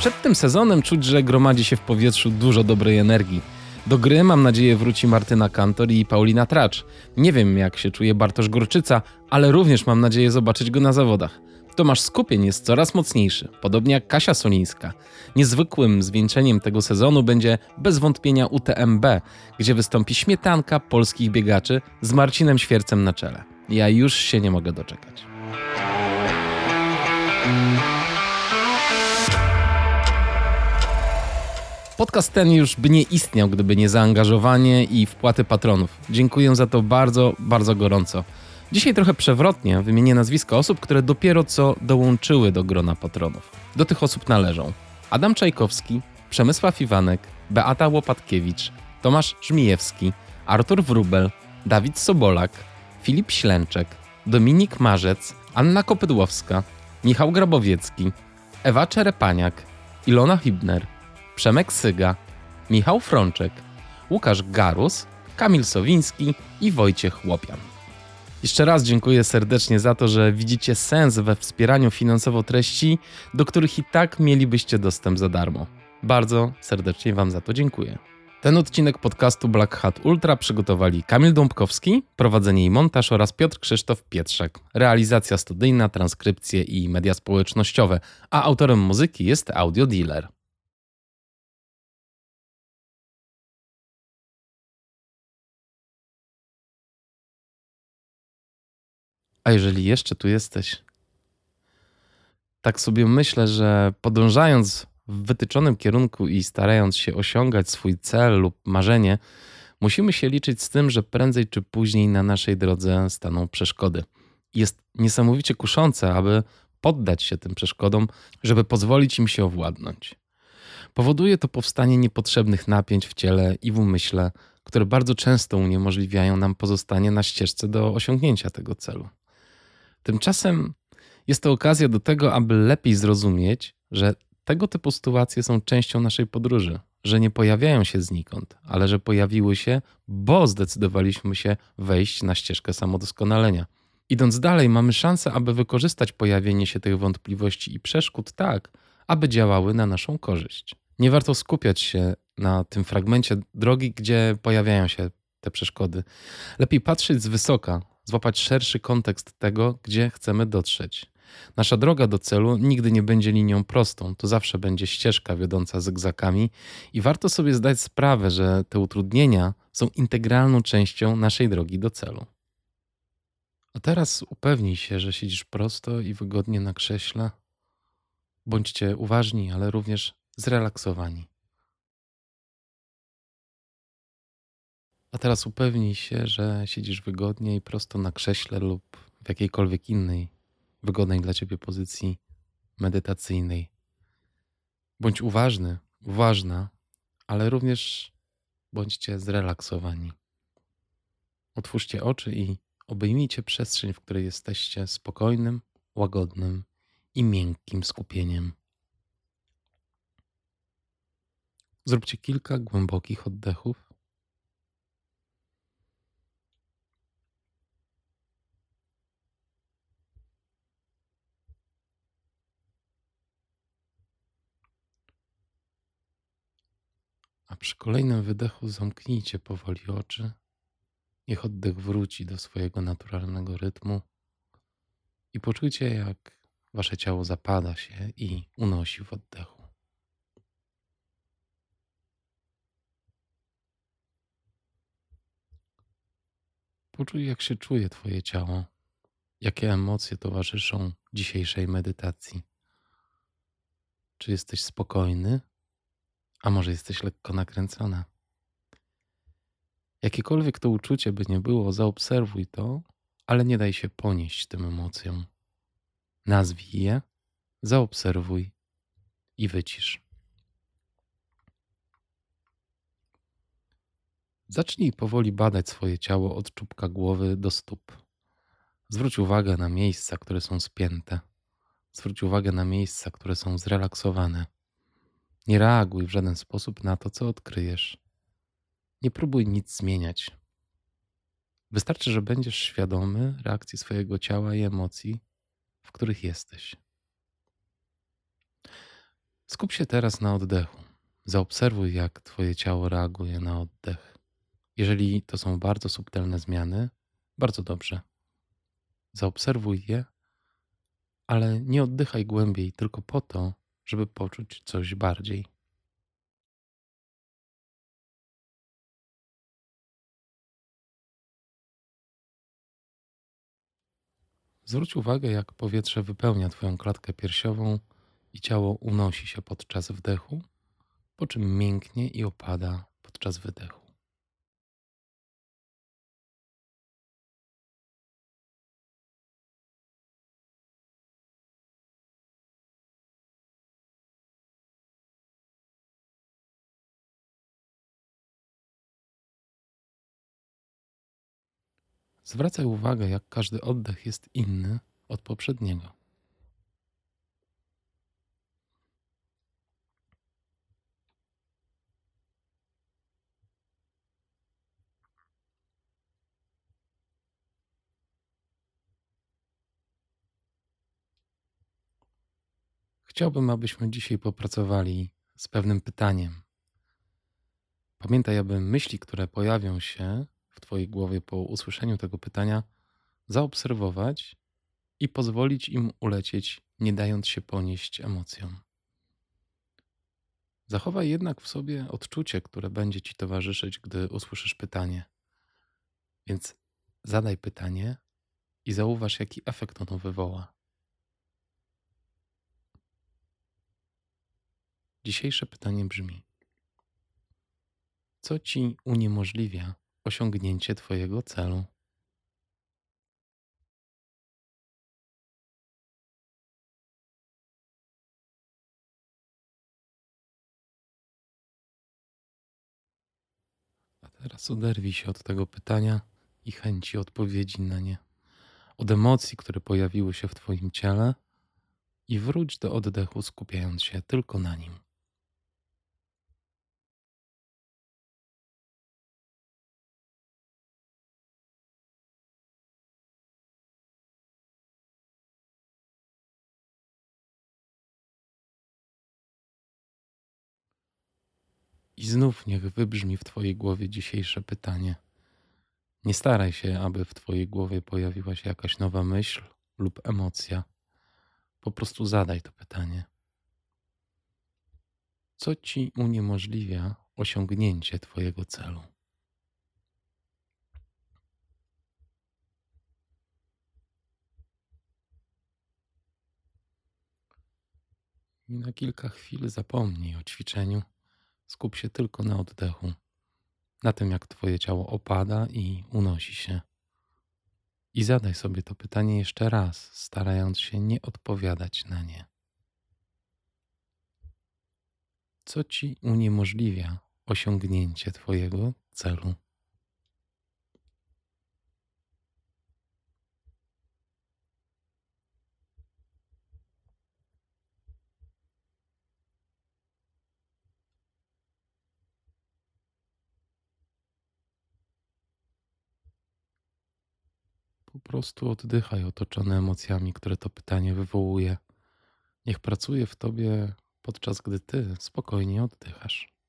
Przed tym sezonem czuć, że gromadzi się w powietrzu dużo dobrej energii. Do gry mam nadzieję wróci Martyna Kantor i Paulina Tracz. Nie wiem jak się czuje Bartosz Gorczyca, ale również mam nadzieję zobaczyć go na zawodach. Tomasz Skupień jest coraz mocniejszy, podobnie jak Kasia Solińska. Niezwykłym zwieńczeniem tego sezonu będzie bez wątpienia UTMB, gdzie wystąpi śmietanka polskich biegaczy z Marcinem Świercem na czele. Ja już się nie mogę doczekać. Podcast ten już by nie istniał, gdyby nie zaangażowanie i wpłaty patronów. Dziękuję za to bardzo, bardzo gorąco. Dzisiaj trochę przewrotnie wymienię nazwiska osób, które dopiero co dołączyły do grona patronów. Do tych osób należą Adam Czajkowski, Przemysław Iwanek, Beata Łopatkiewicz, Tomasz Żmijewski, Artur Wrubel, Dawid Sobolak, Filip Ślęczek, Dominik Marzec, Anna Kopydłowska, Michał Grabowiecki, Ewa Czerepaniak, Ilona Hibner, Przemek Syga, Michał Frączek, Łukasz Garus, Kamil Sowiński i Wojciech Łopian. Jeszcze raz dziękuję serdecznie za to, że widzicie sens we wspieraniu finansowo treści, do których i tak mielibyście dostęp za darmo. Bardzo serdecznie Wam za to dziękuję. Ten odcinek podcastu Black Hat Ultra przygotowali Kamil Dąbkowski, prowadzenie i montaż oraz Piotr Krzysztof Pietrzak. Realizacja studyjna, transkrypcje i media społecznościowe, a autorem muzyki jest Audio Dealer. A jeżeli jeszcze tu jesteś, tak sobie myślę, że podążając w wytyczonym kierunku i starając się osiągać swój cel lub marzenie, musimy się liczyć z tym, że prędzej czy później na naszej drodze staną przeszkody. Jest niesamowicie kuszące, aby poddać się tym przeszkodom, żeby pozwolić im się owładnąć. Powoduje to powstanie niepotrzebnych napięć w ciele i w umyśle, które bardzo często uniemożliwiają nam pozostanie na ścieżce do osiągnięcia tego celu. Tymczasem jest to okazja do tego, aby lepiej zrozumieć, że tego typu sytuacje są częścią naszej podróży, że nie pojawiają się znikąd, ale że pojawiły się, bo zdecydowaliśmy się wejść na ścieżkę samodoskonalenia. Idąc dalej, mamy szansę, aby wykorzystać pojawienie się tych wątpliwości i przeszkód tak, aby działały na naszą korzyść. Nie warto skupiać się na tym fragmencie drogi, gdzie pojawiają się te przeszkody. Lepiej patrzeć z wysoka, złapać szerszy kontekst tego, gdzie chcemy dotrzeć. Nasza droga do celu nigdy nie będzie linią prostą, to zawsze będzie ścieżka wiodąca zygzakami i warto sobie zdać sprawę, że te utrudnienia są integralną częścią naszej drogi do celu. A teraz upewnij się, że siedzisz prosto i wygodnie na krześle. Bądźcie uważni, ale również zrelaksowani. A teraz upewnij się, że siedzisz wygodnie i prosto na krześle lub w jakiejkolwiek innej wygodnej dla ciebie pozycji medytacyjnej. Bądź uważny, uważna, ale również bądźcie zrelaksowani. Otwórzcie oczy i obejmijcie przestrzeń, w której jesteście spokojnym, łagodnym i miękkim skupieniem. Zróbcie kilka głębokich oddechów. Przy kolejnym wydechu zamknijcie powoli oczy. Niech oddech wróci do swojego naturalnego rytmu i poczujcie, jak wasze ciało zapada się i unosi w oddechu. Poczuj, jak się czuje Twoje ciało, jakie emocje towarzyszą dzisiejszej medytacji. Czy jesteś spokojny, a może jesteś lekko nakręcona? Jakiekolwiek to uczucie by nie było, zaobserwuj to, ale nie daj się ponieść tym emocjom. Nazwij je, zaobserwuj i wycisz. Zacznij powoli badać swoje ciało od czubka głowy do stóp. Zwróć uwagę na miejsca, które są spięte. Zwróć uwagę na miejsca, które są zrelaksowane. Nie reaguj w żaden sposób na to, co odkryjesz. Nie próbuj nic zmieniać. Wystarczy, że będziesz świadomy reakcji swojego ciała i emocji, w których jesteś. Skup się teraz na oddechu. Zaobserwuj, jak Twoje ciało reaguje na oddech. Jeżeli to są bardzo subtelne zmiany, bardzo dobrze. Zaobserwuj je, ale nie oddychaj głębiej tylko po to, żeby poczuć coś bardziej. Zwróć uwagę, jak powietrze wypełnia Twoją klatkę piersiową i ciało unosi się podczas wdechu, po czym mięknie i opada podczas wydechu. Zwracaj uwagę, jak każdy oddech jest inny od poprzedniego. Chciałbym, abyśmy dzisiaj popracowali z pewnym pytaniem. Pamiętaj, aby myśli, które pojawią się w Twojej głowie po usłyszeniu tego pytania, zaobserwować i pozwolić im ulecieć, nie dając się ponieść emocjom. Zachowaj jednak w sobie odczucie, które będzie Ci towarzyszyć, gdy usłyszysz pytanie. Więc zadaj pytanie i zauważ, jaki efekt ono wywoła. Dzisiejsze pytanie brzmi: Co ci uniemożliwia osiągnięcie Twojego celu? A teraz oderwij się od tego pytania i chęci odpowiedzi na nie, od emocji, które pojawiły się w Twoim ciele, i wróć do oddechu, skupiając się tylko na nim. I znów niech wybrzmi w Twojej głowie dzisiejsze pytanie. Nie staraj się, aby w Twojej głowie pojawiła się jakaś nowa myśl lub emocja. Po prostu zadaj to pytanie. Co Ci uniemożliwia osiągnięcie Twojego celu? I na kilka chwil zapomnij o ćwiczeniu. Skup się tylko na oddechu, na tym jak Twoje ciało opada i unosi się. I zadaj sobie to pytanie jeszcze raz, starając się nie odpowiadać na nie. Co ci uniemożliwia osiągnięcie Twojego celu? Po prostu oddychaj otoczony emocjami, które to pytanie wywołuje. Niech pracuje w tobie, podczas gdy ty spokojnie oddychasz.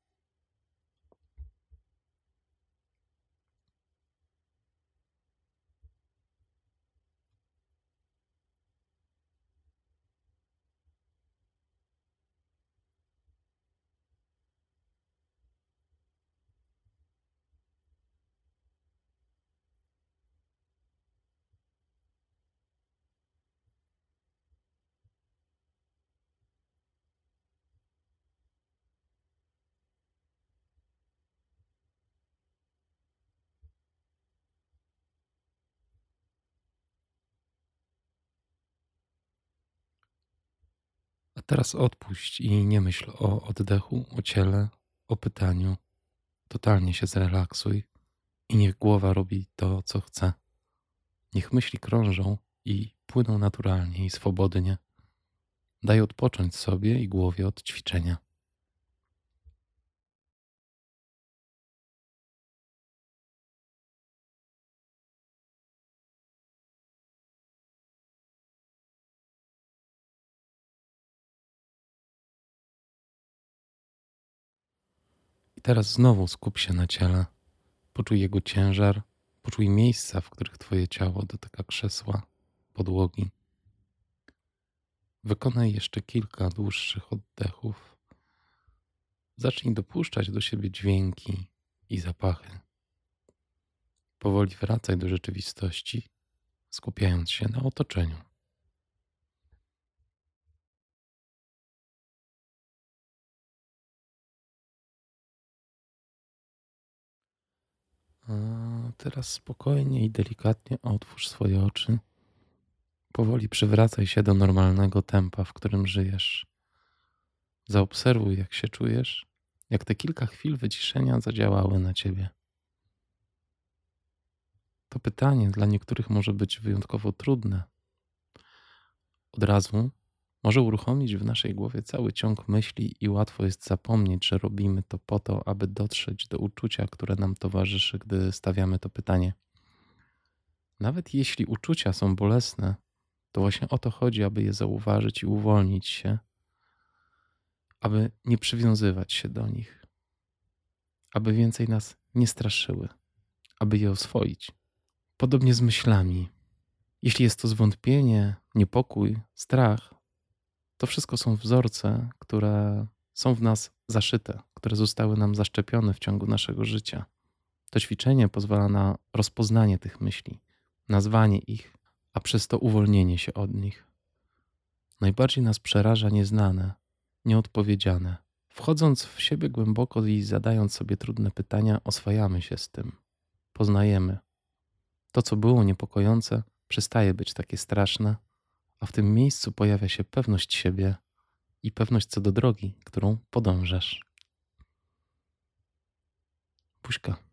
Teraz odpuść i nie myśl o oddechu, o ciele, o pytaniu. Totalnie się zrelaksuj i niech głowa robi to, co chce. Niech myśli krążą i płyną naturalnie i swobodnie. Daj odpocząć sobie i głowie od ćwiczenia. Teraz znowu skup się na ciele. Poczuj jego ciężar, poczuj miejsca, w których Twoje ciało dotyka krzesła, podłogi. Wykonaj jeszcze kilka dłuższych oddechów. Zacznij dopuszczać do siebie dźwięki i zapachy. Powoli wracaj do rzeczywistości, skupiając się na otoczeniu. A teraz spokojnie i delikatnie otwórz swoje oczy. Powoli przywracaj się do normalnego tempa, w którym żyjesz. Zaobserwuj, jak się czujesz, jak te kilka chwil wyciszenia zadziałały na ciebie. To pytanie dla niektórych może być wyjątkowo trudne. Od razu może uruchomić w naszej głowie cały ciąg myśli i łatwo jest zapomnieć, że robimy to po to, aby dotrzeć do uczucia, które nam towarzyszy, gdy stawiamy to pytanie. Nawet jeśli uczucia są bolesne, to właśnie o to chodzi, aby je zauważyć i uwolnić się, aby nie przywiązywać się do nich, aby więcej nas nie straszyły, aby je oswoić. Podobnie z myślami. Jeśli jest to zwątpienie, niepokój, strach, to wszystko są wzorce, które są w nas zaszyte, które zostały nam zaszczepione w ciągu naszego życia. To ćwiczenie pozwala na rozpoznanie tych myśli, nazwanie ich, a przez to uwolnienie się od nich. Najbardziej nas przeraża nieznane, nieodpowiedziane. Wchodząc w siebie głęboko i zadając sobie trudne pytania, oswajamy się z tym, poznajemy. To, co było niepokojące, przestaje być takie straszne a w tym miejscu pojawia się pewność siebie i pewność co do drogi, którą podążasz. Puśka.